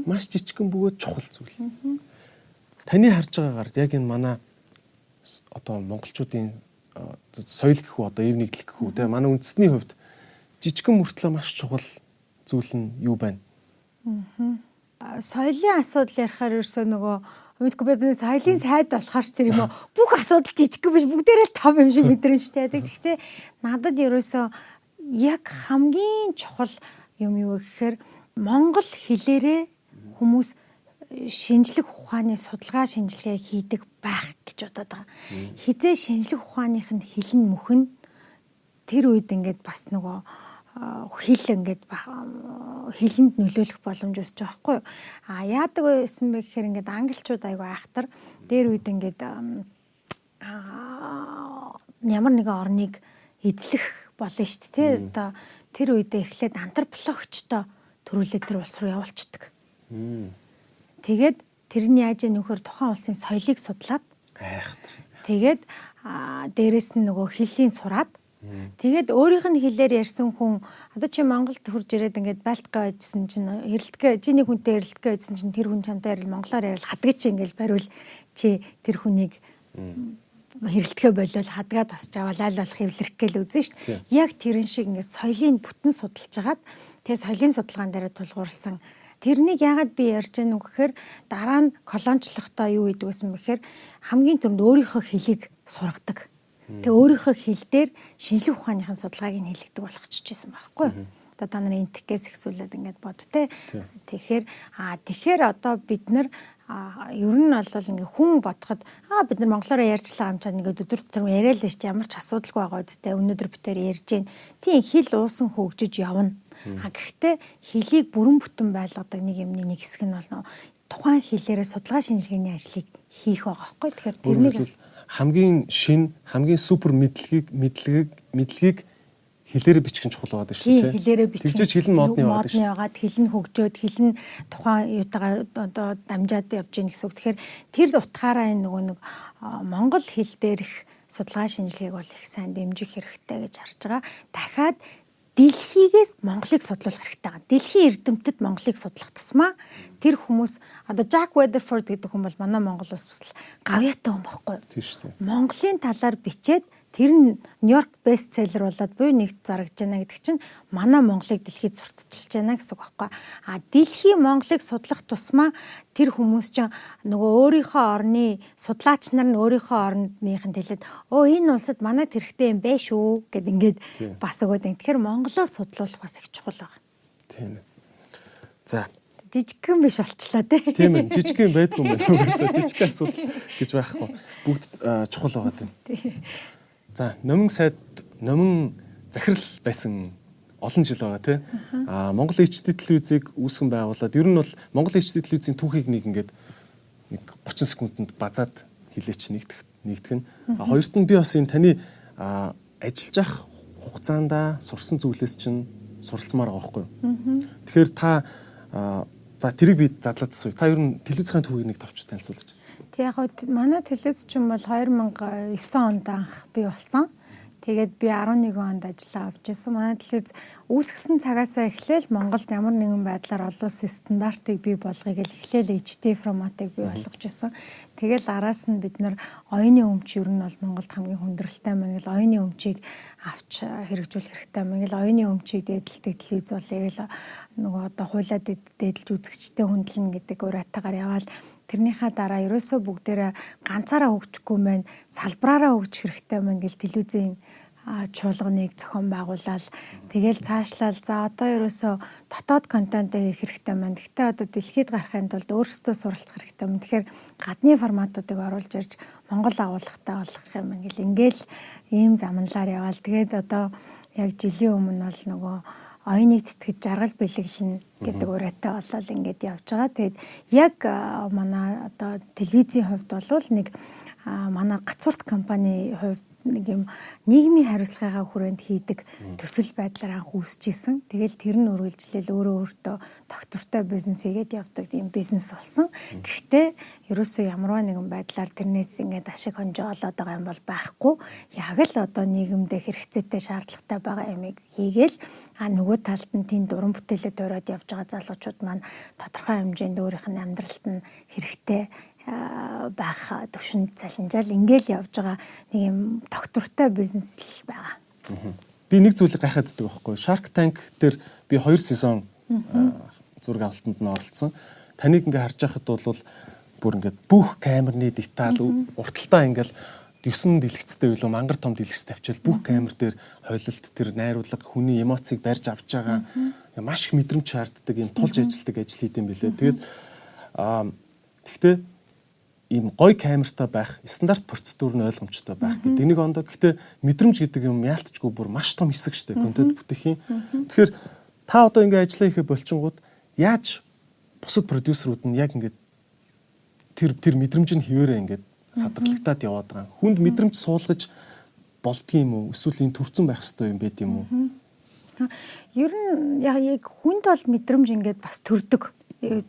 маш жижигхэн бөгөөд чухал зүйл. Таны харж байгаагаар яг энэ манай одоо монголчуудын соёл гэх үү одоо ив нэгдэл гэх үү те манай үндэсний хувьд жижигэн мөртлөө маш чухал зүйл нь юу байна? Аа. Соёлын асуудал ярихаар ерөөсөө нөгөө Мэдгүй бидний соёлын сайд болохоор ч тэр юм уу бүх асуудал жижиг биш бүгдээрээ том юм шиг мэдрэн штэ. Гэхдээ надад ерөөсөө яг хамгийн чухал юм юу гэхээр монгол хэлээрээ хүмүүс шинжлэх ухааны судалгаа шинжилгээ хийдэг байх гэж бодоод байгаа. Хизээ шинжлэх ухааных нь хилэн мөхн тэр үед ингээд бас нөгөө хил ингээд хилэнд нөлөөлөх боломж өсөж байгаа хгүй. А яадаг байсан бэ гэхээр ингээд англичууд айгу айхтар дээр үед ингээд ямар нэгэн орныг эзлэх болно шүү дээ. Тэ одоо тэр үедээ эхлээд антропологчтой төрүүлээд тэр улс руу явуулцдаг. Тэгээд тэрний яаж нөхөр тухайн улсын соёлыг судлаад айхтар. Тэгээд дээрэс нь нөгөө хэллийн сураад Тэгээд өөрийнх нь хэлээр ярьсан хүн одоо чи Монголд хурж ирээд ингээд Балтгаа байжсэн чинь эрэлтгэ чиний хүнтэй эрэлтгэ байжсэн чинь тэр хүн чамтай ярил монголоор ярил хадгач ингээд бариул чи тэр хүнийг хэрэлтгэ болол хадгаа тосч аваад айл болох хэвлэрх гээл үзэн дээ. Яг тэрэн шиг ингээд соёлын бүтэн судалж хагаад тэгээ соёлын судалгаан дээр тулгуурсан Тэрнийг яагаад би ярьж гэнэ үг гэхээр дараа нь колоничлохдоо юу хийдэг гэсэн бэхээр хамгийн түрүүнд өөрийнхөө хэлийг сургадаг. Тэгээ өөрийнхөө хэл дээр шинжлэх ухааныхын судалгааг нь хийлгдэг болгочихжсэн байхгүй юу? Одоо та нарын интекээс ихсүүлээд ингээд бод те. Тэгэхээр а тэгэхээр одоо бид нар а ер нь бол ингээ хүн бодоход аа бид нар монголоор ярьжлаа юм чад ингээд өдөр тутам яриа л шүү ямар ч асуудалгүй байгаа үстэй өнөөдөр бид тээр ярьж гин. Тийм хэл уусан хөгжиж явна. А гэхдээ хэлийг бүрэн бүтэн байлгадаг нэг юмны нэг хэсэг нь бол тухайн хэлээрээ судалгаа шинжилгээний ажлыг хийх байгаа байхгүй тэгэхээр тэрнийг хамгийн шин хамгийн супер мэдлэгийг мэдлэгийг мэдлэгийг хэлээрээ бичих нь чухал байгаа шүү дээ. Хэлээрээ бичих. Тэгжээч нь модны байгаа шүү. Модны байгаад нь хөгжөөд нь тухайн юутагаа одоо дамжаад явж гин гэсэн үг. Тэгэхээр тэр утгаараа энэ нөгөө нэг монгол хэл дээрх судалгаа шинжилгээг бол их сайн дэмжих хэрэгтэй гэж харж байгаа. Дахиад дэлхийгээс Монголыг судлах хэрэгтэй байгаа. Дэлхийн эрдэмтэд Монголыг судлах тусмаа тэр хүмүүс одоо Jack Weatherford гэдэг хүн бол манай Монгол улс бас гавьяатай хүн байхгүй? Тийм шүү дээ. Монголын талаар бичээд Тэр нь Нью-Йорк бестселлер болоод буй нэгт зарагдж байна гэдэг чинь манай Монголыг дэлхийд сурталчилж байна гэсэн үг байхгүй. А дэлхийн Монголыг судлах тусмаа тэр хүмүүс чинь нөгөө өөрийнхөө орны судлаач нар нь өөрийнхөө орныхын хэлээд өө энэ улсад манай тэрхтээ юм бэ шүү гэд ингээд бас өгөөд. Тэгэхээр Монголоо судлуулах бас их чухал байна. Тийм. За жижигхэн биш болчлаа тий. Тийм ээ жижигхэн байдгүй юм байна. Угаасаа жижиг асуудал гэж байхгүй. Бүгд чухал байгаа тийм. За номин сайд номин захирал байсан олон жил байгаа тий. Аа Монгол HD телевизийг үүсгэн байгуулад ер нь бол Монгол HD телевизийн түүхийг нэг ингээд нэг 30 секундэд базаад хилээч нэгдэх нэгдэх нь. Хоёрт нь би бас энэ таны ажиллаж ах хугацаанда сурсан зүйлээс чинь суралцмаар байгаа байхгүй юу. Тэгэхээр та за тэрийг би задлаад асууя. Та ер нь телевизийн түүхийг нэг товч танилцуулж. Тэг яг хөө манай телевиз ч юм бол 2009 онд анх би болсон. Тэгээд би 11 онд ажиллаа авч ирсэн. Манай телевиз үүсгэсэн цагаасаа эхлээл Монголд ямар нэгэн байдлаар олон стандартыг бий болгоё гэж эхлээл HD форматыг бий болгож ирсэн. Тэгэл араас нь бид нар оюуны өмч ер нь бол Монголд хамгийн хүндрэлтэй мэн гэл оюуны өмчийг авч хэрэгжүүлэх хэрэгтэй мэн гэл оюуны өмчийг дээдэлдэг телевиз болъё гэл нөгөө одоо хуйлаа дээдэлж үзэгчтэй хүндлэн гэдэг уриатаагаар яваал Тэрнийхээ дараа ерөөсөө бүгдээрээ ганцаараа хөгжихгүй мэн салбраараа хөгжих хэрэгтэй мэн гэл телевизийн чуулганыг зохион байгуулаад тэгэл цаашлал за одоо ерөөсөө дотоод контент хийх хэрэгтэй маань. Гэхдээ одоо дэлхийд гарахын тулд өөрсдөө суралцах хэрэгтэй маань. Тэгэхээр гадны форматуудыг оруулж ирж Монгол агуулгатай болгох юм ингээл ингээл ийм замналаар яваал. Тэгээд одоо яг жилийн өмнө бол нөгөө оюуныг тэтгэж жаргал бэлэглэнэ гэдэг ураатай болол ингээд явж байгаа. Тэгээд яг манай одоо телевизийн хувьд бол нэг манай гацуурт компани хувьд нэг юм нийгмийн хариуцлагынхаа хүрээнд хийдэг төсөл байдлаар анх үүсчихсэн. Тэгэл тэр нь үргэлжлэл өөрөө өөртөө доктортой бизнес хийгээд явдаг тийм бизнес болсон. Гэхдээ ерөөсөө ямарваа нэгэн байдлаар тэрнээс ингээд ашиг хонжоо олоод байгаа юм бол байхгүй. Яг л одоо нийгэмдээ хэрэгцээтэй шаардлагатай байгаа ямиг хийгээл а нөгөө талд нь тийм дуран бүтээлээ дөрөөд явж байгаа залуучууд маань тодорхой хэмжээнд өөрийнх нь амьдралд нь хэрэгтэй байх төвшөнд цалинжаал ингээл явж байгаа нэг юм доктортой бизнес л байгаа. Би нэг зүйлийг гайхаад байдаг байхгүй. Shark Tank дээр би 2 сезон зураг авалтанд нь оролцсон. Таныг ингээ харж байхад бол бүр ингээд бүх камерны деталь урталтаа ингээл 9 дэлгэцтэй билүү мангар том дэлгэц тавьчаал бүх камер дээр хойлолт тэр найруулга хүний эмоцийг барьж авч байгаа. Маш их мэдрэмж шаарддаг юм тулж ажилтдаг ажил хийдэм билээ. Тэгээд аа тэгтээ ийм гой камертай байх, стандарт процедур нь ойлгомжтой байх гэдэг нэг ондоо. Гэхдээ мэдрэмж гэдэг юм яалтчгүй бүр маш том хэсэг шүү дээ контент бүтээхийн. Тэгэхээр та одоо ингээ ажиллаа хийхэ болчингууд яаж бусад продюсерүүд нь яг ингээд тэр тэр мэдрэмж нь хിവэрэ ингээд хадгалагтаад яваад байгаа. Хүнд мэдрэмж суулгаж болдгийм үү? Эсвэл энэ төрцөн байх хэрэгтэй юм байд юм уу? Ер нь яг хүнд бол мэдрэмж ингээд бас төрдөг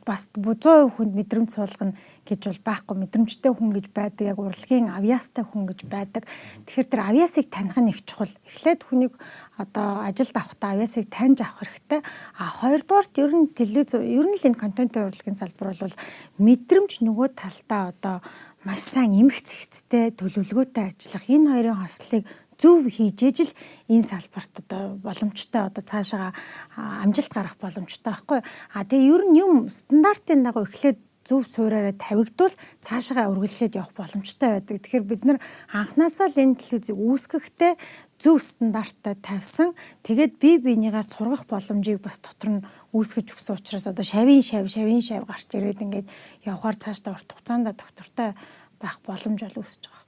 бас 100% хүнд мэдрэмж суулгана гэж бол байхгүй мэдрэмжтэй хүн гэж байдаг яг урлагийн авьяастай хүн гэж байдаг. Тэгэхээр тэр авьяасыг таних нь их чухал. Эхлээд хүнийг одоо ажилд авахдаа авьяасыг таньж авах хэрэгтэй. А хоёрдугаарт ер нь телевиз ер нь л энэ контентын урлагийн салбар бол мэдрэмж нөгөө талдаа одоо маш сайн эмх цэгцтэй төлөвлөгөөтэй ажиллах энэ хоёрын хослыг зөв хийж ижил энэ салбарт одоо боломжтой одоо цаашаа амжилт гарах боломжтой байхгүй. А тэгээ ер нь юм стандартын дагуу эхлээд зөв суураараа тавигдвал цаашаа үргэлжлээд явах боломжтой байдаг. Тэгэхээр бид нар анханасаа л энэ телевизийг үүсгэхдээ зөв стандарттай тавьсан. Тэгээд бие биенийгаа сургах боломжийг бас дотор нь үүсгэж өгсөн учраас одоо шавийн шав, шавийн шав гарч ирээд ингээд явхаар цаашдаа урт хугацаанд доктортой байх боломж бол үүсэж байгаа.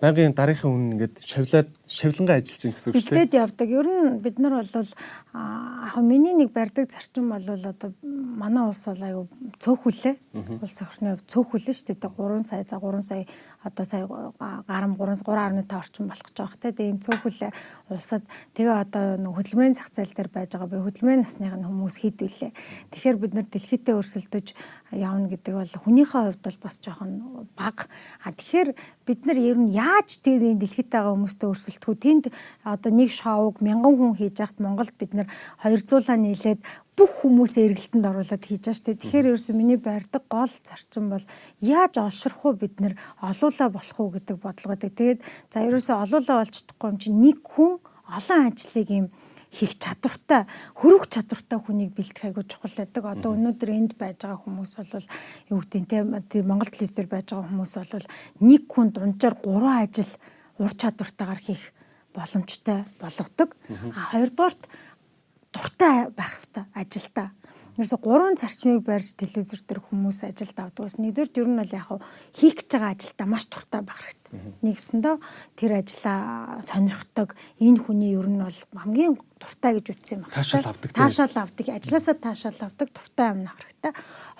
Байнгын дараагийн үн ингээд шавлаад шавлангаа ажиллаж байгаа гэсэн үг шүү дээ. Бэлдээд явдаг. Ер нь бид нар бол аа миний нэг барьдаг зарчим бол одоо манай улс бол аюу цөөхүлээ. Улс орны цөөхүлээ шүү дээ. 3 сая за 3 сая одоо сая гарам 3 3.5 орчим болох гэж байгаа хэрэгтэй. Тэгээ ийм цөөхүлээ улсад тэгээ одоо нэг хөдөлмөрийн зах зээл дээр байж байгаа би хөдөлмөрийн насных нь хүмүүс хийдвүлээ. Тэгэхээр бид нар дэлхийдээ өрсөлдөж явна гэдэг бол хүнийхээ хувьд бол бас жоохон бага. А тэгэхээр бид нар ер нь яаж тэр дэлхийд байгаа хүмүүстэй өрсөлдөх вэ? Тэнд одоо нэг шоуг мянган хүн хийж яхад Монголд бид нар хоёр зуулаа нийлээд бүх хүмүүсээ эргэлтэнд оруулаад хийж байгаа дээ. Тэгэхээр ерөөсөө миний байрдаг гол зарчим бол яаж олшрох уу бид нэр олуулаа болох уу гэдэг бодлоготой. Тэгээд за ерөөсөө олуулаа болж чадахгүй юм чинь нэг хүн олон ажлыг юм хийх чадвартай хөрөх чадвартай хүнийг бэлтгэх айгуу чухал байдаг. Одоо өнөөдөр энд байж байгаа хүмүүс бол юу гэдэг тийм Монгол телевизээр байж байгаа хүмүүс бол нэг хүн дунджаар 3 ажил ур чадвартайгаар хийх боломжтой болгодог. А хоёрдугаарт дуртай байх хэвээр ажилдаа. Нэрсэ гурван зарчмыг барьж телевизор дээр хүмүүс ажилд авдаг. Нэгдүгээр ер нь бол яг хийх гэж байгаа ажилдаа маш дуртай байх хэрэгтэй. Нэгсэндээ тэр ажлаа сонирхдаг энэ хүний ер нь бол хамгийн дуртай гэж үтсэн юм байна. Таашаал авдаг. Ажлаасаа таашаал авдаг дуртай юм авах хэрэгтэй.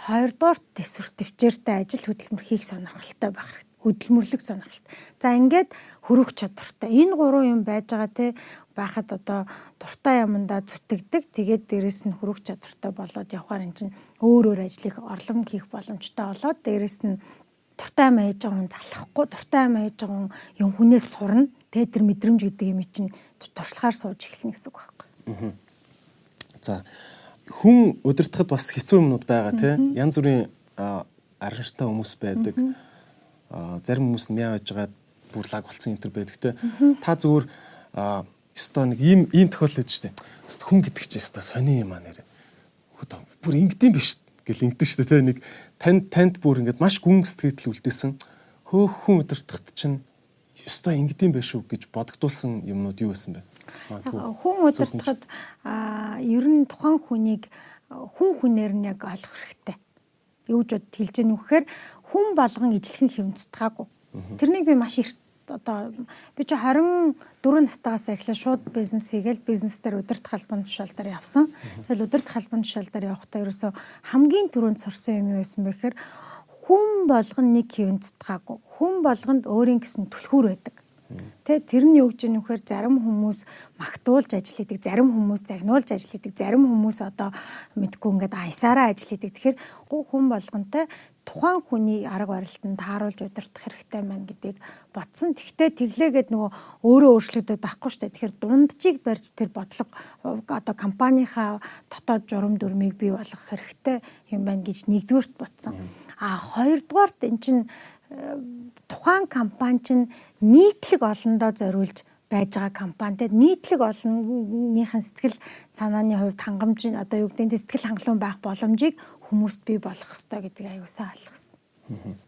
Хоёрдугаар төсвөр төвчээртэй ажил хөдөлмөр хийх сонирхолтой байх хэрэгтэй хөдөлмөрлөх сонирхолт. За ингээд хөрөх чадвартай. Энэ гурван юм байж байгаа те байхад одоо дуртай юмдаа зүтгэдэг. Тэгээд дээрэс нь хөрөх чадвартай болоод явхаар эн чинь өөр өөр ажлыг орлом хийх боломжтой болоод дээрэс нь дуртай юм хийж байгаа хүн залхахгүй, дуртай юм хийж байгаа хүн юм хүнээс сурна. Тэ тэр мэдрэмж гэдэг юм чинь туршлагаар сууж эхэлнэ гэсэн үг байхгүй. За хүн удирдахад бас хэцүү юмнууд байгаа тийм янз бүрийн аранштай хүмүүс байдаг. Зарим хүмүүс нь мяа байж байгаа бүр лаг болцсон энэ төр байдаг те. Та зүгээр ёстой нэг ийм ийм шүү дээ. Ёстой хүн гэдэг чинь ёстой сони юм аа нэрэ. Бүр ингэдэм биш гэл ингэдэж дээ те. Нэг танд танд бүр ингээд маш гүн сэтгэл үлдээсэн хөөх хүн өдөртөгт чинь ёстой ингэдэм байх шүү гэж бодогдуулсан юмнууд юу байсан бэ? Хүн а ер нь тухайн хүнийг хүн хүнээр нь яг олох хэрэгтэй юу гэж хэлж гэнэ үхэхээр хүн болгон ижлэхэн хэвэн цутгаагүй. Тэрнийг би маш их одоо би чи 24 настайгаас эхлээ шууд бизнес хийгээл бизнес дээр удирдах халбан тушаал дээр явсан. Тэгэл удирдах халбан тушаал дээр явахдаа ерөөсө хамгийн түрүүнд сорсон юм юу байсан бэ гэхээр хүн болгон нэг хэвэн цутгаагүй. Хүн болгонд өөрийн гэсэн түлхүүр байдаг. Тэ тэр нь юу гэж нөхөр зарим хүмүүс магтуулж ажил хийдэг, зарим хүмүүс загнуулж ажил хийдэг, зарим хүмүүс одоо мэдгүй ингээд аясаараа ажил хийдэг. Тэгэхээр хүн болгонтэй тухайн хүний арга барилтанд тааруулж удирдах хэрэгтэй маань гэдгийг ботсон. Тэгтээ тэглээгээд нөгөө өөрөө өөрчлөгдөд байхгүй шүү дээ. Тэгэхээр дунджийг барьж тэр бодлого одоо компанийнхаа дотоод журам дүрмийг бий болгох хэрэгтэй юм байна гэж нэгдүгээрт ботсон. А хоёрдугаарт эн чинь тухайн компани чинь нийтлэг олондоо зориулж байж байгаа компанитай нийтлэг олонныхын сэтгэл санааны хувьд хангамж одоо юу гэдэг нь сэтгэл хангалуун байх боломжийг хүмүүст бий болгох ёстой гэдэг аюусаа ойлгосон.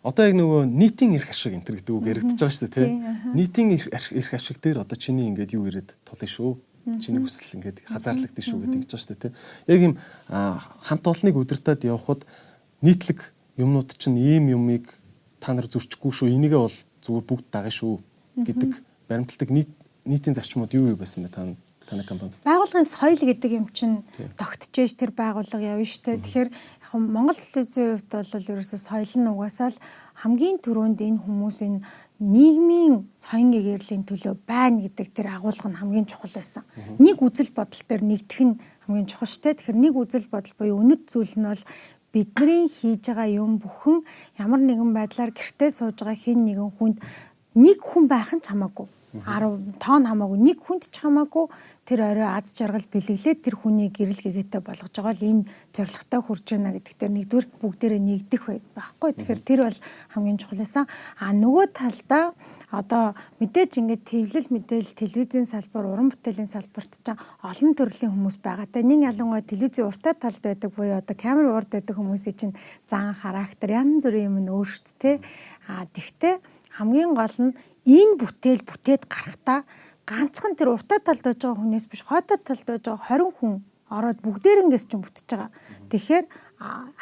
Одоо яг нөгөө нийтийн эрх ашиг энэ гэдэг үг яригдчихэж байгаа шүү дээ тийм. Нийтийн эрх ашиг дээр одоо чиний ингээд юу ирээд тулна шүү. Чиний хүсэл ингээд хазаарлагдсан шүү гэдэг байгаа шүү дээ тийм. Яг юм хамт олныг удирдаад явхад нийтлэг юмнууд чинь ийм юмыг та нар зөрчихгүй шүү. Энийгээ бол зүгээр бүгд дагна шүү гэдэг баримтлагдаг нийт нийтийн зарчмууд юу юу байсан бэ та таны компанид? Байгууллагын соёл гэдэг юм чинь тогтчихэж тэр байгууллага явна шүү дээ. Тэгэхээр Монгол телевизийн хувьд бол ерөөсөө соёл нь угаасаа л хамгийн түрүүнд энэ хүмүүсийн нийгмийн соён гэгэрлийн төлөө байна гэдэг тэр агуулга нь хамгийн чухал байсан. Нэг үзэл бодол төр нэгдэх нь хамгийн чухал дээ. Тэгэхээр нэг үзэл бодол буюу үнэт зүйл нь бол бидний хийж байгаа юм бүхэн ямар нэгэн байдлаар гэртээ сууж байгаа хэн нэгэн хүнд нэг хүн байх нь чамаагүй. 10 тоон хамаагүй нэг хүнд ч хамаагүй тэр орой аз жаргал бэлэглээд тэр хүний гэрэл гэгээтэй болгож байгаа л энэ зорилготой хүрч байна гэдэг дээр нэгдүгээр бүгдээрээ нэгдэх байхгүй. Тэгэхээр тэр бол хамгийн чухалсан. А нөгөө талдаа одоо мэдээж ингээд твлэл мэдээлэл телевизийн салбар, уран бүтээлийн салбарт ч олон төрлийн хүмүүс байгаа. Тэ нэг ялангуяа телевизийн уртаа талд байдаг буюу одоо камер урд байдаг хүмүүсийн чинь зан характер янз бүрийн юм өөрчлөлт тэ. А тэгтээ хамгийн гол нь энэ бүтээл бүтээд гарахтаа ганцхан тэр уртаа талд байж байгаа хүнээс биш хойдоо талд байж байгаа 20 хүн ороод бүгдээрэнгээс ч бүтэж байгаа. Тэгэхээр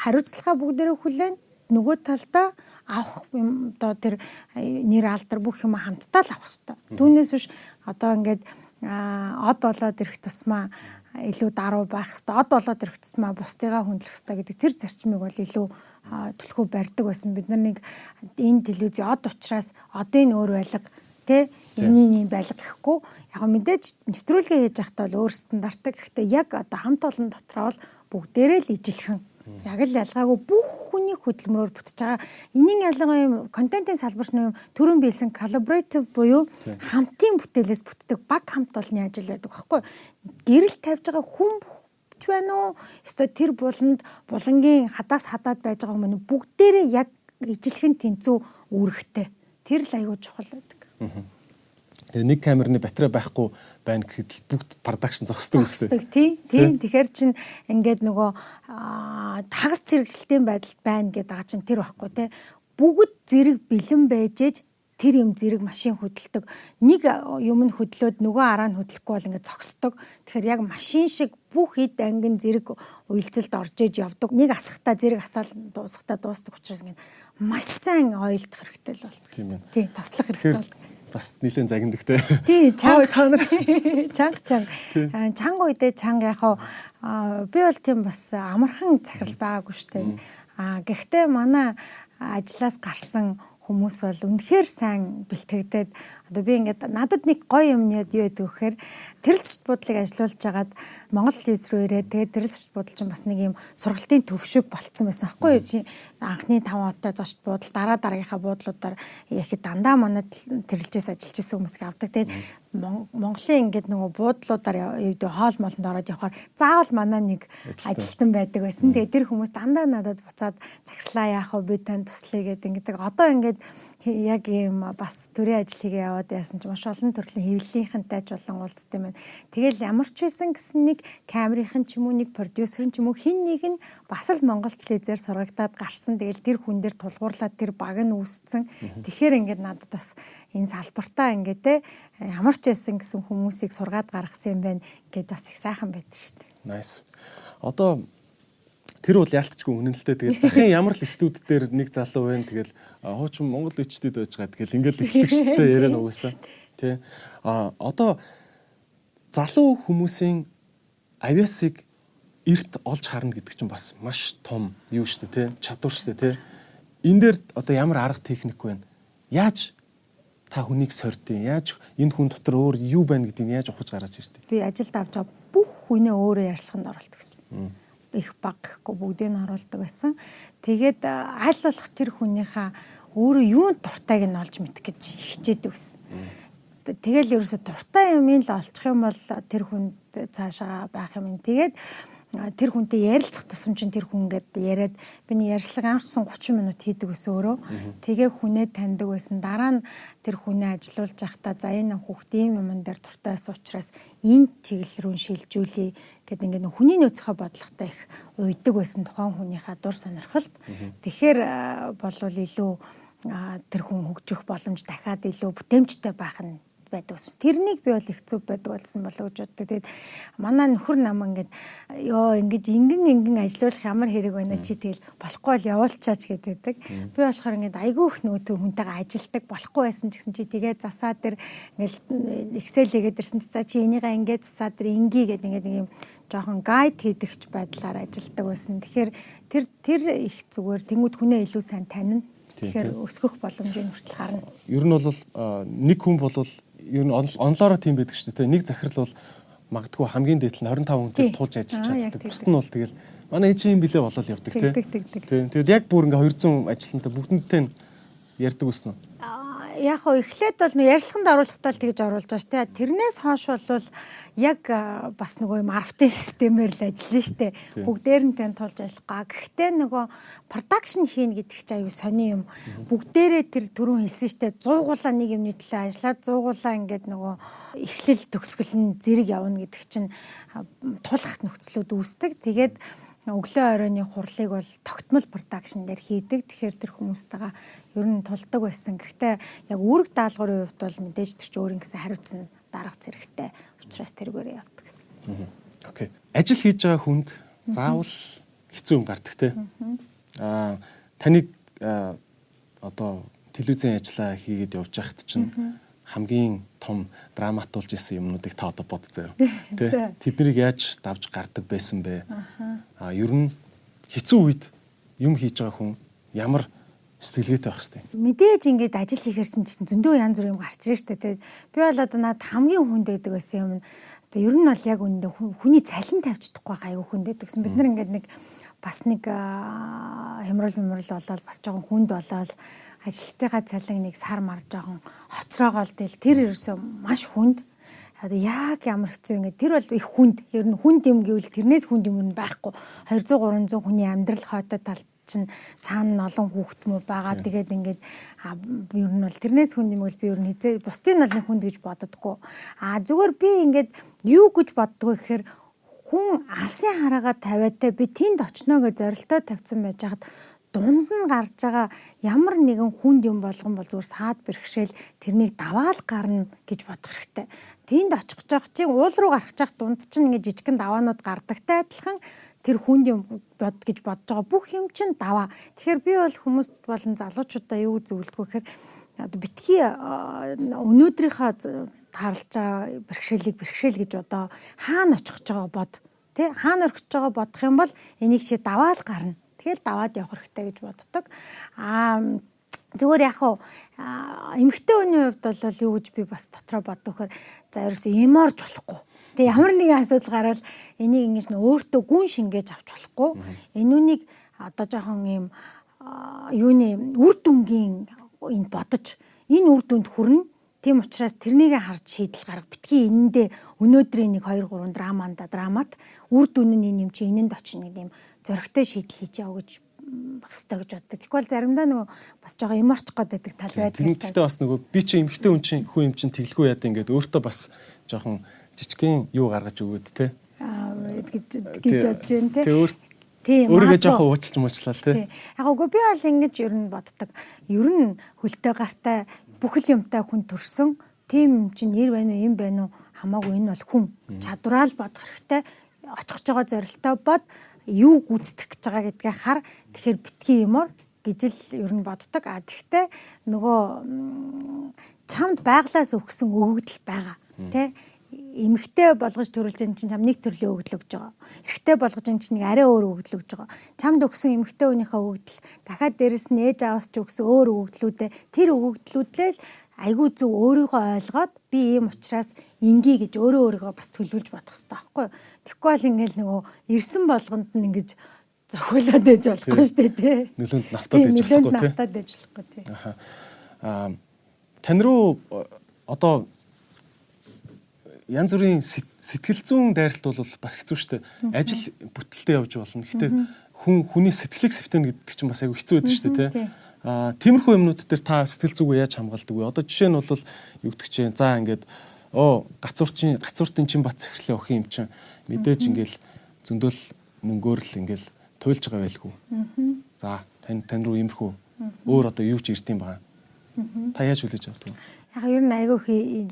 хариуцлагаа бүгдээрээ хүлээн нөгөө талдаа авах юм одоо тэр нэр алдар бүх юм хамтдаа л авах хэрэгтэй. Түүнээс биш одоо ингээд од болоод ирэх тусмаа илүү даруй байх хэрэгтэй. Од болоод ирэх тусмаа бусдыгаа хүндлэх хэрэгтэй гэдэг тэр зарчмыг бол илүү түлхүү барьдаг байсан. Бид нар нэг энэ телевизийн од учраас одын өөр байлга тэ энэний байлга гэхгүй яг мэдээж нэвтрүүлгээ хийж байхдаа бол өөр стандарттай гэхдээ яг одоо хамт олон дотроо бол бүгдээрээ л ижилхэн яг л ялгаагүй бүх хүний хөдөлмөрөөр бүтэж байгаа. Энийн ялгаа юм контентын салбарч нь юм төрөн биелсэн collaborative буюу хамтын бүтээлээс бүтдэг баг хамт олонний ажил байдаг байхгүй. Гэрэл тавьж байгаа хүн ч байна уу? Эсвэл тэр буланд булангийн хадаас хадаад байж байгаа хүмүүс бүгдээрээ яг ижилхэн тэнцүү үүрэгтэй. Тэр л аягүй чухал байдаг. Тэгээ нэг камерны батарей байхгүй байна гэхэд бүгд продакшн зогсдог үстэй. Тий. Тий. Тэгэхээр чин ингээд нөгөө тагас зэрэгжилтийн байдалд байна гэдэг байгаа чин тэр байхгүй те. Бүгд зэрэг бэлэн байжээж тэр юм зэрэг машин хөдөлдөг. Нэг юм нь хөдлөөд нөгөө араа нь хөдлөхгүй бол ингээд зогсдог. Тэгэхээр яг машин шиг бүх эд ангин зэрэг уйлзалд орж иж явдаг. Нэг асахтаа зэрэг асаал дуусахтаа дуустдаг учраас ингээд маш сайн ойлгох хэрэгтэй л болдог. Тийм. Таслах хэрэгтэй болдог бас нэлээд загиндагтай. Тий, чанга та нар чанга чанга. Чанга үедээ чанга яг би бол тийм бас амархан захирал байгаагүй штэ. А гэхдээ манай ажлаас гарсан хүмүүс бол үнэхээр сайн бэлтгэгдээд одоо би ингээд надад нэг гоё юм яд юу гэдэг вэхээр тэрэлцэт бодлыг ажилуулж хагаад Монгол хэлс рүү ирээд тэгээд тэрэлцэт бодол чинь бас нэг юм сургалтын төвшөг болцсон байсан байхгүй юу? Анхны 5 оттой зочд буудал дараа дараагийнхаа буудлуудаар яхэд дандаа манай тэрэлжээс ажиллаж исэн хүмүүсийг авдаг. Тэгээд Монголын ингээд нөгөө буудлуудаар хоол молонд ороод явхаар заавал манай нэг ажилтан байдаг байсан. Тэгээ тэр хүмүүс дандаа надад буцаад захирлаа яах вэ би танд туслая гэдэг ингээд. Одоо ингээд яг ийм бас төрийн ажил хийгээ яваад яасан ч маш олон төрлийн хэвлэлийнхэнтэй ч болон уулзтай байна. Тэгэл ямар ч байсан гэсэн нэг камерын ч юм уу нэг продюсер ч юм уу хин нэг нь бас л Монгол телевизээр сургагдаад гарсан. Тэгэл тэр хүн дээр тулгуурлаад тэр баг нь үүсцэн. Тэгэхээр ингээд надад бас энэ салбартаа ингээд те ямар ч байсан гэсэн хүмүүсийг сургаад гаргасан юм байна гэдээ бас их сайхан байдаг шүү дээ. Nice. Одоо тэр бол яалтчгүй үнэнэлтэй. Тэгээд захын ямар л студ дээр нэг залуу байна. Тэгэл хуучин Монгол ичтэд байж байгаа. Тэгэл ингээл эхлэх шүү дээ яриа нугасаа. Тэ. А одоо залуу хүмүүсийн авиасыг эрт олж харна гэдэг чинь бас маш том юу шүү дээ, тэ? Чадвар шүү дээ, тэ? Энэ дээр одоо ямар арга техник байна? Яаж та хүнийг сордیں۔ Яаж энэ хүн дотор өөр юу байна гэдгийг яаж ухаж гаргаж иртээ? Би ажилд авч байгаа бүх хүнээ өөрөө ярьслаханд оролт гэсэн их баг гэхгүй бүгдийг нь оруулдаг байсан. Тэгээд аль болох тэр хүнийхээ өөрөө юунд дуртайг нь олж мэдэх гэж хичээдэг байсан. Тэгэл ерөөсө дуртай юм л олчих юм бол тэр хүнд цаашаа байх юм. Тэгээд тэр хүнтэй ярилцах тусам чинь тэр хүн ингээд яриад биний ярилцлага анхсан 30 минут хийдэг гэсэн өөрөө. Тэгээ хүнээ таньдаг байсан. Дараа нь тэр хүнээ ажилуулж байхдаа за энэ хүүхд ийм юмн дээр дуртай байсан учраас энэ чиглэл рүү шилжүүлээ гэд ингээд хүний нөөцийнхөө бодлоготой их уйдаг байсан тухайн хүнийхээ дур сонирхолд. Тэгэхээр болвол илүү тэр хүн хөгжих боломж дахиад илүү бүтээмжтэй байх нь байдаг ус. Тэрнийг би бол их зүв байдаг болсон болоо гэж боддог. Тэгээд манай нөхөр нам ингээд ёо ингэж ингэн ингэн ажиллах ямар хэрэг байна чи тэгэл болохгүй бол явуулчаач гэдэг. Би болохоор ингээд айгүй их нөөтөө хүнтэйгээ ажилдаг болохгүй байсан ч гэсэн чи тэгээд засаа дээр ингээд Excel хийгээд ирсэн чи за чи энийгээ ингээд засаа дээр инги гэдэг ингээд юм жоохон гайд хийдэгч байдлаар ажилдаг байсан. Тэгэхээр тэр тэр их зүгээр тэнгууд хүнээ илүү сайн танина. Тэгэхээр өсгөх боломжийг хүртэл харна. Ер нь бол нэг хүн бол ер нь онлоороо тийм байдаг шүү дээ. Нэг захирал бол магадгүй хамгийн дээдл нь 25 хүнтэй туулж ажиллаж чаддаг. Бус нь бол тэгэл манай энэ чинь билээ болол явдаг тийм. Тийм. Тэгэд яг бүр ингээ 200 ажилтнтай бүгднтэй ярьдаг үснэ. Яг хоо эхлээд бол нэг ярилцлаганд оруулахдаа л тэгж оруулж байгаа шүү дээ. Тэрнээс хойш бол яг бас нөгөө маркетинг системээр л ажиллана шүү дээ. Бүгдээр нь тань тулж ажиллагаа. Гэхдээ нөгөө продакшн хийн гэдэг чинь аюу сони юм. Бүгдээрээ тэр түрүүн хэлсэн шүү дээ. 100гуулаа нэг юмны төлөө ажиллаад 100гуулаа ингээд нөгөө эхлэл төгсгөл нь зэрэг явна гэдэг чинь тулах нөхцлүүд үүсдэг. Тэгээд өглөө оройны хурлыг бол тогтмол продакшн дээр хийдэг. Тэгэхээр тэр хүмүүстэйгээ ер нь тулдаг байсан. Гэхдээ яг үүрэг даалгаврын хувьд бол мэдээж тэр чинь өөрийн гэсэн хариуц нь дарга зэрэгтэй. Учираас тэргээрээ явдаг гэсэн. Окей. Ажил хийж байгаа хүнд заавал хэцүү юм гардаг те. Аа таныг одоо телевизийн ажиллаа хийгээд явж байхад чинь хамгийн том драматуулж исэн юмнуудыг та одоо бодцоо. Тэ тэднийг яаж давж гардаг байсан бэ? Аа ер нь хэцүү үед юм хийж байгаа хүн ямар сэтгэлгээтэй байх хэвтэй. Мэдээж ингээд ажил хийхэр чинь зөндөө янз бүр юм гарч ирж штэ тэ. Би бол одоо над хамгийн хүнд байдаг байсан юм. Одоо ер нь бол яг үндэ хүний цалин тавьж чадахгүй айгүй хүнд байдагсан. Бид нар ингээд нэг бас нэг хямрал хямрал болоод бас жоохон хүнд болоод ажилтныхаа цалин нэг сар мар жоохон хоцроогоол тэл. Тэр ерөөсөө маш хүнд. Одоо яг ямар хэцүү ингэ тэр бол их хүнд. Ер нь хүнд юм гэвэл тэрнээс хүнд юм нь байхгүй. 200 300 хүний амьдрал хойтой талд чинь цаана олон хүүхэд мөр байгаа. Тэгээд ингээд ер нь бол тэрнээс хүнд юм бол би ер нь хизээ бусдын бол нэг хүнд гэж боддоггүй а зүгээр би ингээд юу гэж боддгоо гэхээр хүн алсын хараагаа тавиатай би тэнд очно гэж зорилтоо тавьсан байж хаад дунд нь гарч байгаа ямар нэгэн хүнд юм болгон бол зүгээр саад бэрхшээл тэрнийг даваал гарна гэж бодох хэрэгтэй. Тэнд очих гэж чинь уул руу гарах гэж дунд чинь ингээ жижигхэн даваанууд гардагтай адилхан тэр хүнд юм бод гэж бодож байгаа бүх юм чинь даваа. Тэгэхээр би бол хүмүүст болон залуучуудаа юу зөвлөдгөө гэхээр битгий өнөөдрийнхөө тарлж байгаа бэрхшээлийг бэрхшээл гэж одоо хаана очих гэж байгаа бод тий хаана орчих байгаа бодох юм бол энийг чи даваал гарна Тэгэл даваад явах хэрэгтэй гэж боддог. Аа зүгээр яг хуу эмэгтэй хүний хувьд бол юу гэж би бас дотроо боддог хэр за ерөөсөө эморж болохгүй. Тэгээ ямар нэгэн асуудал гарвал энийг ингэж нөө өөртөө гүн шингээж авч болохгүй. Энүүнийг одоо жоохон юм юуны үр дүнгийн энэ бодож энэ үр дүнд хүрнэ. Тийм учраас тэрнийг харж шийдэл гарга битгий энэндээ өнөөдрийн 1 2 3 драманда драмат үр дүн нь энэ юм чи энэнд очно гэдэг юм зөрөгтэй шийдэл хийж яав гэж байх хэрэгтэй гэж боддог. Тэгвэл заримдаа нөгөө бас жоохон юм орчих гээд байдаг тал байдаг. Тэгвэл бас нөгөө би чи эмхтэй хүн чинь хүн юм чинь тэглэхгүй яа ингээд өөртөө бас жоохон жижигхэн юу гаргаж өгөөд те. Аа гэж гэж бодож जैन те. Тийм. Өөрийгөө жоохон уучлж муучлаа те. Яг үгүй би бол ингэж ер нь боддог. Ер нь хөлтөө гартай бүхэл юмтай хүн төрсөн. Тийм чинь нэр байна уу, юм байна уу хамаагүй энэ бол хүн. Чадвараа л бодох хэрэгтэй. Очих жоо зорилтоо бод юу гүйцэтгэх гэж байгаа гэдгээ хар тэгэхээр битгий юмор гэж л ер нь боддог. А тэгвэл нөгөө чамд байглаас өгсөн өгөгдөл байгаа. Тэ эмгтэй болгож төрүүлж энэ чинь чам нэг төрлийн өгөгдөл өгж байгаа. Эрэгтэй болгож энэ чинь арай өөр өгөгдөл өгж байгаа. Чамд өгсөн эмгтэй хүнийхээ өгөгдөл дахиад дээрэс нь ээж аваас ч өгсөн өөр өгөгдлүүдээ тэр өгөгдлүүдлээ л айгүй зөв өөрийгөө ойлгоод би ийм учраас инги гэж өөрөө өөрийгөө бас төлөвлөж бодох хэрэгтэй байхгүй юу. Тэгэхгүй бол ингээл нөгөө ирсэн болгонд нь ингэж зохиолоод ээж болохгүй шүү дээ тий. Нөлөөнд навтаад ээж болохгүй тий. Нөлөөнд навтаад ээж болохгүй тий. Аа тань руу одоо янз бүрийн сэтгэл зүүн дайралт бол бас хэцүү шүү дээ. Ажил бүтэлтэй явж болно. Гэхдээ хүн хүний сэтгэлийг сэвтэн гэдэг чинь бас айгүй хэцүү байдаг шүү дээ тий Аа тиймэрхүү юмнууд дээр та сэтгэл зүгөө яаж хамгаалдаг вэ? Одоо жишээ нь бол юу гэдэг чинь за ингээд оо гацуурчин гацууртын чин бат захирлаа өгөх юм чинь мэдээж ингээл зөндөл мөнгөөр л ингээл туйлж байгаа байлгүй. За тань тань руу иймэрхүү өөр одоо юу ч ирд юм байгаа. Та яаж хүлээж авдаг вэ? Яг ер нь айгүй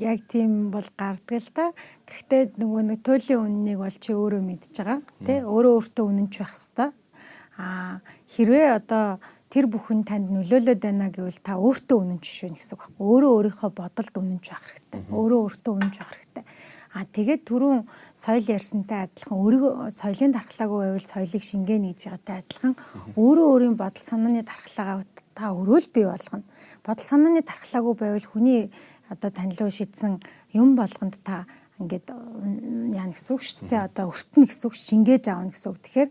яг тийм бол гардаг л та. Гэхдээ нөгөө нэг туйлын үннийг бол чи өөрөө мэдж байгаа. Тэ өөрөө өөртөө үнэнч байх хэвээр. Аа хэрвээ одоо тэр бүхэн танд нөлөөлөд байна гэвэл та өөртөө үнэн жишээ гэсэн үг байхгүй. Өөрөө өөрийнхөө бодолд үнэнч байх хэрэгтэй. Өөрөө өөртөө үнэнч байх хэрэгтэй. А тэгээд түрүүн соёл ярьсантай адилхан өөрийгөө соёлын дархлаагүй байвал соёлыг шингээнэ гэж байгаатай адилхан өөрөө өөрийн бодол санааны дархлаагаа та өрөөл бий болгоно. Бодол санааны дархлаагүй байвал хүний одоо танилуу шийдсэн юм болгонд та ингээд яа гэсэн үг шүү дээ. Одоо өртнө гэсэн үг шингээж аавна гэсэн үг. Тэгэхээр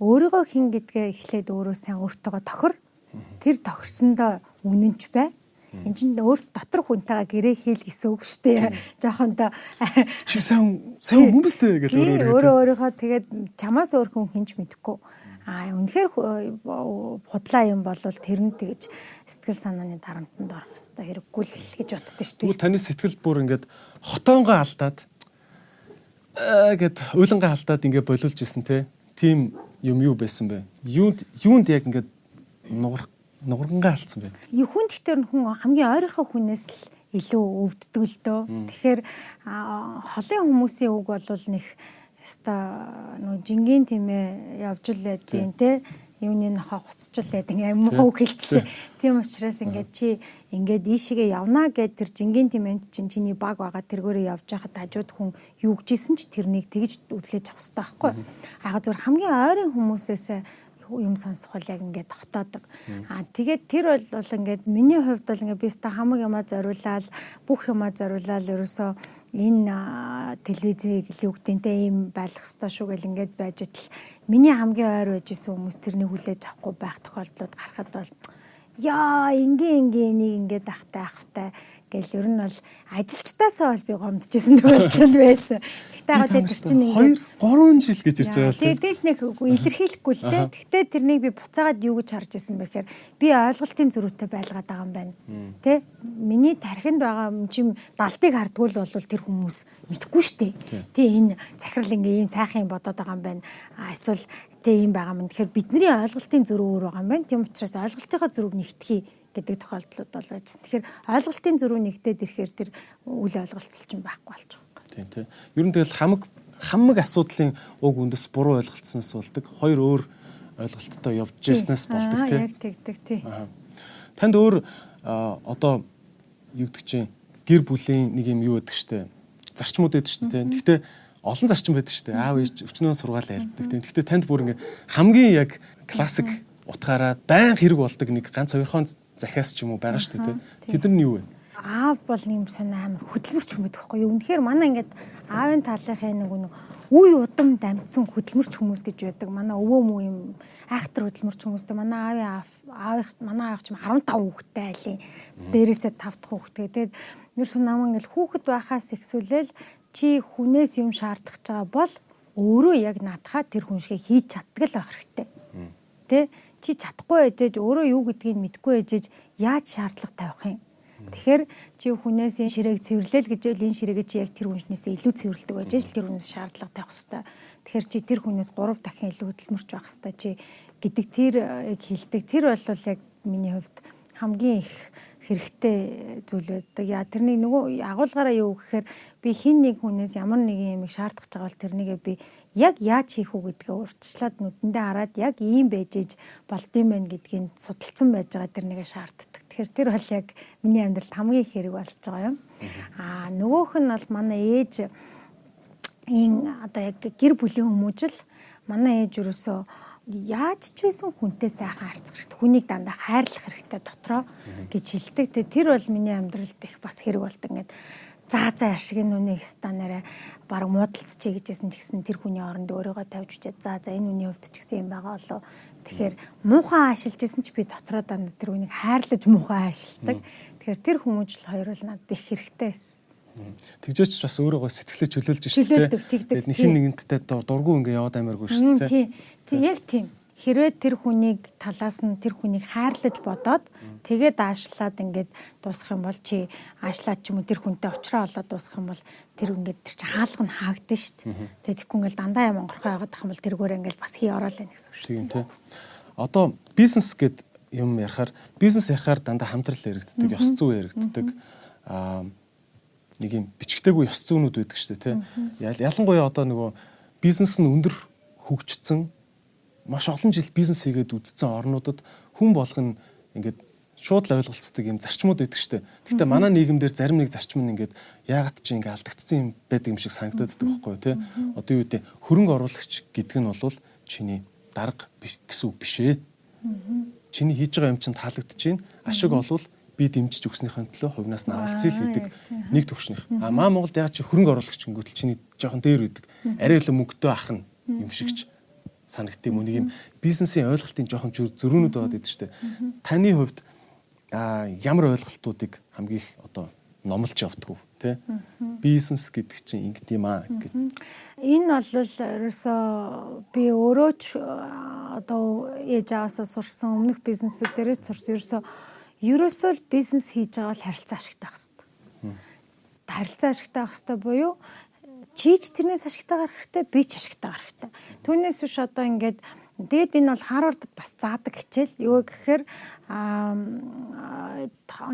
өөрийгөө хин гэдгээ эхлээд өөрөө сайн өөртөөгөө тохир. Тэр тохирсондоо үнэнч бай. Энд чинь өөр дотор хүнтэйгээ гэрээ хийл гэсэн үг шүү дээ. Жохон та чи сайн сайн хүмүүстэй гэж өөрөө өөрөө өөрийнхөө тэгээд чамаас өөр хүн хинч мэдэхгүй. Аа үнэхээр худлаа юм бол тэр нь тэгж сэтгэл санааны дарамтанд орох хэрэгтэй хэрэггүй л гэж боддоо шүү дээ. Тэгвэл таны сэтгэл бүр ингээд хотонгоо алдаад аа гэд уйлангаа алдаад ингээд болиулж исэн те. Тим юм юу байсан бэ? Юунд юунд яг ингээд нугар нугаргангаа алдсан бэ? Хүн гэхдээ хүн хамгийн ойрынхоо хүнээс л илүү өвддөг л дөө. Тэгэхээр холын хүмүүсийн үг бол нэг ста нөө жингийн тэмээ явж л байдیں۔ те юуны нохоо хуцчлаад ингээм муу хэлчихлээ. Тийм учраас ингээд чи ингээд ийшээгээ явнаа гэд тэр жингийн тэмээнд чинь чиний баг байгаа тэргээрээ явж байхад хажууд хүн юу гэжсэн ч тэрнийг тэгж үдлээж авах хэрэгтэй байхгүй. Аа зүгээр хамгийн ойрын хүмүүсээс юм сонсох бол яг ингээд тогтоодог. Аа тэгээд тэр бол ингээд миний хувьд бол ингээд би ста хамаг юмаа зориулаад бүх юмаа зориулаад ерөөсөө энэ телевизийг илүүгтэнтэй ийм байлгах ёстой шүү гэл ингээд байж тал миний хамгийн ойр байж исэн хүмүүс тэрний хүлээж авахгүй байх тохиолдлууд гарахад бол яа ингийн ингийн энийг ингээд ахтай ахтай гэл ер нь бол ажилчтаасаа бол би гомдчихсэн тохиолдол байсан. Гэхдээ яг тэр чинь ингээд 2 3 жил гэж ирж байгаа. Тэгээ дэж нэг илэрхийлэхгүй л дээ. Гэхдээ тэрнийг би буцаагаад юу гэж харж исэн бэхээр би ойлголтын зөрүүтэй байлгаад байгаа юм байна. Тэ? Миний тархинд байгаа юм чим далтыг хардгуул бол тэр хүмүүс мэдхгүй штэ. Тэ энэ захирал ингээ ийм сайхан юм бодоод байгаа юм байна. Эсвэл тэ ийм байгаа юм. Тэгэхээр бидний ойлголтын зөрүү өөр байгаа юм байна. Тийм учраас ойлголтынхаа зөрүүг нэгтгэе гэдэг тохиолдлууд бол байжсэн. Тэгэхээр ойлголтын зөрүү нэгтээд ирэхээр тэр үл ойлголцол чинь байхгүй байгаа. Тийм тийм. Ер нь тэгэл хамаг хамаг асуудлын уг үндэс буруу ойлголцсноос болдог. Хоёр өөр ойлголттой явж яснаас болдог тийм. Яг тэгдэг тийм. Танд өөр одоо юу гэдэг чинь гэр бүлийн нэг юм юу гэдэг штэ. Зарчмууд байдаг штэ тийм. Гэхдээ олон зарчим байдаг штэ. Аав ээж өвчнөө сургаал айлддаг тийм. Гэхдээ танд бүр ингээ хамгийн яг классик утгаараа байн хэрэг болдог нэг ганц хоёрхон захиас ч юм уу байгаа штэ тийм. Тэд нар нь юу вэ? аав бол юм сонио амар хөдөлмөрч хүмүүс байхгүй юу. Үнэхээр манай ингээд аавын талынхаа нэг нэг үе удам дамжсан хөдөлмөрч хүмүүс гэж байдаг. Манай өвөө мүү юм айхтар хөдөлмөрч хүмүүстэй. Манай аавын аав аавын манай аав ч 15 хүүхэдтэй айлын. Дээрээсээ 5 дахь хүүхэдтэй. Тэгээд ерөөс намаа ингээд хүүхэд байхаас ихсүүлэл чи хүнээс юм шаардлагач байгаа бол өөрөө яг наадхаа тэр хүн шиг хийж чаддаг л байх хэрэгтэй. Тэ чи чадахгүй ээжэж өөрөө юу гэдгийг мэдгүй ээжэж яаж шаардлага тавих юм Тэгэхээр чи хүнээс энэ ширээг цэвэрлээл гэж энэ ширээгээ чи яг тэр хүнснээсээ илүү цэвэрлдэг байж л тэр хүнээс шаардлага тавих хэвээр. Тэгэхээр чи тэр хүнээс 3 дахин илүү хөдөлмөрч байх хэвээр чи гэдэг тэр яг хилдэг. Тэр бол яг миний хувьд хамгийн их хэрэгтэй зүйл байдаг. Яа тэрний нөгөө агуулгаараа юу гэхээр би хин нэг хүнээс ямар нэгэн юм шаардах байгаа бол тэрнийгээ би яг яаж хийх үү гэдгээ урьдчилаад нүдэндээ хараад яг ийм байж иж болдсон байх гэдгийг судалсан байж байгаа тэрнийгээ шаарддаг. Тэгэхээр тэр бол яг миний амьдралд хамгийн хэрэг болж байгаа юм. Аа нөгөөх нь бол манай ээж ин одоо яг гэр бүлийн хүмүүжил манай ээж юусоо яаж ч байсан хүнтэй сайхан харьцах хэрэгтэй. Хүнийг дандаа хайрлах хэрэгтэй дотроо гэж хэлдэг. Тэгээ тэр бол миний амьдралд их бас хэрэг болдог. Ингээд заа заа ашиг нүний станаараа баг муудалцчий гэжсэн тэгсэн тэр хүний оронд өөрийгөө тавьж үчээд за за энэ хүний хувьд ч гэсэн юм байгаа болоо. Тэгэхээр муухан аашилж исэн ч би дотроо дандаа тэр хүнийг хайрлаж муухан аашилдаг. Тэгэхээр тэр хүмүүжил хоёр бол надад их хэрэгтэй байсан. Тэгжээч бас өөрийгөө сэтгэлээ чөлөөлж шүү дээ. Тэгээд нэг хин нэгэнттэй дургу ингээ яваад амаргүй шүү дээ. Тийм. Тийм яг тийм. Хэрвээ тэр хүнийг талаас нь тэр хүнийг хайрлаж бодоод тэгээд аашлаад ингээд дуусах юм бол чи аашлаад ч юм уу тэр хүнтэй уулзраа олоод дуусах юм бол тэр ингээд тэр чинь хаалга нь хаагдсан шүү дээ. Тэгээд тэгэхгүй ингээд дандаа юм онгорхоо яагаад тах юм бол тэргээр ингээд бас хий ороод байна гэсэн үг шүү. Тийм тийм. Одоо бизнес гэд юм ярихаар бизнес ярихаар дандаа хамтрал яригддаг, ёс зүй яригддаг. Аа нэг юм бичгтэйгүй ёс зүйнүүд байдаг шүү дээ тий. Ялангуяа одоо нөгөө бизнес нь өндөр хөгжсөн маш олон жил бизнес хийгээд үдцсэн орнуудад хүн болгон ингээд шууд л ойлголцдог юм зарчмууд байдаг шүү дээ. Гэхдээ манай нийгэмдэр зарим нэг зарчим нь ингээд яагаад чи ингээд алдагдсан юм байдаг юм шиг санагдаад байгаа байхгүй тий. Одоо юу гэдэг хөрөнгө оруулагч гэдэг нь бол чиний дарга гэсэн үг биш ээ. Чиний хийж байгаа юм чинь таалагдж байна. Ашиг олвол би дэмжиж өгснөхийн төлөө хувнаас нь авалцъя л гэдэг нэг төвшнийх. А маа Монголд яг чи хөрөнгө оруулагч гингүүтэл чиний жоохон дээр үүдэг. Арай илүү мөнгөтэй ах нь юм шигч санагдтыг мөн нэг юм бизнесийн ойлголтын жоохон зөрүүнүүд байгаад идэв штэ. Таны хувьд а ямар ойлголтуудыг хамгийн их одоо номлож явдггүй тий бизнес гэдэг чинь ингэт юм аа гэж энэ бол ерөөсөө би өөрөө ч одоо ээж аваасаа сурсан өмнөх бизнесүүдээрээ сурсан. Ерөөсөө ерөөсөө л бизнес хийж байгаа бол харилцаа ашигтай байх хэрэгтэй. Харилцаа ашигтай байх хэрэгтэй буюу чийч тэрнээс ашигтай гарах хэрэгтэй би ч ашигтай гарах хэрэгтэй түүнээс биш одоо ингээд Тэгэд энэ бол Харвардд бас заадаг хичээл. Юу гэхээр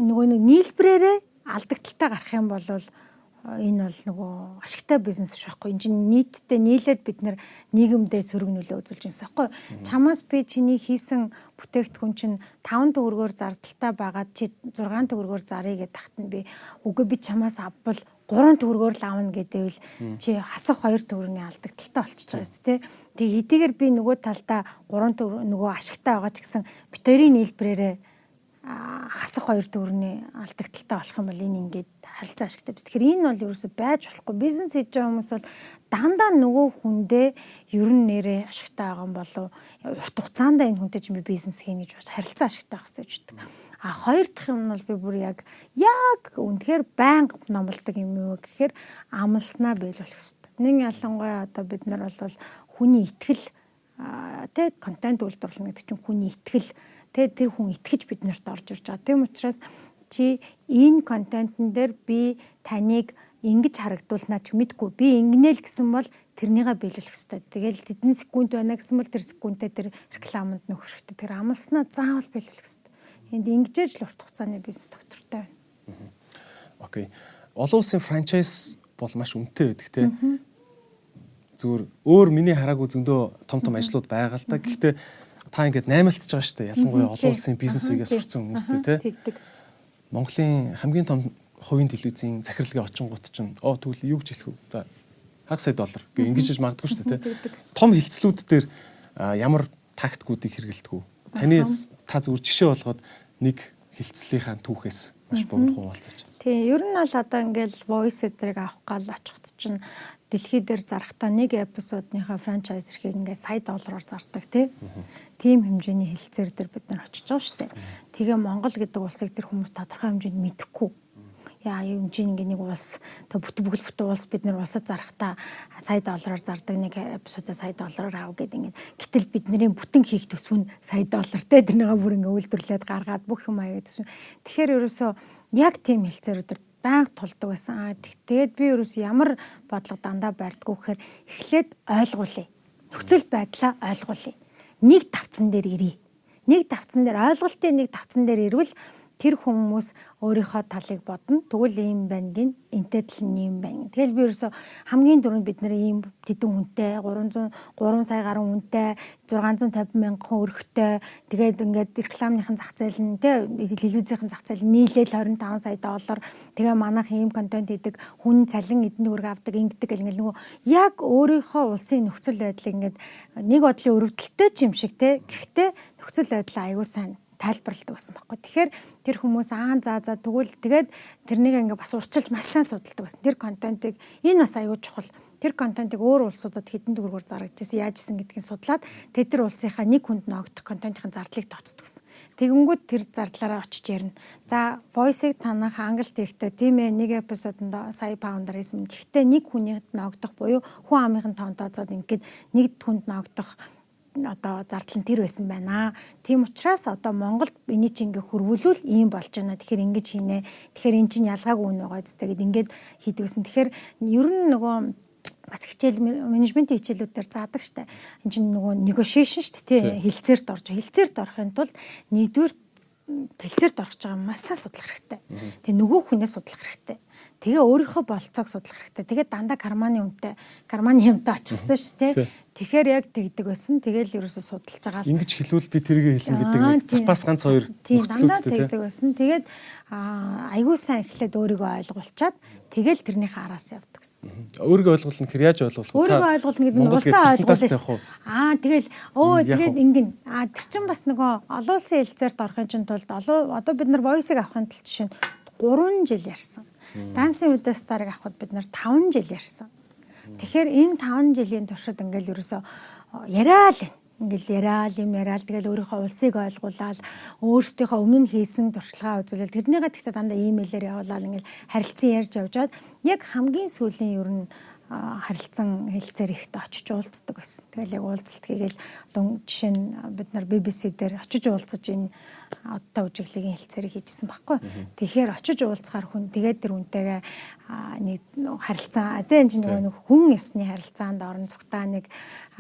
нөгөө нэг нийлбэрээрээ алдагдaltaй гарах юм бол энэ бол нөгөө ашигтай бизнес биш байхгүй. Энэ чинь нийтдээ нийлээд бид нэр нийгэмдээ сөрөг нөлөө үзүүлж байгаа байхгүй. Чамаас би чиний хийсэн бүтээгдэхүүн чинь 5 төгрөгөөр зардалтай байгаад чи 6 төгрөгөөр зарыг гэдээ тахт нь би үгүй би чамаас авбал 3 төгрөгөөр л аавна гэдээвэл чи хасах 2 төгрөгийн алдагдaltaй болчихж байгаа шүү дээ. Тэг хэдийгээр би нөгөө талдаа 3 төгрөг нөгөө ашигтай байгаа ч гэсэн битэрийн нийлбэрээрээ хасах 2 төгрөгийн алдагдaltaй болох юм бол энэ ингээд харилцаа ашигтай биш. Тэгэхээр энэ бол ерөөсөй байж болохгүй. Бизнес хийж байгаа хүмүүс бол дандаа нөгөө хүндээ ер нь нэрээ ашигтай байгаа юм болов урт хугацаанд энэ хүнтэй чинь би бизнес хийнэ гэж харилцаа ашигтай байх гэж байна. А хоёр дахь юм бол би бүр яг яг үнэхээр байнга номлодог юм юу гэхээр амлснаа биелүүлэх хэрэгтэй. Нэг ялангуяа одоо бид нар бол хүний итгэл тэ контент үйлдвэрлэнэ гэдэг чинь хүний итгэл тэ тэр хүн итгэж биднэрт орж ирж байгаа. Тийм учраас чи энэ контентн дээр би таныг ингэж харагдуулнаа ч мэдгүй. Би ингэнэ л гэсэн бол тэрнийгээ биелүүлэх хэрэгтэй. Тэгэл тэдний секунд байна гэсэн бол тэр секундээ тэр рекламанд нөхөх хэрэгтэй. Тэр амлснаа заавал биелүүлэх хэрэгтэй. Энд ингэжээж л урт хугацааны бизнес доктортой байна. Окей. Олон улсын франчайз бол маш үнэтэй байдаг тийм. Зүгээр өөр миний хараагүй зөндөө том том ажлууд байгаа л да. Гэхдээ та ингээд наймаалцж байгаа шүү дээ. Ялангуяа олон улсын бизнесийгээ сурцсан тийм. Тэгдэг Монголын хамгийн том хувийн телевизийн захиралгийн очингууд чинь оо тэгвэл юу гэж хэлэх вэ? Хагас сая доллар гэх ингэж магадгүй шүү дээ тий. Том хилцлүүд дээр ямар тактикуудыг хэрэгэлдэг үү? Таны та зүгээр жишээ болгоод нэг хилцлийнхаа түүхээс маш богино хуваалцаач. Тий, ер нь бол одоо ингээл voice эдрийг авах гал очихд чинь дэлхий дээр зарахтаа нэг эпизодныхаа франчайз эрхийг ингээд сая доллараар зардаг тий тийм хэмжээний хэлцээр дээр бид нар очиж байгаа шүү дээ. Тэгээ Монгол гэдэг улсыг тэр хүмүүс тодорхой хэмжээнд мэдэхгүй. Яа чинь ингээ нэг улс тэг бүт бүгд бүт улс бид нар улсад зарахтаа сая доллараар зардаг нэг эпизодоо сая доллараар аав гэдэг ингээ гэтэл бидний бүтэн хийх төсвөн сая доллар те тэрнийгээ бүр ингээ үйлдвэрлээд гаргаад бүх юм аяа төсвөн. Тэгэхээр ерөөсөө яг тийм хэлцээрүүд байнга тулдаг байсан. Тэгээд би ерөөс ямар бодлого дандаа барьдггүй гэхээр эхлээд ойлгуулъя. Нөхцөл байдлаа ойлгуулъя нэг тавцан дээр ирье. Нэг тавцан дээр ойлголтын нэг тавцан дээр ирвэл тэр хүмүүс өөрийнхөө талыг бодно. Тэгвэл ийм байна гин, энтэй тал нь ийм байна. Тэгэл би ерөөсө хамгийн дөрөнд бид нэр ийм тэдэн хүнтэй 300 3 сая гаруй хүнтэй 650 мянган өрхтэй тэгээд ингээд рекламныхын зах зээл нь тэ телевизийн зах зээл нийлээл 25 сая доллар тэгээ манайх ийм контент хийдэг хүн цалин эдэн төгрөг авдаг ингэдэг гэл ингээд нөгөө яг өөрийнхөө улсын нөхцөл байдлыг ингээд нэг бодлын өрөвдөлттэй юм шиг тэ гэхдээ нөхцөл байдал аягүй сайн тайлбарладаг байсан байхгүй. Тэгэхээр тэр хүмүүс аа за за тэгвэл тэгээд тэрнийг ингээ бас урчилж маш сайн судалдаг байсан. Тэр контентыг энэ бас аюул чухал. Тэр контентыг өөр улсуудад хэдэн төгрөгөөр зарагдчихсан, яаж исэн гэдгийг судлаад тэгээд тэр улсынхаа нэг хүнд ногдох контентын зардлыг тооцдог гэсэн. Тэгэнгүүт тэр зардлаараа очиж ярина. За, voice-ыг танах англид ихтэй тийм ээ нэг эпизодонд сая паундаар хийсэн. Гэхдээ нэг хүний ногдох буюу хүн амын тоон тооцоод ингээд нэг хүнд ногдох одоо зардал нь тэр байсан байна. Тийм учраас одоо Монголд эний чинь ингээ хөрвүүлвэл ийм болж байна. Тэгэхээр ингэж хийнэ. Тэгэхээр эн чинь ялгаагүй үн байгаа зү тэгээд ингээд хийдгсэн. Тэгэхээр ер нь нөгөө бас хичээл менежментийн хичээлүүд дээр заадаг штэ. Энд чинь нөгөө negotiation штэ тий хилцээрт орж хилцээрт орохын тулд нэгдүгээр тэлцээрт орох гэж байгаа маш сайн судлах хэрэгтэй. Тэгээ нөгөө хүнээ судлах хэрэгтэй. Тэгээ өөрийнхөө болцоог судлах хэрэгтэй. Тэгээ дандаа карманы үнэтэй карманы юмтай очихсан шүү дээ. Тэгэхээр яг тэгдэг байсан. Тэгэл ерөөсөө судалж байгаа. Ингэж хэлвэл би тэргээ хэлнэ гэдэг нэг запас ганц хоёр нөхцлүүдтэй тэгдэг байсан. Тэгээд айгүй сайн эхлээд өөрийгөө ойлгуулчаад тэгэл тэрнийхээ араас явдаг гэсэн. Өөрийгөө ойлгуулна гэхээр яаж ойлгуулах вэ? Өөрийгөө ойлгуулна гэдэг нь улсаа ойлгуулна шүү. Аа тэгэл өө тэгээд ингэн аа тэр чин бас нөгөө олон улсын хэлцээрт орохын чинь тулд одоо бид нар voice-ыг авахын тулд жишээ нь 3 жил ярьсан. Дансын үдэ старыг авахд бид нар 5 жил ярьсан. Тэгэхээр энэ 5 жилийн туршид ингээл ерөөсөө яриа л ингээл яриад юм яриад тэгэл өөрийнхөө улсыг ойлгуулаад өөрсдийнхөө өмнө хийсэн туршлагаа үзүүлэл тэрнийгээ тэгтээ дандаа имэйлээр явуулаад ингээл харилцан ярьж явжаад яг хамгийн сүүлийн ер нь харилцан хэлцээр ихт очиж уулздаг байсан. Тэгэл яг уулзалт хийгээл одоо жишээ нь бид нар BBC дээр очиж уулзаж энэ одтой үжиглэгийн хэлцээрийг хийжсэн баггүй. Тэгэхээр очиж уулзахаар хүн тэгээд тэр үнтэйгээ нэг харилцаа одоо энэ чинь нэг хүн ясны харилцаанд орон цугтаа нэг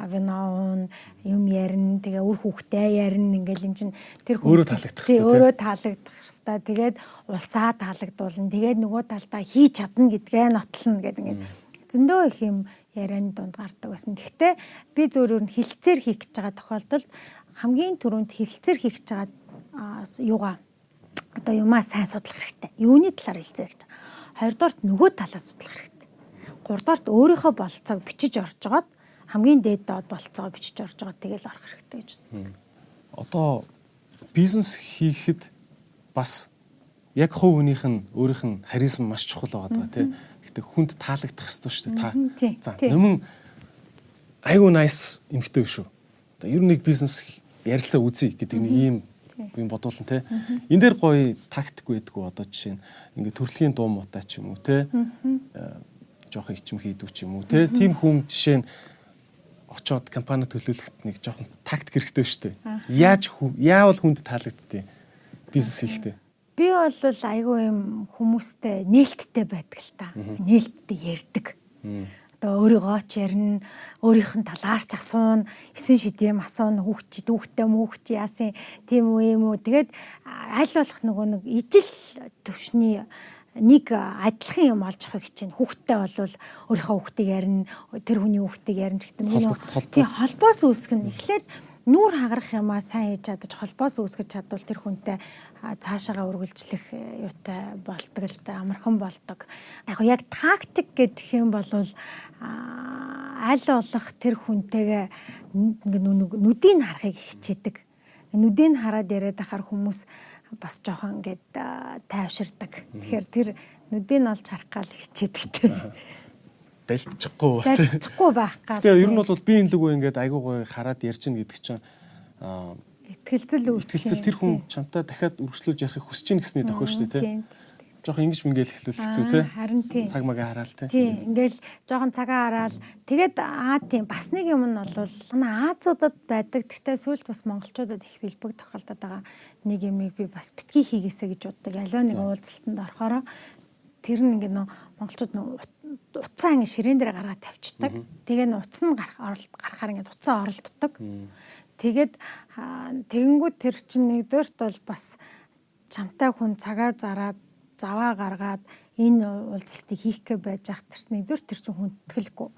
виноун юм ярина тэгээ үр хүүхдээ ярина ингээл эн чинь тэр хүн өөрөө таалагдах хэрэгтэй өөрөө таалагдах хэрэгтэй. Тэгээд улсаа таалагдуулна. Тэгээд нөгөө талдаа хийж чадна гэдгээ нотлно гэдэг ингээд зөндөө их юм ярианы дунд гардаг байсан. Гэхдээ би зөвөр нь хилцээр хийх гэж байгаа тохиолдолд хамгийн түрүүнд хилцээр хийх гэж байгаа юугаа одоо юмаа сайн судлах хэрэгтэй. Юуны талаар хэлцээ гэж. Хоёрдугаарт нөгөө талаас судлах хэрэгтэй. Гуравдугаарт өөрийнхөө болцоог бичиж орж жагаад хамгийн дээд доод болцоогоо бичиж орж байгаа тэгэл орох хэрэгтэй гэж боддог. Одоо бизнес хийхэд бас яг хувь хүнийх нь өөрийнх нь харизм маш чухал байгаа тийм. Гэхдээ хүнд таалагдах хэрэгтэй шүү дээ та. За нэмэн айгуу nice эмхтэй шүү. Одоо ер нь нэг бизнес ярилцаа үзье гэдэг нэг ийм би бодуулна те. Энд дээр гоё тактик байдгүй одоо жишээ нь ингээд төрөлхийн дуу муутай ч юм уу те. жоохон ичим хийдүү ч юм уу те. Тим хүн жишээ нь очоод компани төлөөлөхт нэг жоохон тактик хэрэгтэй шүү дээ. Яаж яавал хүнд таалагдтыг бизнес хийхдээ. Би бол айгүй юм хүмүүстэй нээлттэй байдаг л та. Нээлттэй ярьдаг. Одоо өөрийгөө ч ярина, өөрийнх нь талаарч асууна, эсэн шидэм асууна, хүүхчид хүүхтэй мөөхч яасан тийм үү юм уу. Тэгээд аль болох нөгөө нэг ижил төвшний нэг адилхан юм олж авах хичээн хүүхдтэй болвол өөрийнхөө хүүхдийг ярина тэр хүний хүүхдийг ярина гэдэг нь тийм холбоос үүсгэх нь эхлээд нүүр хагарах юмаа сайн хийж чадаж холбоос үүсгэж чадвал тэр хүнтэй цаашаага үргэлжлэх э, юутай болдог л да амархан болдог. Яг яг тактик гэдэг юм бол аль болох тэр хүнтэйгээ нүдийг харахыг хичээдэг. Нүдийг хараад яриад ахаар хүмүүс бас жоохон ингээд тайвширдаг. Тэгэхээр тэр нүдийг олж харах гал хичээдэг те. Дайлтчихгүй. Дайлтчихгүй байх гал. Тэгээ ер нь бол би энэ лүгөө ингээд айгуу гоё хараад ярьчин гэдэг чинь аа Итгэлцэл үүсгэх. Итгэлцэл тэр хүн чамтай дахиад үргэлжлүүлж ярихыг хүсэж чинь гэсний тохио шүү дээ тий. Жохон ингэж мингээл эхлүүл хэцүү тий. Харин тий. Цаг магаа хараал тий. Тий. Ингээл жохон цагаа хараал. Тэгээд аа тий бас нэг юм нь бол манай Азиудад байдаг. Гэхдээ сүүлд бас монголчуудад их бэлбэг тохиолдод байгаа нэг юмыг би бас битгий хийгээсэ гэж боддог. Аливаа нэг уулзалтанд орохороо тэр нь ингээд нөө монголчууд нөө уцаа ингэ ширээн дээр гаргаад тавьчихдаг. Тэгээ нөө уц нь гарах гарахаар ингээд уцаа оролддог. Тэгээд тэгэнгүүт тэр чинь нэгдүгээрт бол бас чамтай хүн цагаа зараад заваа гаргаад энэ уулзалтыг хийх гэ байж ах тэр нэгдүгээр тэр чинь хүндэтгэлгүй.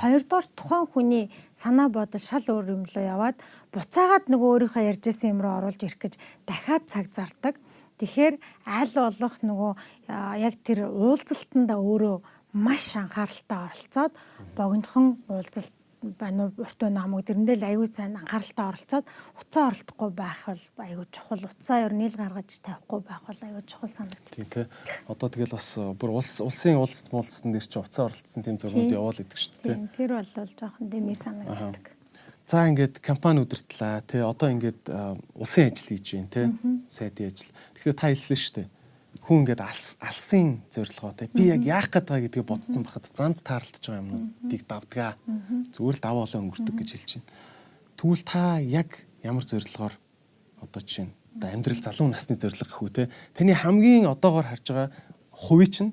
Хоёрдугаар тухайн хүний санаа бодол шал өөр юм лөө яваад буцаагаад нөгөө өөрийнхөө ярьжсэн юм руу оруулж ирэх гэж дахиад цаг зардаг. Тэгэхээр аль болох нөгөө яг тэр уулзалтанда өөрөө маш анхааралтай оролцоод богинохон уулзалт байна уу урт байна хамаагүй тэрэндээ л аягүй сайн анхааралтай оролцоод уцаа оролдохгүй байх бол аягүй чухал уцаа ер нь ил гаргаж тавихгүй байх бол аягүй чухал санагддаг. Тийм тий. Одоо тэгэл бас э, бүр улс улсын уулзалт муулцсан дээр чи уцаа оролцсон тийм зургууд яваал идэг шүү дээ. Тийм тэр бол жоохон дэмий санагддаг. За ингээд компани удирдлаа тий одоо ингээд э, улсын ажил хийж байна тий сайдын ажил. Тэгэхээр та хэлсэн шүү дээ хүн ингээд алсын зорилгоотой би яг яах гээд байгаа гэдгийг бодсон бахад замд таарлаж байгаа юмнуудыг давдгаа зүгээр л даваалаа өнгөрдөг гэж хэлж байна. Тэгвэл та яг ямар зорилгоор одоо жишээ нь одоо амьдрал залуу насны зорилго гэхүү те таны хамгийн одоогоор харж байгаа хувийн чинь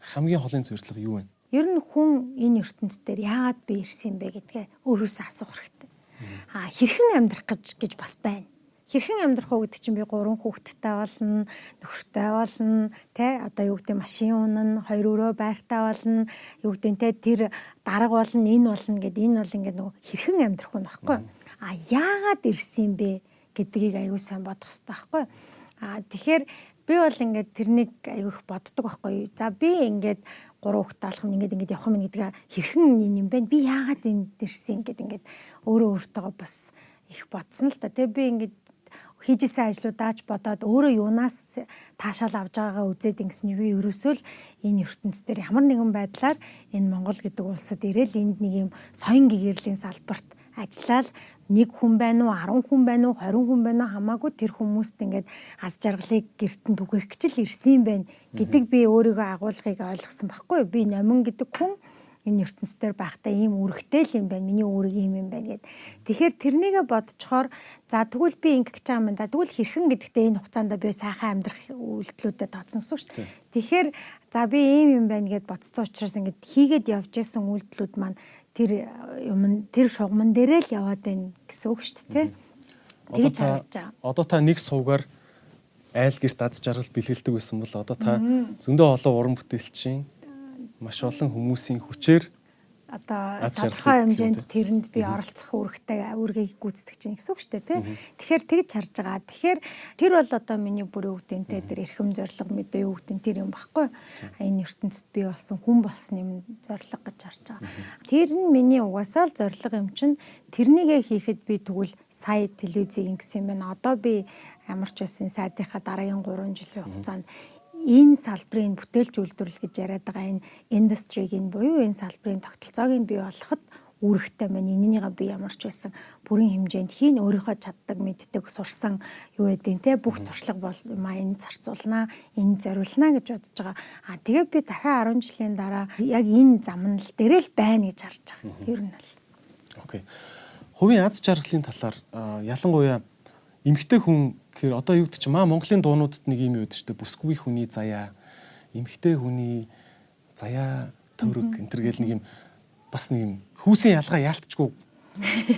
хамгийн холын зорилго юу вэ? Ер нь хүн энэ ертөнцийн дээр яагаад би ирсэн бэ гэдгээ өөрөөсөө асуух хэрэгтэй. Аа хэрхэн амьдрах гэж гэж бас байна хэрхэн амьдрах уу гэдэг чинь би гурван хүүхэдтэй болно, нөхөртэй болно, тэ одоо юу гэдэг машин унана, хоёр өрөө байртай болно, юу гэдэг тэ тэр дарга болно, энэ болно гэд энэ бол ингээд нөгөө хэрхэн амьдрах уу нөхгүй. А яагаад ирсэн бэ гэдгийг аюу сайн бодох хэрэгтэй байхгүй. А тэгэхээр би бол ингээд тэрнийг аюу их боддог байхгүй. За би ингээд гурван хүүхэд алах нь ингээд ингээд явах юм гэдгээ хэрхэн юм бэ? Би яагаад энд ирсэн гэд ингээд өөрөө өөртөө бас их бодсон л та. Тэгээ би ингээд хийжсэн ажлуудаач бодоод өөрөө юунаас таашаал авж байгаагаа үзээд ингэсэн би ерөөсөө л энэ ертөнцийн ямар нэгэн байдлаар энэ Монгол гэдэг улсад ирээл энд нэг юм соён гэгэрлийн салбарт ажиллаад нэг хүн байна уу 10 хүн байна уу 20 хүн байна уу хамаагүй тэр хүмүүст ингээд аз жаргалыг гэртэн түгэх гэж л ирсэн юм байна. Гэдэг би өөрийгөө агуулгыг ойлгосон байхгүй. Би номин гэдэг хүн энэ ертөнцийн байхдаа ийм үүрэгтэй л юм байна. Миний үүрэг ийм юм байна гэд. Тэгэхээр тэрнийгээ бодцохоор за тэгвэл би ингэх гэж байгаа юм. За тэгвэл хэрхэн гэдэгтээ энэ хугацаанд би сайхан амьдрах үйлдэлүүдэд тооцсонсон шүү дээ. Тэгэхээр за би ийм юм байна гэд бодцсон учраас ингээд хийгээд явж исэн үйлдэлүүд маань тэр юм тэр шугамн дээрээ л яваад байна гэсэн үг шүү дээ. Одоо та одоо та нэг сувгаар айл гэрт аз жаргал бэлгэлдэг байсан бол одоо та зөндөө олон уран бүтээлчин маш олон хүмүүсийн хүчээр одоо тодорхой хэмжээнд тэрэнд би оролцох үүрэгтэй үүргийг гүйцэтгэж чинь гэсэн үг шүү дээ тий. Тэгэхээр тэгж харж байгаа. Тэгэхээр тэр бол одоо миний бүр өвдөнтэй тэр эрхэм зориг мэдээ өвдөн тэр юм баггүй. Энэ ертөнцид би болсон хүн болсон юм зориг гэж харж байгаа. Тэр нь миний угаасаа л зориг юм чинь тэрнийгээ хийхэд би тэгвэл сая телевизийг ингэсэн юм байна. Одоо би ямар ч байсан сайдынхаа дараагийн 3 жилийн хугацаанд энэ салбарын бүтээлч үйлдвэрлэл гэж яриад байгаа энэ индустриг энэ буюу энэ салбарын тогтолцоог нь бий болгоход үүрэгтэй байна. Энэнийгээ би ямар ч байсан бүрэн хэмжээнд хийн өөрийнхөө чаддаг мэддэг сурсан юу гэдэг те бүх туршлага бол маа энэ зарцуулнаа, энэ зориулнаа гэж бодож байгаа. А тэгээ би дахиад 10 жилийн дараа яг энэ замнал дээр л байна гэж харж байгаа. Ер нь бол. Окей. Хувийн аз жаргалын талаар ялангуяа эмгтэй хүн гэхээр одоо юу гэдэг чи маа Монголын дуунуудад нэг юм шүү дээ. Бүсгүй хүний заяа, эмгтэй хүний заяа төврөг энэ төр гэл нэг юм бас нэг юм хүүсийн ялгаа яалтчгүй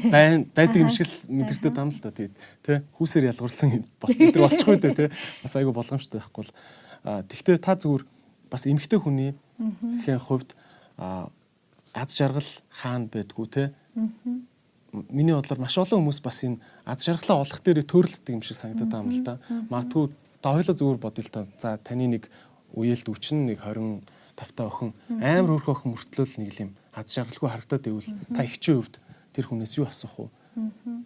байн байдаг юм шиг л мэдрэгдэт юм л да тий. Тэ хүүсээр ялгуулсан бид нар болчихгүй дээ тий. Бас айгүй болгоомжтой байхгүй бол тэгтээ та зүгээр бас эмгтэй хүний гэхийн хувьд аз жаргал хаана байдгүй тий миний бодлоор маш олон хүмүүс бас энэ аз жаргалаа олох дээр төрөлддөг юм шиг санагдаад байгаа юм л да. Магадгүй та хоёлоо зүгээр бодъё л та. За таны нэг үеэлд үчин нэг 20 тавтай охин амар хөөрхөн охин мөртлөөл нэг юм аз жаргалгүй харагдаад ивэл та ихчийн хувьд тэр хүнээс юу асуух вэ?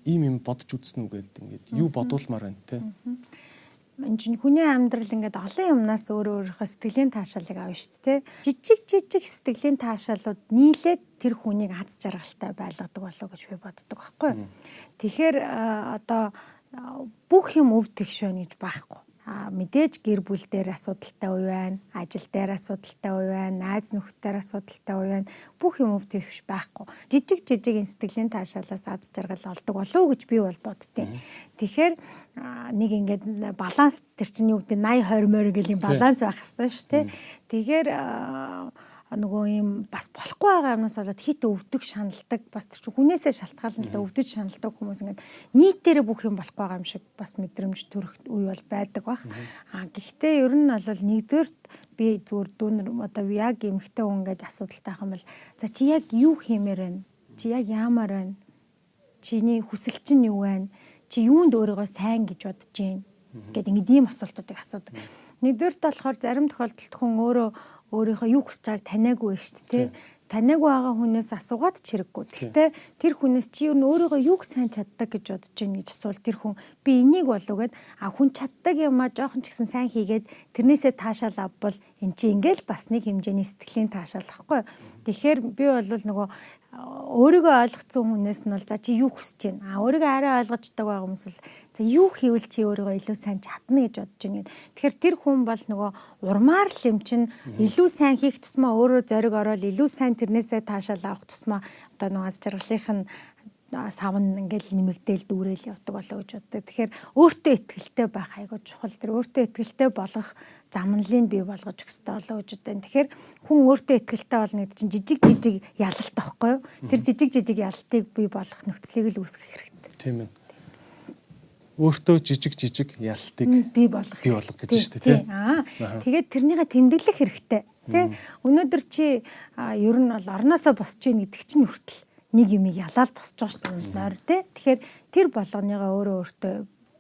Ийм юм бодож үзсэн үү гэдэг ингээд юу бодуулмаар байна те энэ чинь хүний амьдрал ингээд олон юмнаас өөр өөрийнхөө сэтгэлийн таашаалыг авна шүү дээ. Жижиг жижиг сэтгэлийн таашаалууд нийлээд тэр хүнийг аз жаргалтай байлгадаг болов гэж би боддог байхгүй. Тэгэхээр одоо бүх юм өв тэгш байна гэж байхгүй. А мэдээж гэр бүл дээр асуудалтай үе байна, ажил дээр асуудалтай үе байна, найз нөхдөөр асуудалтай үе байна. Бүх юм өв тэгш байхгүй. Жижиг жижиг сэтгэлийн таашаалаас аз жаргал олдог болов уу гэж би бол боддتي. Тэгэхээр нэг ингээд баланс тэр чинь юу гэдэг 80 20 морь гэл юм баланс байх хэрэгтэй шүү дээ. Тэгэхээр нөгөө юм бас болохгүй байгаа юмнаас болоод хит өвдөг шаналдаг бас тэр чинь хүнээсээ шалтгаална л өвдөж шаналдаг хүмүүс ингээд нийтээрээ бүх юм болохгүй байгаа юм шиг бас мэдрэмж төрөх үе бол байдаг бах. А гэхдээ ер нь бол нэгдүгээрт би зүгээр дүүнер одоо яг эмхтэй хүн ингээд асуудалтай хам бол за чи яг юу хиймээр байна? Чи яг яамаар байна? Чиний хүсэл чинь юу байна? чи юунд өөрийгөө сайн гэж бодож гин гэд ингээд ийм асуултуудыг асуудаг. Нэгдүгээр болохоор зарим тохиолдолд хүн өөрөө өөрийнхөө юу хүсэж байгааг таниагүй байж шүү дээ таниагүй байгаа хүнээс асуугаад ч хэрэггүй. Гэхдээ тэр хүнээс чи юу өөрийгөө юг сайн чаддаг гэж бодож байна гэж асуул тэр хүн би энийг болов гэд а хүн чаддаг юмаа жоохон ч гэсэн сайн хийгээд тэрнээсээ таашаал авбал эн чи ингээл бас нэг хэмжээний сэтгэлийн таашаал ахгүй. Тэгэхээр би бол нөгөө өөрийгөө ойлгоцсон хүнээс нь бол за чи юу хүсэж байна? А өөрийгөө арай ойлгождаг байгаа хүмүүс бол за юу хийвэл чи өөрийгөө илүү сайн чадна гэж бодож байна гэдэг. Тэгэхээр тэр хүн бол нөгөө урмаар л юм чинь илүү сайн хийх тусмаа өөрөө зориг ороод илүү сайн тэрнээсээ таашаал авах тусмаа одоо нөгөө аз жаргалынх нь савн ингээл нэмэгдээл дүүрэл явдаг болоо гэж боддог. Тэгэхээр өөртөө ихтэй байх айгуу чухал. Тэр өөртөө ихтэй болгох замналыг бий болгож хэрэгтэй болоо гэж боддог. Тэгэхээр хүн өөртөө ихтэй болно гэдэг чинь жижиг жижиг ялалт байхгүй юу? Тэр жижиг жижиг ялалтыг бий болгох нөхцөлийг л үүсгэх хэрэгтэй. Тийм ээ. Өөртөө жижиг жижиг ялтыг бий болгох бий болгох гэж шүү дээ тийм. аа. Тэгээд тэрнийгээ тэмдэглэх хэрэгтэй тийм өнөөдөр чи ер нь бол орноосоо босч ийн гэдэг чинь хүртэл нэг юм ялаад босч байгаа шүү дээ нойр тий. Тэгэхээр тэр болгоныгоо өөрөө өөртөө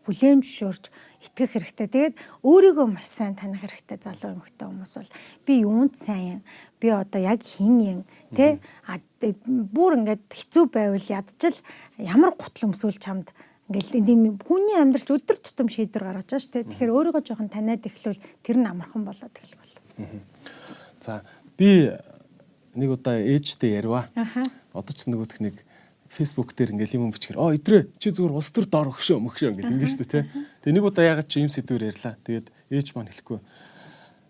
бүлээн зөвшөөрч итгэх хэрэгтэй. Тэгээд өөрийгөө маш сайн таних хэрэгтэй залуу эмэгтэй хүмүүс бол би юунд сайн юм? Би одоо яг хин юм? Тэ? А бүр ингээд хэцүү байвал ядчил ямар гутал өмсүүл чамд ингээл тийм хүний амьдралч өдөр тутам шийдвэр гаргаж байгаа шүү дээ. Тэгэхээр өөрийгөө жоохон таниад эхлүүл тэр нь амархан болоод эхлэх бол. За би нэг удаа ээжтэй ярива. Одоо ч нөгөөх нэг Facebook дээр ингээл юм бичгээр оо идрээ чи зүгээр улс төр дор өгшөө мөгшөө ингээд ингээд шүү дээ тий. Тэгээ нэг удаа ягаад чи юм сэдвэр ярьлаа. Тэгээд ээж маань хэлэхгүй.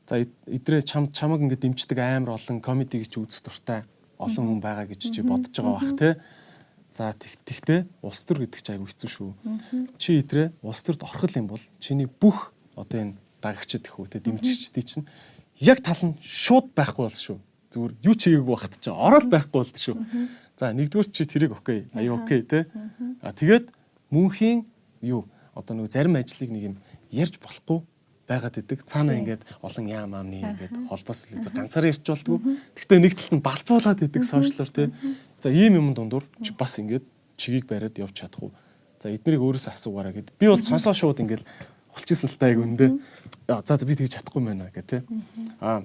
За идрээ чам чамаг ингээд дэмждэг амар олон комеди гэж үзэх дуртай олон хүн байгаа гэж чи бодож байгаа бах тий. За тэгтээ улс төр гэдэг чи айгүй хэцүү шүү. Чи идрээ улс төрд орхол юм бол чиний бүх одоо энэ дагагчд их үү тий дэмжигчдий чинь яг тал нь шууд байхгүй бол шүү. Зүгээр юу ч хийгээгүй багт чи ороод байхгүй бол шүү. За нэгдүгээр чи тэрийг окей. Аюу окей те. А тэгээд мөнхийн юу одоо нэг зарим ажлыг нэг юм ярьж болохгүй байгаад идэг. Цаана ингээд олон яам аамны ингээд холбоос ганцаараа ярьж болдгоо. Гэхдээ нэг талд нь балбуулаад идэг сошиалор те. За ийм юм дундуур чи бас ингээд чигийг бариад явж чадах уу? За эднийг өөрөөсөө асуугаараа гэд. Би бол сонсоо шууд ингээд хулчихсан л таа яг үндэ. За за би тэгж чадахгүй байна гэх те. А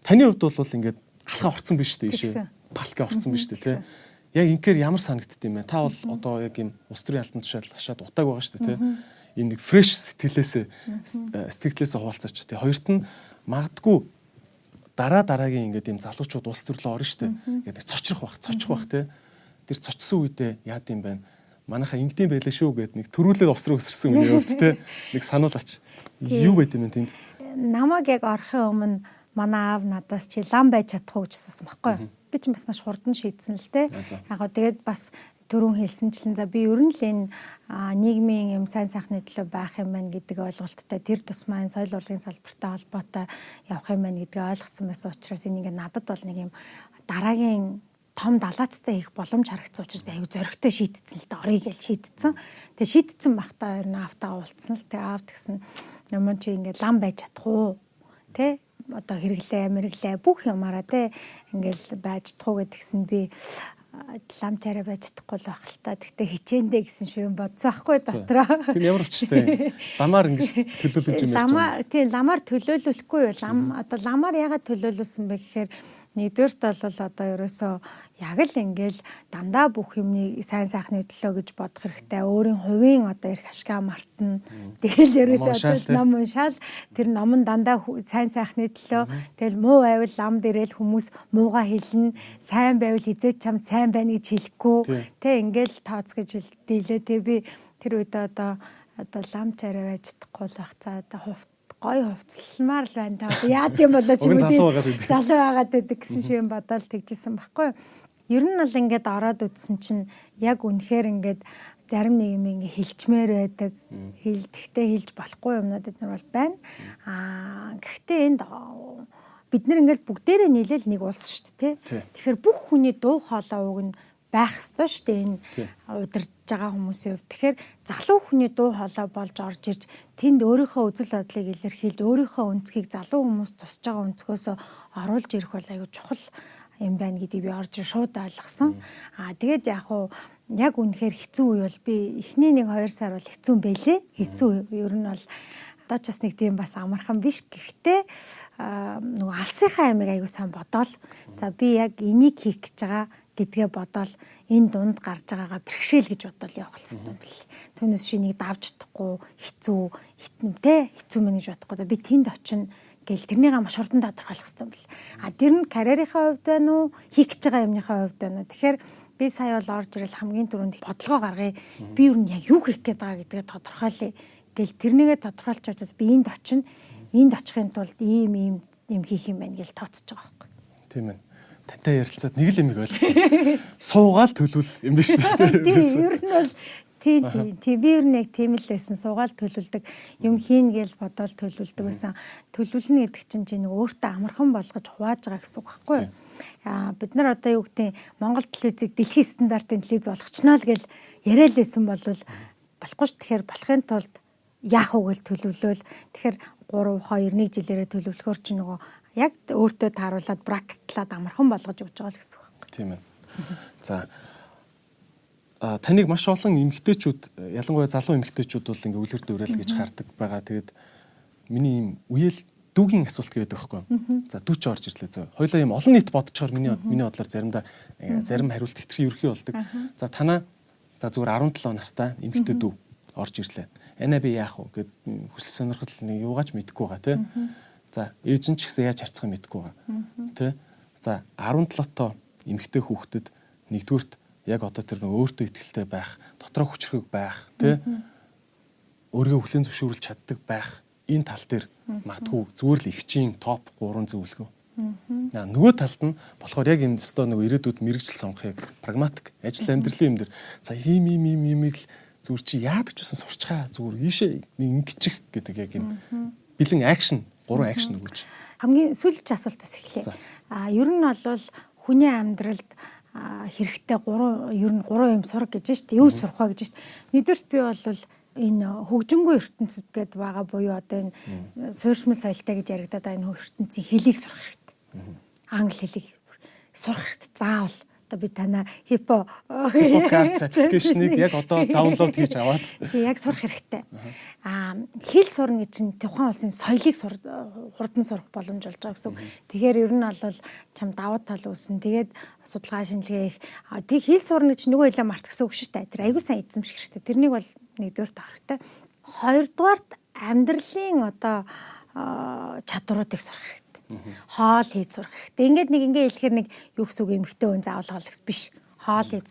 таны хувьд бол ингээд алхаа орцсон биш үү ишээ балкаа орцсон биш үү те. Яг инхээр ямар санагдд юм бэ? Та бол одоо яг юм улс төрийн альбом тушаал хашаад утааг байгаа шүү дээ те. Энэ нэг фреш сэтгэлээс сэтгэлээс хуваалцаач те. Хоёрт нь магадгүй дараа дараагийн ингээд юм залуучууд улс төрлөө орно шүү дээ. Ингээд цочрох бах, цочих бах те. Тэр цочсон үедээ яад юм бэ? Манайхаа ингэдэм байлаа шүү гэд нэг төрүүлээд усраа өсөрсөн үний хувьд те. Нэг сануулаач. Юу байт юм тэнд? Намаг яг орохын өмнө манай аав надаас чи лам байж чадах уу гэж асуусан байхгүй? Би ч бас маш хурдан шийдсэн л те. Яг гоо тэгээд бас төрөн хэлсэнчлэн за би ер нь л энэ нийгмийн юм сайн сайхны төлөө байх юм байна гэдэг ойлголттой тэр тусмаа энэ соёл урлагийн салбартай холбоотой явах юм байна гэдгийг ойлгоцсон байсан учраас энэ ингээ надад бол нэг юм дараагийн том далаацтай их боломж харагдсан учраас би аюу зөрөгтэй шийдтсэн л дээ орё гэж шийдтсэн. Тэгээ шийдтсэн бахтаа ер нь автаа уулцсан л тэгээ авт гэсэн юм чи ингээ лам байж чадах уу? Тэ одоо хэрэглээ, мэрэглээ бүх юмараа те ингээл байж туу гэдгсэн би лам чараа байж чадахгүй л байх л та. Гэтэ хичээндээ гэсэн юм бодсон аахгүй дотроо. Тийм ямар учиртай. Ламаар ингэж төлөөлөж юм ярьж байна. Ламаар тийм ламаар төлөөлөхгүй юу? Лам одоо ламаар ягаад төлөөлүүлсэн бэ гэхээр Нэгдүгээрт бол одоо ерөөсөө яг л ингээл дандаа бүх юмны сайн сайхны төлөө гэж бодох хэрэгтэй. Өөрийн хувийн одоо эрх ашгаа мартна. Тэгэл ерөөсөө одоо ном уншаал тэр ном нь дандаа сайн сайхны төлөө. Тэгэл муу байвал лам дээрэл хүмүүс мууга хэлнэ. Сайн байвал хизээч чамд сайн байна гэж хэлэхгүй. Тэ ингээл тооцгож хэлдэлээ. Тэг би тэр үед одоо одоо лам царай байж чадахгүй л бах. За одоо хувт гой хувцалмаар л байна та. Яад юм болоо ч юм уу. Залуу байгаад байдаг гэсэн шиг юм бодоол тэгжсэн байхгүй. Ер нь бол ингээд ороод үтсэн чинь яг үнэхээр ингээд зарим нэг юм ингээ хилчмээр байдаг. Хилдэхтэй хилж болохгүй юмнууд эднэр бол байна. Аа гэхдээ энд бид нар ингээд бүгдээрээ нийлээл нэг улс шүү дээ, тий. Тэгэхээр бүх хүний дуу хоолой уг нь байх ёстой шүү дээ энэ удирдах байгаа хүмүүсийн хувьд. Тэгэхээр залуу хүний дуу хоолой болж орж ирж тэнд өөрийнхөө үзэл бодлыг илэрхийлж өөрийнхөө өнцгийг залуу хүмүүс тусаж байгаа өнцгөөс оруулж ирэх бол аюу чухал юм байна гэдгийг би орж шууд ойлгосон. Аа тэгээд яг уу яг үнэхээр хэцүү үе бол би эхний нэг 2 сар бол хэцүү байлээ. Хэцүү ер нь бол одоо ч бас нэг тийм бас амархан биш. Гэхдээ нөгөө алсынхаа амиг аягүй сайн бодоол. За би яг энийг хийх гэж байгаа гэдгээ бодоол энэ дунд гарч байгаагаа бэрхшээл гэж бодоол явах хэрэгтэй юм бэл. Түүнээс шинийг давж чадахгүй хэцүү хитнэм те хэцүү мэн гэж бодохгүй. За би тэнд очино гэл тэрнийгээ маш хурдан тодорхойлох хэрэгтэй бэл. А тэр нь карьерийнхаа хувьд байна уу, хийх гэж байгаа юмныхаа хувьд байна уу. Тэгэхээр би сая бол орж ирэл хамгийн түрүүнд бодлогоо гаргая. Би юу нь яг юу хийх гээд байгаа гэдгээ тодорхойлъё. Гэл тэрнийгээ тодорхойлж чаас би энд очино. Энд очихын тулд ийм ийм юм хийх юм байна гэж тооцож байгаа байхгүй. Тийм ээ тантай ярилцаад нэг л юмыг ойлгосон. Суугаал төлөвл юм биш үү? Тийм, ер нь бол тийм тийм. Тийм би ер нь яг тийм л байсан. Суугаал төлөвлөдөг юм хийн гэж бодоол төлөвлөдөг байсан. Төлөвлөнө гэдэг чинь чинь нэг өөртөө амархан болгож хувааж байгаа гэсэн үг байхгүй юу? Аа бид нар одоо юу гэдэг Монгол телевизийг дэлхийн стандартын телевиз болгочноо л гэл яриад лээсэн бол болохгүй ш. Тэгэхээр болохын тулд яах вэ гэж төлөвлөөл. Тэгэхээр 3 2 1 жилээрээ төлөвлөхөөр чи нөгөө яг өөртөө тааруулаад бракетлаад амархан болгож өгч байгаа л гэсэн үг байна. Тийм ээ. За а таныг маш олон эмгтээчүүд ялангуяа залуу эмгтээчүүд бол ингээ үлгэр дуурайл гэж хардаг байгаа. Тэгээд миний ийм үеэл дүүгийн асуулт гэдэг байхгүй. За дүү ч орж ирлээ зөө. Хоёлаа ийм олон нийт бодцохоор миний миний бодлоор заримдаа зарим хариулт хэтэрхий ерхий болдог. За танаа за зүгээр 17 настай эмгтээ дүү орж ирлээ. Анаа би яах вэ гэд хүсэл сонирхол нэг юугаач мэдэхгүй байгаа тий. За ээж нь ч гэсэн яаж харцахыг мэдэхгүй байгаа. Тэ? За 17 тоо эмэгтэй хүүхдэд нэгдүгürt яг одоо тэр нэг өөртөө ихтэй байх, дотроо хүчрэг байх, тий өөрийгөө хүлэн зөвшөөрүүлж чаддаг байх энэ тал дээр магтгүй зүгээр л ихчийн топ 3 зөвлөгөө. Аа нөгөө талд нь болохоор яг энэ өстой нөгөө ирээдүйд мэрэгжил сонгохыг прагматик ажил амьдралын юм дээр. За ийм ийм ийм имийг л зүгээр чи яадаг ч гэсэн сурчгаа зүгээр ийшээ ингэчих гэдэг яг юм бэлэн акшн гурван акшн өгөөч. Хамгийн сүүлч асуултаас эхлэе. Аа ер нь бол хүний амьдралд хэрэгтэй гурван ер нь гурван юм сурах гэж штт юу сурах вэ гэж штт. Нэгдүгürt би бол энэ хөгжингүй ертөнцид гээд байгаа буюу одоо энэ суурьшмал соёлтой гэж яригадаад байгаа энэ ертөнцийн хэлийг сурах хэрэгтэй. Англи хэлийг сурах хэрэгтэй. Заавал одоо би танаа хипо хипокарц аппликейшнийг яг одоо даунлоод хийж аваад яг сурах хэрэгтэй. Аа хэл сурна гэж чинь тухайн улсын соёлыг хурдан сурах боломж болж байгаа гэсэн. Тэгэхээр ер нь бол чам давуу тал үүснэ. Тэгээд судалгаа шинжилгээ их тэг хэл сурна гэж нөгөө хэлээ март гэсэн үг шүү дээ. Тэр аягүй сайн эзэмших хэрэгтэй. Тэрнийг бол нэгдүгээр тохиолтой. Хоёрдугаарт амьдралын одоо чадваруудыг сурах хэрэгтэй хоол хийж сурах хэрэгтэй. Ингээд нэг ингээ хэлэхээр нэг юу гэсэн үг эмхтэй хүн заавал хоол гэсэн биш. Хоол хийж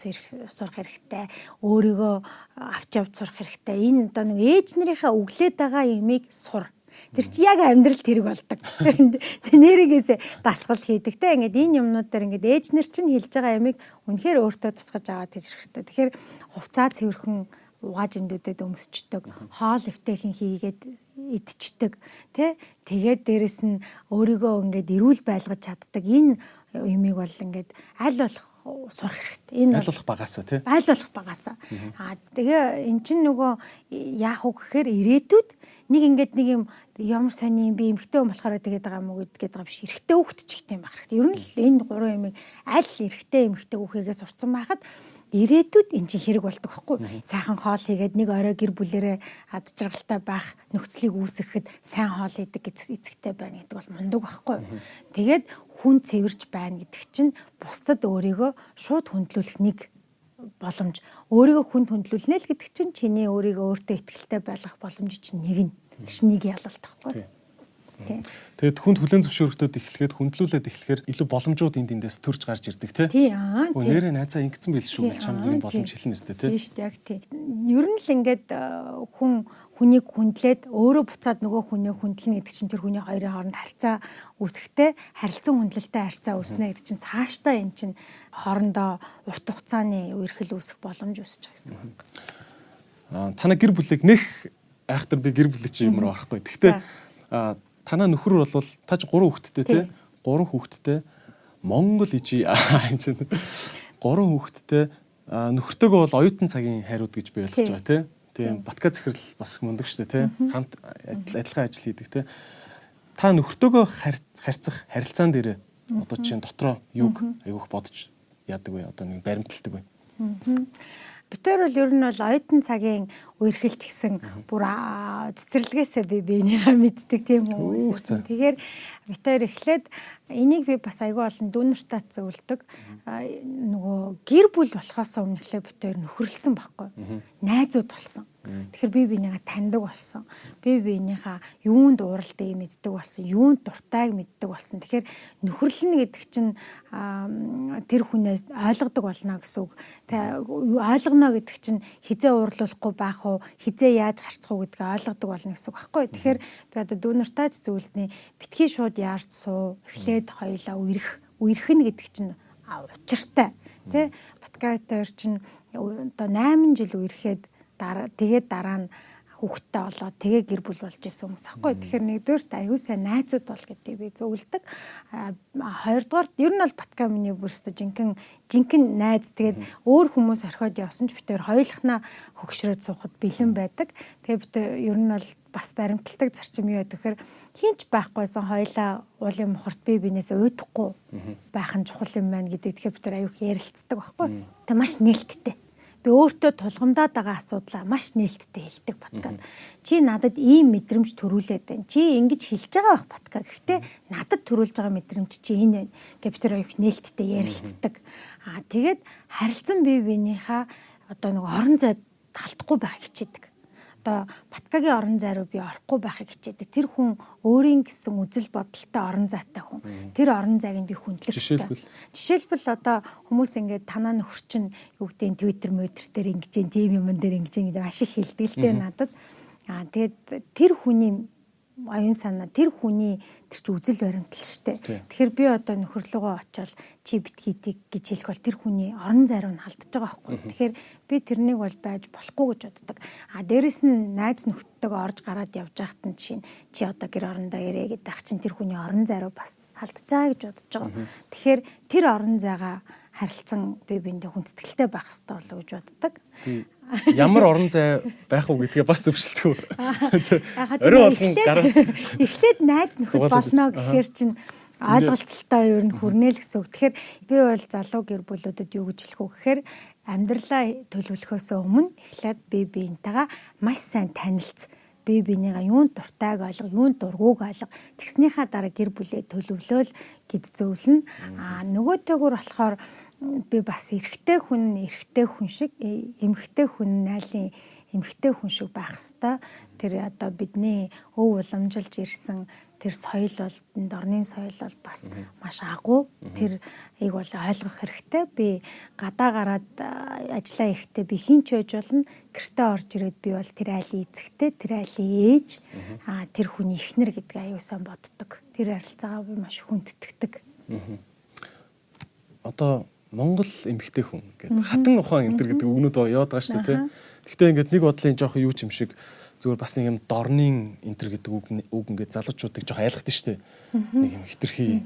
сурах хэрэгтэй. Өөрийгөө авч явж сурах хэрэгтэй. Энэ одоо нэг ээж нарынхаа өглөөд байгаа юмыг сур. Тэр чи яг амьдрал тэрэг болдог. Нэрийгээсээ дасгал хийдэг те. Ингээд энэ юмнууд дээр ингээд ээж нар чинь хэлж байгаа ямиг үнэхээр өөртөө тусгаж аваад хийж хэрэгтэй. Тэгэхээр хувцаа цэвэрхэн угаажиндүүдэд өмсчдөг. Хоол эвтэйхэн хийгээд идчихдэг тий тэгээд дээрэс нь өөрийгөө ингээд эрүүл байлгаж чаддаг энэ юмыг бол ингээд аль болох сурах хэрэгтэй. Энэ аль болох багасаа тий. Аль болох багасаа. Аа тэгээ эн чинь нөгөө яах вэ гэхээр ирээдүйд нэг ингээд нэг юм ямар сони би эмхтэй хүн болохоор тэгээд байгаа юм уу гэдэг байгаа биш. Эрэгтэй хүүхэд ч юм байх хэрэгтэй. Ер нь л энэ гурван юмыг аль эрэгтэй эмхтэй хүүхээгээ сурцсан байхад ирээдүйд эн чинь хэрэг болдог байхгүй. Сайхан хоол хийгээд нэг орой гэр бүлэрээ ад жаргалтай байх нөхцөлийг үүсгэхэд сайн хоол идэг эцэгтэй байна гэдэг бол мундаг байхгүй. Тэгээд хүн цэвэрж байна гэдэг чинь бусдад өөрийгөө шууд хөндлүүлэх нэг боломж. Өөрийгөө хүнд хөндлүүлнэ л гэдэг чинь чиний өөрийгөө өөртөө ихтэй байлгах боломж чинь нэг нь. Тэр чинь нэг ялалт байхгүй Тэгээд хүнд хүлэн зөвшөөрөхдөд эхлэхэд хүндлүүлээд эхлэхээр илүү боломжууд энд эндээс төрж гарч ирдэг тий. Тий аа. Нэрээ найзаа ингэсэн байл шүү гэж чамд нэг боломж хэлнэ өстэй тий. Тий шүү яг тий. Ер нь л ингээд э, хүн хүнийг хүндлээд өөрөө буцаад нөгөө хүнээ хүндлэнэ гэдэг чинь тэр хүний хоёрын хооронд харьцаа үүсэхтэй харилцан хүндлэлтэй харьцаа үүснэ гэдэг чинь цаашдаа эн чинь хоорондоо урт хугацааны үерхэл үүсэх боломж үүсэж байгаа гэсэн үг. Аа танаа гэр бүлийг нэх айхтар би гэр бүлээ чи юмруу орохгүй. Гэхдээ танаа нөхөр бол та ч гурван хүүхэдтэй тий. Гурван хүүхэдтэй Монгол ижи энэ чинь гурван хүүхэдтэй нөхөртөөгөө бол оюутан цагийн хайрууд гэж би ойлгож байгаа тий. Тийм батка захирал бас мундаг шүү дээ тий. Хамт адилхан ажил хийдэг тий. Та нөхөртөөгөө харьцах харилцаан дээр одоо чинь дотроо юг айгүйх бодож яадаг вэ? Одоо нэг баримталдаг вэ? Битээр бол ер нь бол оюутан цагийн үерхэлч гэсэн бүр цэцэрлэгээсээ би биенийхээ мэддэг тийм үү. Тэгэхээр битээр эхлээд энийг би бас айгүй олон дүүнэртаа зөвлөдөг. Нөгөө гэр бүл болохоос өмнө эхлээд битээр нөхөрлсөн байхгүй. Найзууд болсон Тэгэхээр би бинийгаа таньдаг болсон. Би биенийхээ юунд ууралдгийг мэддэг болсон, юунд дуртайг мэддэг болсон. Тэгэхээр нөхөрлөн гэдэг чинь тэр хүнээс ойлгодог болно гэсэн үг. Ойлгоно гэдэг чинь хизээ уурлуулахгүй байх уу, хизээ яаж харцах уу гэдгээ ойлгодог болно гэсэн үг байхгүй. Тэгэхээр би одоо дүүнартаач зөвлөдний битгий шууд яарч суу, эхлээд хоёлаа үерх, үерх нь гэдэг чинь учиртай. Тэ Батгайтер чинь одоо 8 жил үерхэд дараа тэгээд дараа нь хүүхдтэй болоод тэгээ гэр бүл болж исэн хүмүүс аахгүй. Тэгэхээр нэгдүгээрт аюу сайн найзууд бол гэдэг би зөвлөдөг. Хоёрдугаар ер нь бол батка миний бүрстэ жинхэнэ жинхэнэ найз. Тэгээд өөр хүмүүс орхиод явсан ч битээр хоёулахнаа хөгшрөөд суухад бэлэн байдаг. Тэгээ битээр ер нь бол бас баримталдаг зарчим юу гэдэг хэрэг хинч байхгүйсэн хоёлаа уулын мухарт би бинээсээ уйдахгүй байх нь чухал юм байна гэдэг. Тэгэхээр битээр аюух ярилцдаг байхгүй. Тэгээ маш нээлттэй би өөртөө тулгамдаад байгаа асуудлаа маш нээлттэй хэлдэг подкаст. Чи надад ийм мэдрэмж төрүүлээд байна. Чи ингэж хэлж байгаа байх подкаст. Гэхдээ надад төрүүлж байгаа мэдрэмж чи энэ байна. Гэ би тэр оюух нээлттэй ярилцдаг. Аа тэгээд харилцан бие биенийхээ одоо нэг орон зай талтахгүй байх хичээдэг. Одоо Батгагийн орон зай руу би орохгүй байхыг хичээдэг. Тэр хүн өөрийн гэсэн үзэл бодолтой орон зайтай хүн. Тэр орон зайг нь би хүндлэх хэрэгтэй. Жишээлбэл одоо хүмүүс ингээд танаа нөхөр чинь юу гэдэг нь Twitter мөтер дээр ингэж тийм юм дээр ингэж гэдэг маш их хэлдэг л дээ надад. Аа тэгээд тэр хүний оюун санаа тэр хүний тэр чи үзэл баримтал штэ. Тэгэхээр би одоо нөхөрлөгөө очиод чи битгийдэг гэж хэлэх бол тэр хүний орон зайруу нь халдж байгаа байхгүй. Тэгэхээр би тэрнийг бол байж болохгүй гэж боддог. А дээрэс нь найз нөхдөдөө орж гараад явж байхад нь чинь чи одоо гэр орондоо ирээ гэдэг ах чинь тэр хүний орон зайруу бас халдж байгаа гэж бодож байгаа. Тэгэхээр тэр орон зайгаа харилцан бие биендээ хүндэтгэлтэй байх хэрэгтэй болов гэж боддог. Ямар орон зай байх уу гэдгээ бас зөвшөлтгөө. Орой болгон гараа эхлээд найз нөхөд болно гэхээр чинь ойлголцолтой ер нь хүрнэ л гэсэн үг. Тэгэхээр би бол залуу гэр бүлүүдэд юу гэж хэлэх үү гэхээр амьдралаа төлөвлөхөөс өмнө эхлээд бие биентэйгээ маш сайн танилцсан бие бинийгаа юунд дуртайг олго, юунд дургууг олго. Тэгснийхаа дараа гэр бүлээ төлөвлөөл гэж зөвлөнө. Аа нөгөөтэйгүр болохоор би бас эрэгтэй хүн эрэгтэй хүн шиг э, эмэгтэй хүн найлын эмэгтэй хүн шиг байх хэвээр тэр одоо бидний өв уламжилж ирсэн тэр соёл бол дорны соёл бол бас маш агуу тэр ийг бол ойлгох хэрэгтэй. Би гадаа гараад ажиллаа ихтэй би хинч байж болно. Гэртээ орж ирээд би бол тэр айлын эзэгтэй тэр айлын ээж тэр хүний ихнэр гэдгийг аюулсан боддог. Тэр харилцаагаа би маш хүндэтгдэг. Одоо Монгол эмэгтэй хүн гэдэг. Хатан ухаан энэ төр гэдэг үгнүүд яваад байгаа шүү дээ. Гэхдээ ингээд нэг бодлын жоох юу ч юм шиг зүгээр бас нэг юм дорнын энэ төр гэдэг үг үг ингээд залуучуудыг жоох айлгад шүү дээ. Нэг юм хитрхи.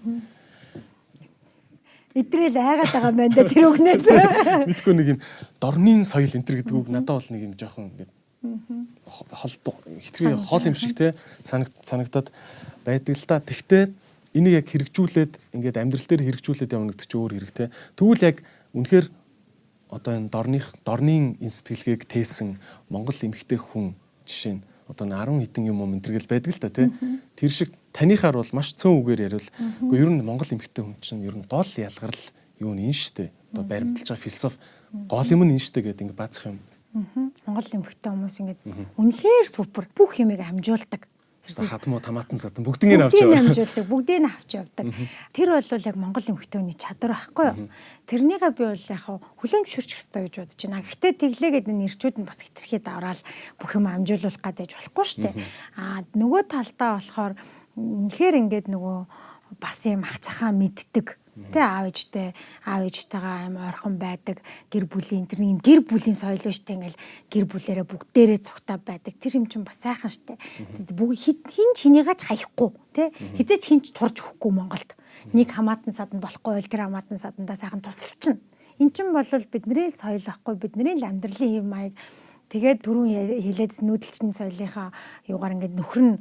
Идрэл айгаад байгаа юм байна да тэр үгнээс. Мэдгүй нэг юм дорнын соёл энэ төр гэдэг үг надад бол нэг юм жоохон ингээд хол хитрхи хол юм шиг те санагдаад байдаг л та. Тэгтээ энийг яг хэрэгжүүлээд ингээд амьдрал дээр хэрэгжүүлээд явна гэдэг чинь өөр хэрэгтэй. Тэгвэл яг үнэхээр одоо энэ дорных дорны энэ сэтгэлгээг тээсэн Монгол эмэгтэй хүн жишээ нь одоо 10 хэдэн юм юм энтергэл байдаг л та тий. Тэр шиг танихаар бол маш цөөн үгээр ярил. Гэхдээ ер нь Монгол эмэгтэй хүн чинь ер нь гол ялгарл юу нь энэ штэ. Одоо баримталж байгаа философи гол юм нь энэ штэ гэдэг ингээд баацх юм. Монгол эмэгтэй хүмүүс ингээд үнэхээр супер бүх юмыг амжуулдаг хатмуу тамаатан садан бүгднийг авч яваа. Бүгдийг намжуулдаг, бүгдийг авч явдаг. Тэр бол яг Монгол эмэгтэйний чадвар байхгүй юу? Тэрнийгээ би бол яг хүлэмж шүрч хэвээр гэж бодож байна. Гэхдээ тэглээгээд энэ ирчүүд нь бас хитрхий давраал бүх юм амжуулах гадаж болохгүй шүү дээ. Аа нөгөө талдаа болохоор үнэхээр ингээд нөгөө бас юм ах цахаа мэддэг Тэ аав ээжтэй аав ээжтэйгээ аим ойрхон байдаг гэр бүлийн тэр нэг гэр бүлийн соёл биш тэ ингээл гэр бүлэрээ бүгдээрээ цугтаа байдаг. Тэр юм чинь бас сайхан штэ. Бүгд хин чинийгаач хаяхгүй тэ хизээч хинч турж өгөхгүй Монголд. Нэг хамаатан садан болохгүй бол тэр хамаатан садандаа сайхан тусалчихна. Эн чинь бол бидний соёл ахгүй бидний амьдралын хэв маяг Тэгээд түрүүн хилээд нүүдэлчин соёлынхаа юугаар ингээд нөхөр нь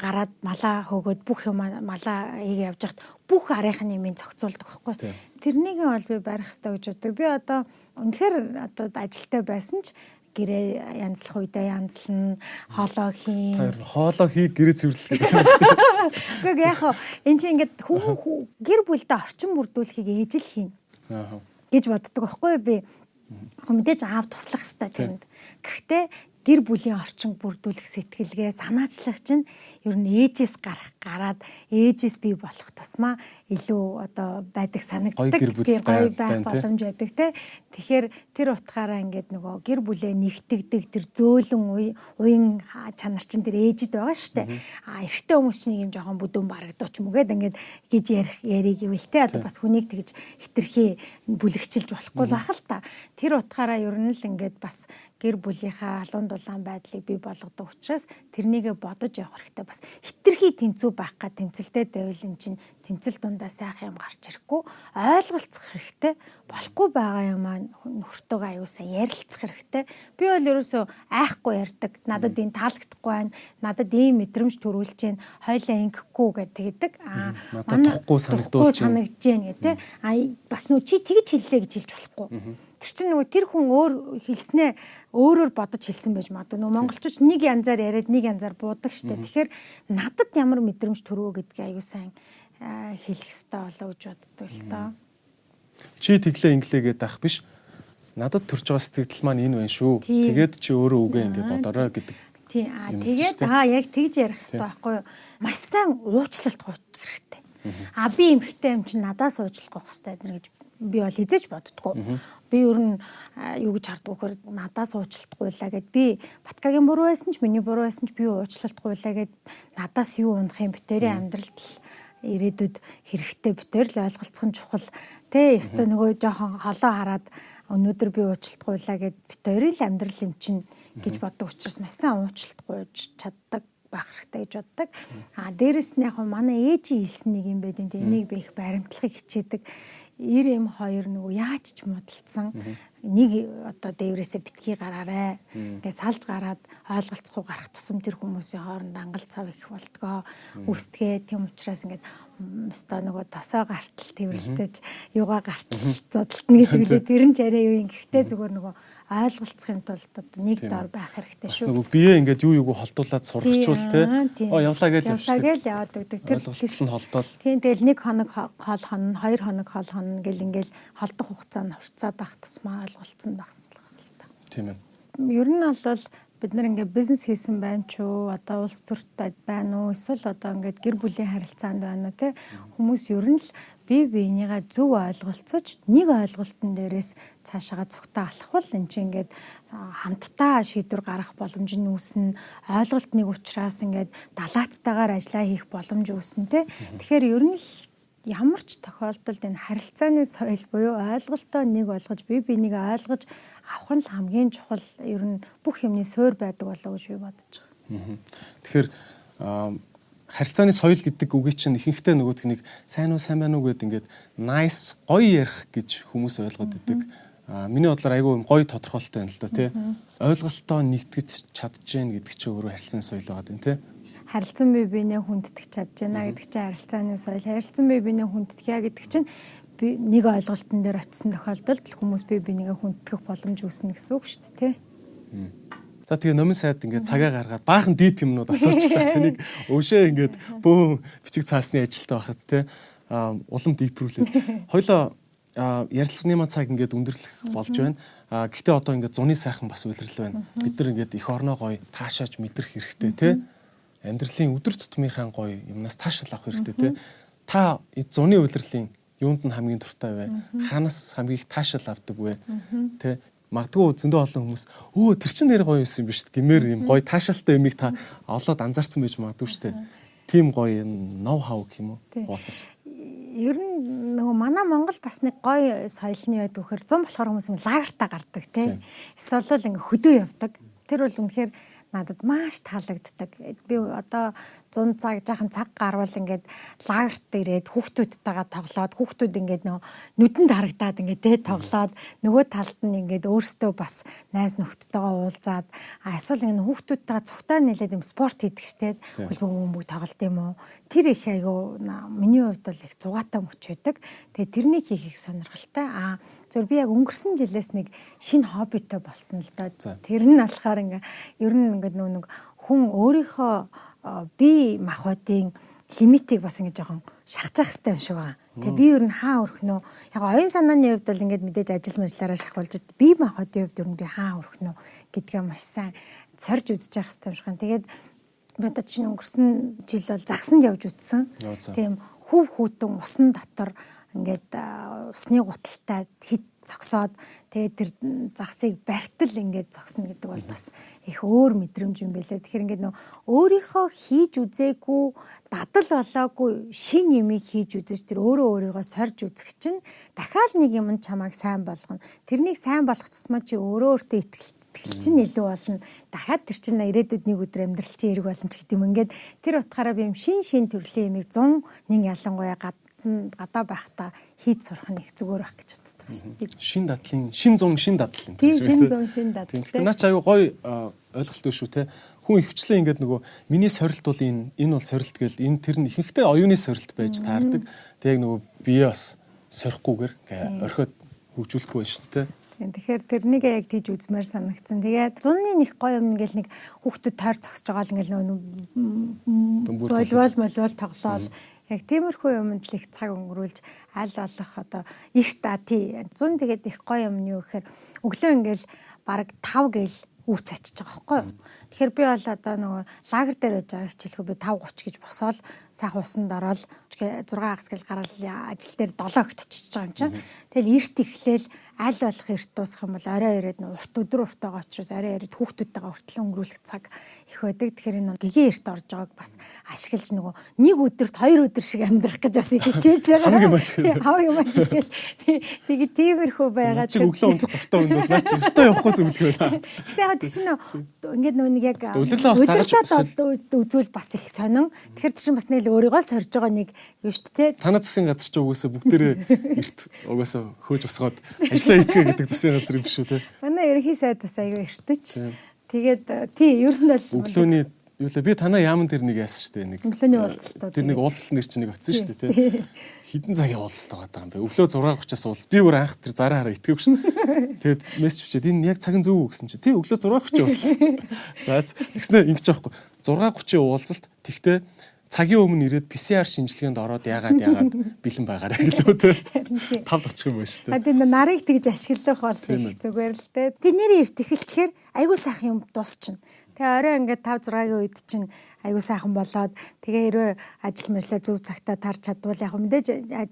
гараад малаа хөөгөөд бүх юм малаа хийгээ явж хахад бүх арийнхын юмыг зохицуулдаг байхгүй. Тэрнийг бол би барих хэрэгтэй гэж боддог. Би одоо үнэхээр одоо ажилтай байсан ч гэрээ янзлах үедээ янзлна хоолоо хийн. Хоолоо хий гэрээ цэвэрлэх. Гэхдээ яг хаа эн чинь ингээд хүн гэр бүлдээ орчин бүрдүүлэхийг ээжл хийн. Аа гэж боддог байхгүй би мэдээж аав туслах хэрэгтэй тэрэнд. Гэхдээ гэр бүлийн орчин бүрдүүлэх сэтгэлгээ санаачлах чинь ер нь ээжээс гарах гараад ээжээс бий болох тусмаа илүү одоо байдаг санагддаг тийм гоё байх боломж байдаг те тэгэхээр тэр утгаараа ингээд нөгөө гэр бүлээ нэгтгэдэг тэр зөөлөн уян чанар чинь тэр ээжэд байгаа штэ а эрэгтэй хүмүүс чинь юм жоохон бүдүүн барагдууч мүгээд ингээд гэж ярих яриг ивэл те одоо бас хүнийг тэгж хитрхи бүлэгчилж болохгүй л бах л та. Тэр утгаараа ер нь л ингээд бас гэр бүлийнхаа алуун дулаан байдлыг бий болгодог учраас тэрнийгэ бодож явах хэрэгтэй. Бас хитрхи тэнцүү байх га тэмцэлтэй байвал эн чинь тэмцэл дундаа сайхан юм гарч ирэхгүй. Ойлголцох хэрэгтэй болохгүй байгаа юм аа нөхөртөөгөө аюусаа ярилцах хэрэгтэй. Би бол ерөөсөө айхгүй ярддаг надад энэ таалагдахгүй байна. Надад ийм мэдрэмж төрүүлж гэн хойлоо ингэхгүй гэд тэгдэг. Аа надад тухгүй санагдуулж гэн. гэдэг а бас нөө чи тэгж хэллээ гэж хэлж болохгүй. Тэр чинь нөгөө тэр хүн өөр хэлснээ өөрөөр бодож хэлсэн байж магадгүй. Нөгөө монголчууд нэг янзаар яриад нэг янзаар буудаг штэ. Тэгэхээр надад ямар мэдрэмж төрөө гэдгийг аюу сайн хэлэх хэрэгтэй болоо гэж боддог л доо. Чи тэглээ инглээгээд ах биш. Надад төрж байгаа сэтгэл маань энэ байна шүү. Тэгээд чи өөрөө үгээ ингэ бодорой гэдэг тий. Аа тэгээд аа яг тэгж ярих хэрэгтэй байхгүй юу? Маш сайн уучлалт гуйх хэрэгтэй. А би эмхтэй юм чинь надаас уучлах гуйх хэрэгтэй гэж би бол хизэж боддгоо би ер нь юу гэж харддаг вөхөр надаас уучлалтгуйлаа гэд би Баткагийн буруу байсан ч миний буруу байсан ч би уучлалтгуйлаа гэд надаас юу унах юм битэрийн амьдралд ирээдүйд хэрэгтэй битэр л ойлголцох нь чухал. Тэ ёстой нөгөө жоохон холоо хараад өнөөдөр би уучлалтгуйлаа гэд битэр л амьдрал юм чинь гэж боддог учраас маш сайн уучлалтгуйж чаддаг байх хэрэгтэй гэж боддог. А дээрэс нь яг манай ээжийн хэлсэн нэг юм байдیں۔ Энийг би их баримтлахыг хичээдэг эр эм хоёр нөгөө яаж ч муудалцсан нэг одоо дээврээсээ битгий гараарэ. Ингээд салж гараад ойлголцохгүй гарах тусам тэр хүмүүсийн хооронд ангал цав их болтгоо. Үстгээ тийм учраас ингээд өстой нөгөө тосоо гартал тэрвэрлтэж юугаа гартал зодтолтно гэдэг үлээ тэр нь ч арай юу юм. Гэхдээ зүгээр нөгөө ойлголцохын тулд одоо нэг дор байх хэрэгтэй шүү. Нөгөө бие ингээд юу юуг холдуулаад сургачвал те. Оо явлаа гэж явлаа гэж яваад өгдөг. Тэр ойлголцол нь холдоол. Тийм тэгэл нэг хоног хоол хонно, хоёр хоног хоол хонно гэл ингээл холдох хугацаа нь хурцаад байх тусмаа ойлголцсон багслах л та. Тийм ээ. Ер нь бол бид нар ингээд бизнес хийсэн байна ч уу одоо улс төртөд байна уу эсвэл одоо ингээд гэр бүлийн харилцаанд байна уу те хүмүүс ер нь л бие биенийгээ зөв ойлголцож нэг ойлголтын дээрээс цаашаага цугтаа алхвал эн чинь ингээд хамтдаа шийдвэр гаргах боломж нь үүснэ. Ойлголт нэг учраас ингээд далаацтайгаар ажиллаа хийх боломж үүснэ те. Тэгэхээр ер нь л ямар ч тохиолдолд энэ харилцааны соёл буюу ойлголтоо нэг болгож бие биенийг ойлгож авах нь л хамгийн чухал ер нь бүх юмны суурь байдаг болоо гэж би бодож байгаа. Тэгэхээр харилцааны соёл гэдэг үгийг чинь ихэнхдээ нөгөөдх нэг сайн уу сайн байна уу гэд ингээд nice гоё ярих гэж хүмүүс ойлгоод идэг. Аа миний бодлоор айгүй гоё тодорхойлолтой байна л да тий. Ойлголтоо нэгтгэж чадчихээн гэдэг чинь өөрөө харилцааны соёл байгаа юм тий. Харилцан бие биенээ хүндэтгэж чадж байна гэдэг чинь харилцааны соёл. Харилцан бие биенээ хүндтгэе гэдэг чинь би нэг ойлголтын дээр очисон тохиолдолд хүмүүс бие бинийгээ хүндтгэх боломж үүснэ гэсэн үг шүү дээ тий. За тэгээ номын сайд ингээд цагаа гаргаад баахан дип юмнууд асуучлаа. Тэнийг өвшөө ингээд бөө бичиг цаасны ажилтаа байхад те улам дипрүүлээд. Хойлоо ярилцлагын маа цаг ингээд өндөрлөх болж байна. А гэхдээ одоо ингээд зуны сайхан бас үйлрэл байна. Бид нар ингээд эх орноо гоё таашааж мэдрэх хэрэгтэй те. Амьдралын өдөр тутмынхаа гоё юмнаас таашаал авах хэрэгтэй те. Та зуны үйлрэлийн юунд нь хамгийн дуртай вэ? Ханаас хамгийн их таашаал авдаг вэ? Тэ магадгүй зөндөө олон хүмүүс өө тэр чин нэр гоё юм биш гэмээр юм гоё таашаалтай юмыг та олоод анзаарсан байж магадгүй шүү дээ. Тим гоё ноу хау гэх юм уу? Уулзаж. Ер нь нөгөө манай Монгол бас нэг гоё соёлны байд вөхөр 100 болохоор хүмүүс лагертаа гардаг тий. Эсвэл ингээ хөдөө явдаг. Тэр бол үнэхээр надад маш таалагддаг. Би одоо 100 цаг жаахан цаг гарвал ингээд лагерт ирээд хүүхдүүдтэйгээ тоглоод хүүхдүүд ингээд нөө нүдэнд харагдаад ингээд тэ тоглоод нөгөө талд нь ингээд өөрсдөө бас найз нөхдөдтэйгээ уулзаад эсвэл ингээд хүүхдүүдтэйгээ цухтаа нэлээд юм спорт хийдэг штеп хөлбөм бөмбөг тоглолт юм уу тэр их айгу миний хувьд бол их зугаатай мөч байдаг. Тэгээ тэрнийг хийхийг сонирхолтой. Аа зөв би яг өнгөрсөн жилээс нэг шинэ хоббитой болсон л доо. Тэр нь болохоор ингээ ер нь ингээд нэг хүн өөрийнхөө би махбодын лимитийг бас ингэ жоохон шахаж явах хэрэгтэй юм шиг байна. Тэгээ би ер нь хаа өрөх нөө яг оюун санааны хувьд бол ингээд мэдээж ажил мэллаараа шахуулж би махбодын хувьд ер нь би хаа өрөх нөө гэдгээ маш сайн сорж үзэж явах хэрэгтэй юм шиг байна. Тэгээд бодож чинь өнгөрсөн жил бол загсанд явж үтсэн. Тийм хөв хүүтэн усан дотор ингээд усны гуталтай хит зогсоод тэгээд тэр загсыг бартал ингээд зогсно гэдэг бол бас их өөр мэдрэмж юм байлаа. Тэгэхээр ингээд нөө өөрийнхөө хийж үзээгүй дадал болоогүй шин юмыг хийж үзэж тэр өөрөө өөрийгөө сорж үзэх чинь дахиад нэг юм чамайг сайн болгоно. Тэрнийг сайн болгох тусмаа чи өөрөө өөртөө итгэл итгэл чинь илүү болно. Дахиад тэр чинь ирээдүйд нэг өдөр амьдрал чинь эрг болно ч гэдэг юм. Ингээд тэр утгаараа би юм шин шин төрлийн юмыг 100 нэг ялангуяа гадаа байхдаа хийж сурах нь их зүгээр байх гэж боддог. Шин дадлын шин зун шин дадлын. Тийм шин зун шин дадлын. Тэгэхээр наач аюу гой ойлголт шүү те. Хүн ихвчлэн ингээд нөгөө миний сорилт бол энэ энэ бол сорилт гэл энэ тэр нь ихэнхдээ оюуны сорилт байж таардаг. Тэг яг нөгөө бие бас сорихгүйгээр орхиод хөгжүүлэхгүй байна шүү дээ. Тэгэхээр тэрнийг яг тийж үзмээр санагдсан. Тэгээд зунны нэг гоё юм ингээл нэг хүүхдүүд тойр зогсож байгаа л ингээл нөгөө болвол молвол тоглоол яг тиймэрхүү юмд л их цаг өнгөрүүлж аль болох одоо их та тий 100 тэгээд их гоё юм юу гэхээр өглөө ингээл бараг 5 гээл үр цачиж байгаа байхгүй. Тэгэхээр би бол одоо нөгөө лагер дээр байж байгаа хичээлхүү би 5:30 гэж босоод сайхан усанд ороод 6 хагас гэл гараад ажил дээр 7 өгт очиж байгаа юм чинь. Тэгэл эрт ихлээл аль болох эрт дуусах юм бол орой ирээд урт өдөр уртаага учраас орой ирээд хүүхдүүдтэйгээ хүртэл өнгөрүүлэх цаг их байдаг. Тэгэхээр энэ гэгээ эрт орж байгааг бас ашиглаж нөгөө нэг өдөрт хоёр өдөр шиг амьдрах гэж бас хичээж байгаа. Хамгийн маач. Хамгийн маач гэл. Тэгээ тиймэрхүү байгаа. Чи өглөө ундах дуртай хүн бол наач өстой явахгүй зөвлөгөө. Тэгээ яг тийм ингээд нөгөө нэг яг Улирлаа бас үзүүл бас их сонин. Тэгэхээр чинь бас нэг л өөрийгөө сорж байгаа нэг юу шүү дээ. Танаа засгийн газар ч угаасаа бүгдээрээ эрт угаасаа хөөж усгаад ажлаа хийцгээ гэдэг засгийн газар юм биш үү те. Манай ерөнхий сайд бас аягүй эртэж. Тэгээд тий ер нь бол өглөөний юу лээ би танаа яаман дээр нэг яасан шүү дээ нэг. Өглөөний уулзалтууд. Тэр нэг уулзалт нэр чинь нэг очсон шүү дээ те. Хідэн цагийн уулзалт байгаа юм бэ. Өглөө 6:30-аас уулз. Би бүр анх тэр зараа хараа итгэв шин. Тэгээд мессеж өчөөд энэ яг цаг нь зөв үү гэсэн чи. Тий өглөө 6:30 уулз. За тэгснэ ингэж аахгүй. 6:30 уулзалт. Тэгтээ цагийн өмнө ирээд PCR шинжилгээнд ороод яагаад яагаад бэлэн байгаарэ гэлөө те. Тавд очих юм байна шүү дээ. Тэгээд нарыг тэгж ашиглах бол их зүгээр л те. Тэдний эрт эхэлчихээр айгүй сайхан юм дуусчихна. Тэгээ орой ингээд 5 6-гийн үед чинь аягүй сайхан болоод тэгээ хэрвээ ажил мэжлээ зөв цагтаа тарж чадвал яг мэдээж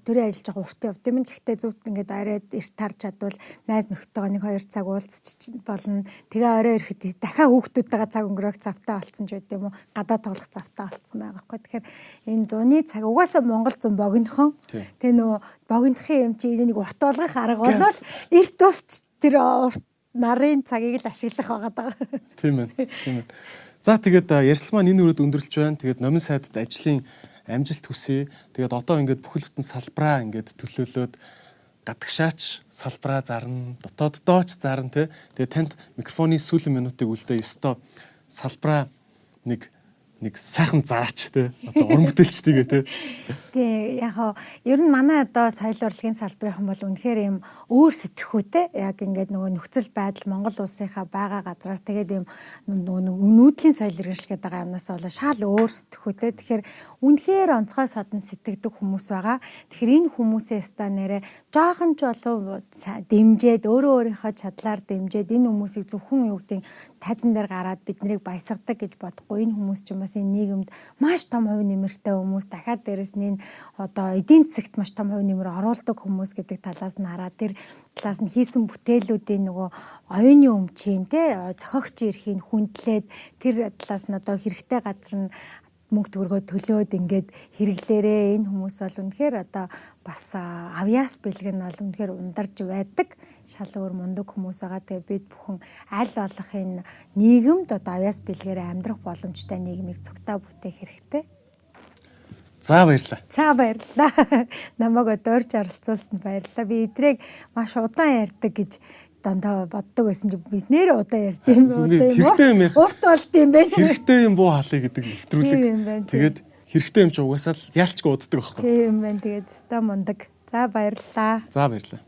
төрийн ажиллаж байгаа урт явд юм. Гэхдээ зөв ингээд арайд эрт тарж чадвал найз нөхдөйгөө нэг хоёр цаг уулзч болно. Тэгээ орой ирэхэд дахиад хүүхдүүдтэйгээ цаг өнгөрөх завтаа болцсон ч байд юм уу? Гадаа тоглох завтаа болцсон байгаа хгүй. Тэгэхээр энэ зуны цаг угаасаа Монгол зун богинохон. Тэгээ нөгөө богинохын юм чи нэг урт болгох арга болоод эрт тусч тэр урт нарын цагийг л ашиглах байгаа даа. Тийм ээ. Тийм ээ. За тэгээд ярьсан маань энэ үрээд өндөрлж байна. Тэгээд номын сайдд ажлын амжилт хүсье. Тэгээд одоо ингээд бүхэл бүтэн салбараа ингээд төлөөлөөд гадагшаач салбараа зарна, дотооддооч зарна тий. Тэгээд танд микрофоны сүүлийн минутыг үлдээ ёстой салбараа нэг нэг сайхан зараач те. Одоо уран бүтээлчдийгээ те. Тий яг ер нь манай одоо соёл урлагийн салбарын бол үнэхээр юм өөр сэтгэхүйтэй яг ингээд нөгөө нөхцөл байдал Монгол улсынхаа байгаа газраас тэгээд юм нөгөө нүүдлийн соёл иргэншилгээд байгаа юмнаас бол шал өөр сэтгэхүйтэй тэгэхээр үнэхээр онцгой садан сэтгэдэг хүмүүс байгаа. Тэгэхээр энэ хүмүүсээ ста нэрэ жоохон ч болов дэмжээд өөрөө өөрийнхөө чадлаар дэмжээд энэ хүмүүсийг зөвхөн юу гэдэг тайзан дээр гараад биднийг баясгадаг гэж бодохгүй. Энэ хүмүүс ч юм бас энэ нийгэмд маш том хувь нэмэртэй хүмүүс. Дахиад дээрэс нь одоо эдийн засагт маш том хувь нэмэр оруулдаг хүмүүс гэдэг талаас нь хараад тэр талаас нь хийсэн бүтээлүүдийн нөгөө оюуны өмчийн те зохиогч эрхийн хүндлээд тэр талаас нь одоо хэрэгтэй газар нь мөнгө төгрөгөө төлөөд ингээд хэрэглээрээ. Энэ хүмүүс бол үнэхээр одоо бас авьяас бэлгэн бол үнэхээр ундарж байдаг шал өөр мундаг хүмүүс байгаа. Тэгээ бид бүхэн аль болох энэ нийгэмд одоо авяас бэлгээрээ амьдрах боломжтой нийгмийг цогтаа бүтээх хэрэгтэй. За баярлалаа. За баярлалаа. Намайг өдөрж оролцуулсанд баярлалаа. Би эдрийг маш удаан ярьдаг гэж дандаа боддог байсан чи бид нэр удаа ярьд юм уу хэрэгтэй юм урт болд юм байна хэрэгтэй юм буу халыг гэдэг нэвтрүүлэг тэгээд хэрэгтэй юм чи угаасаа л ялчгүй уддаг байхгүй тийм байна тэгээд ста мундаг за баярлалаа за баярлалаа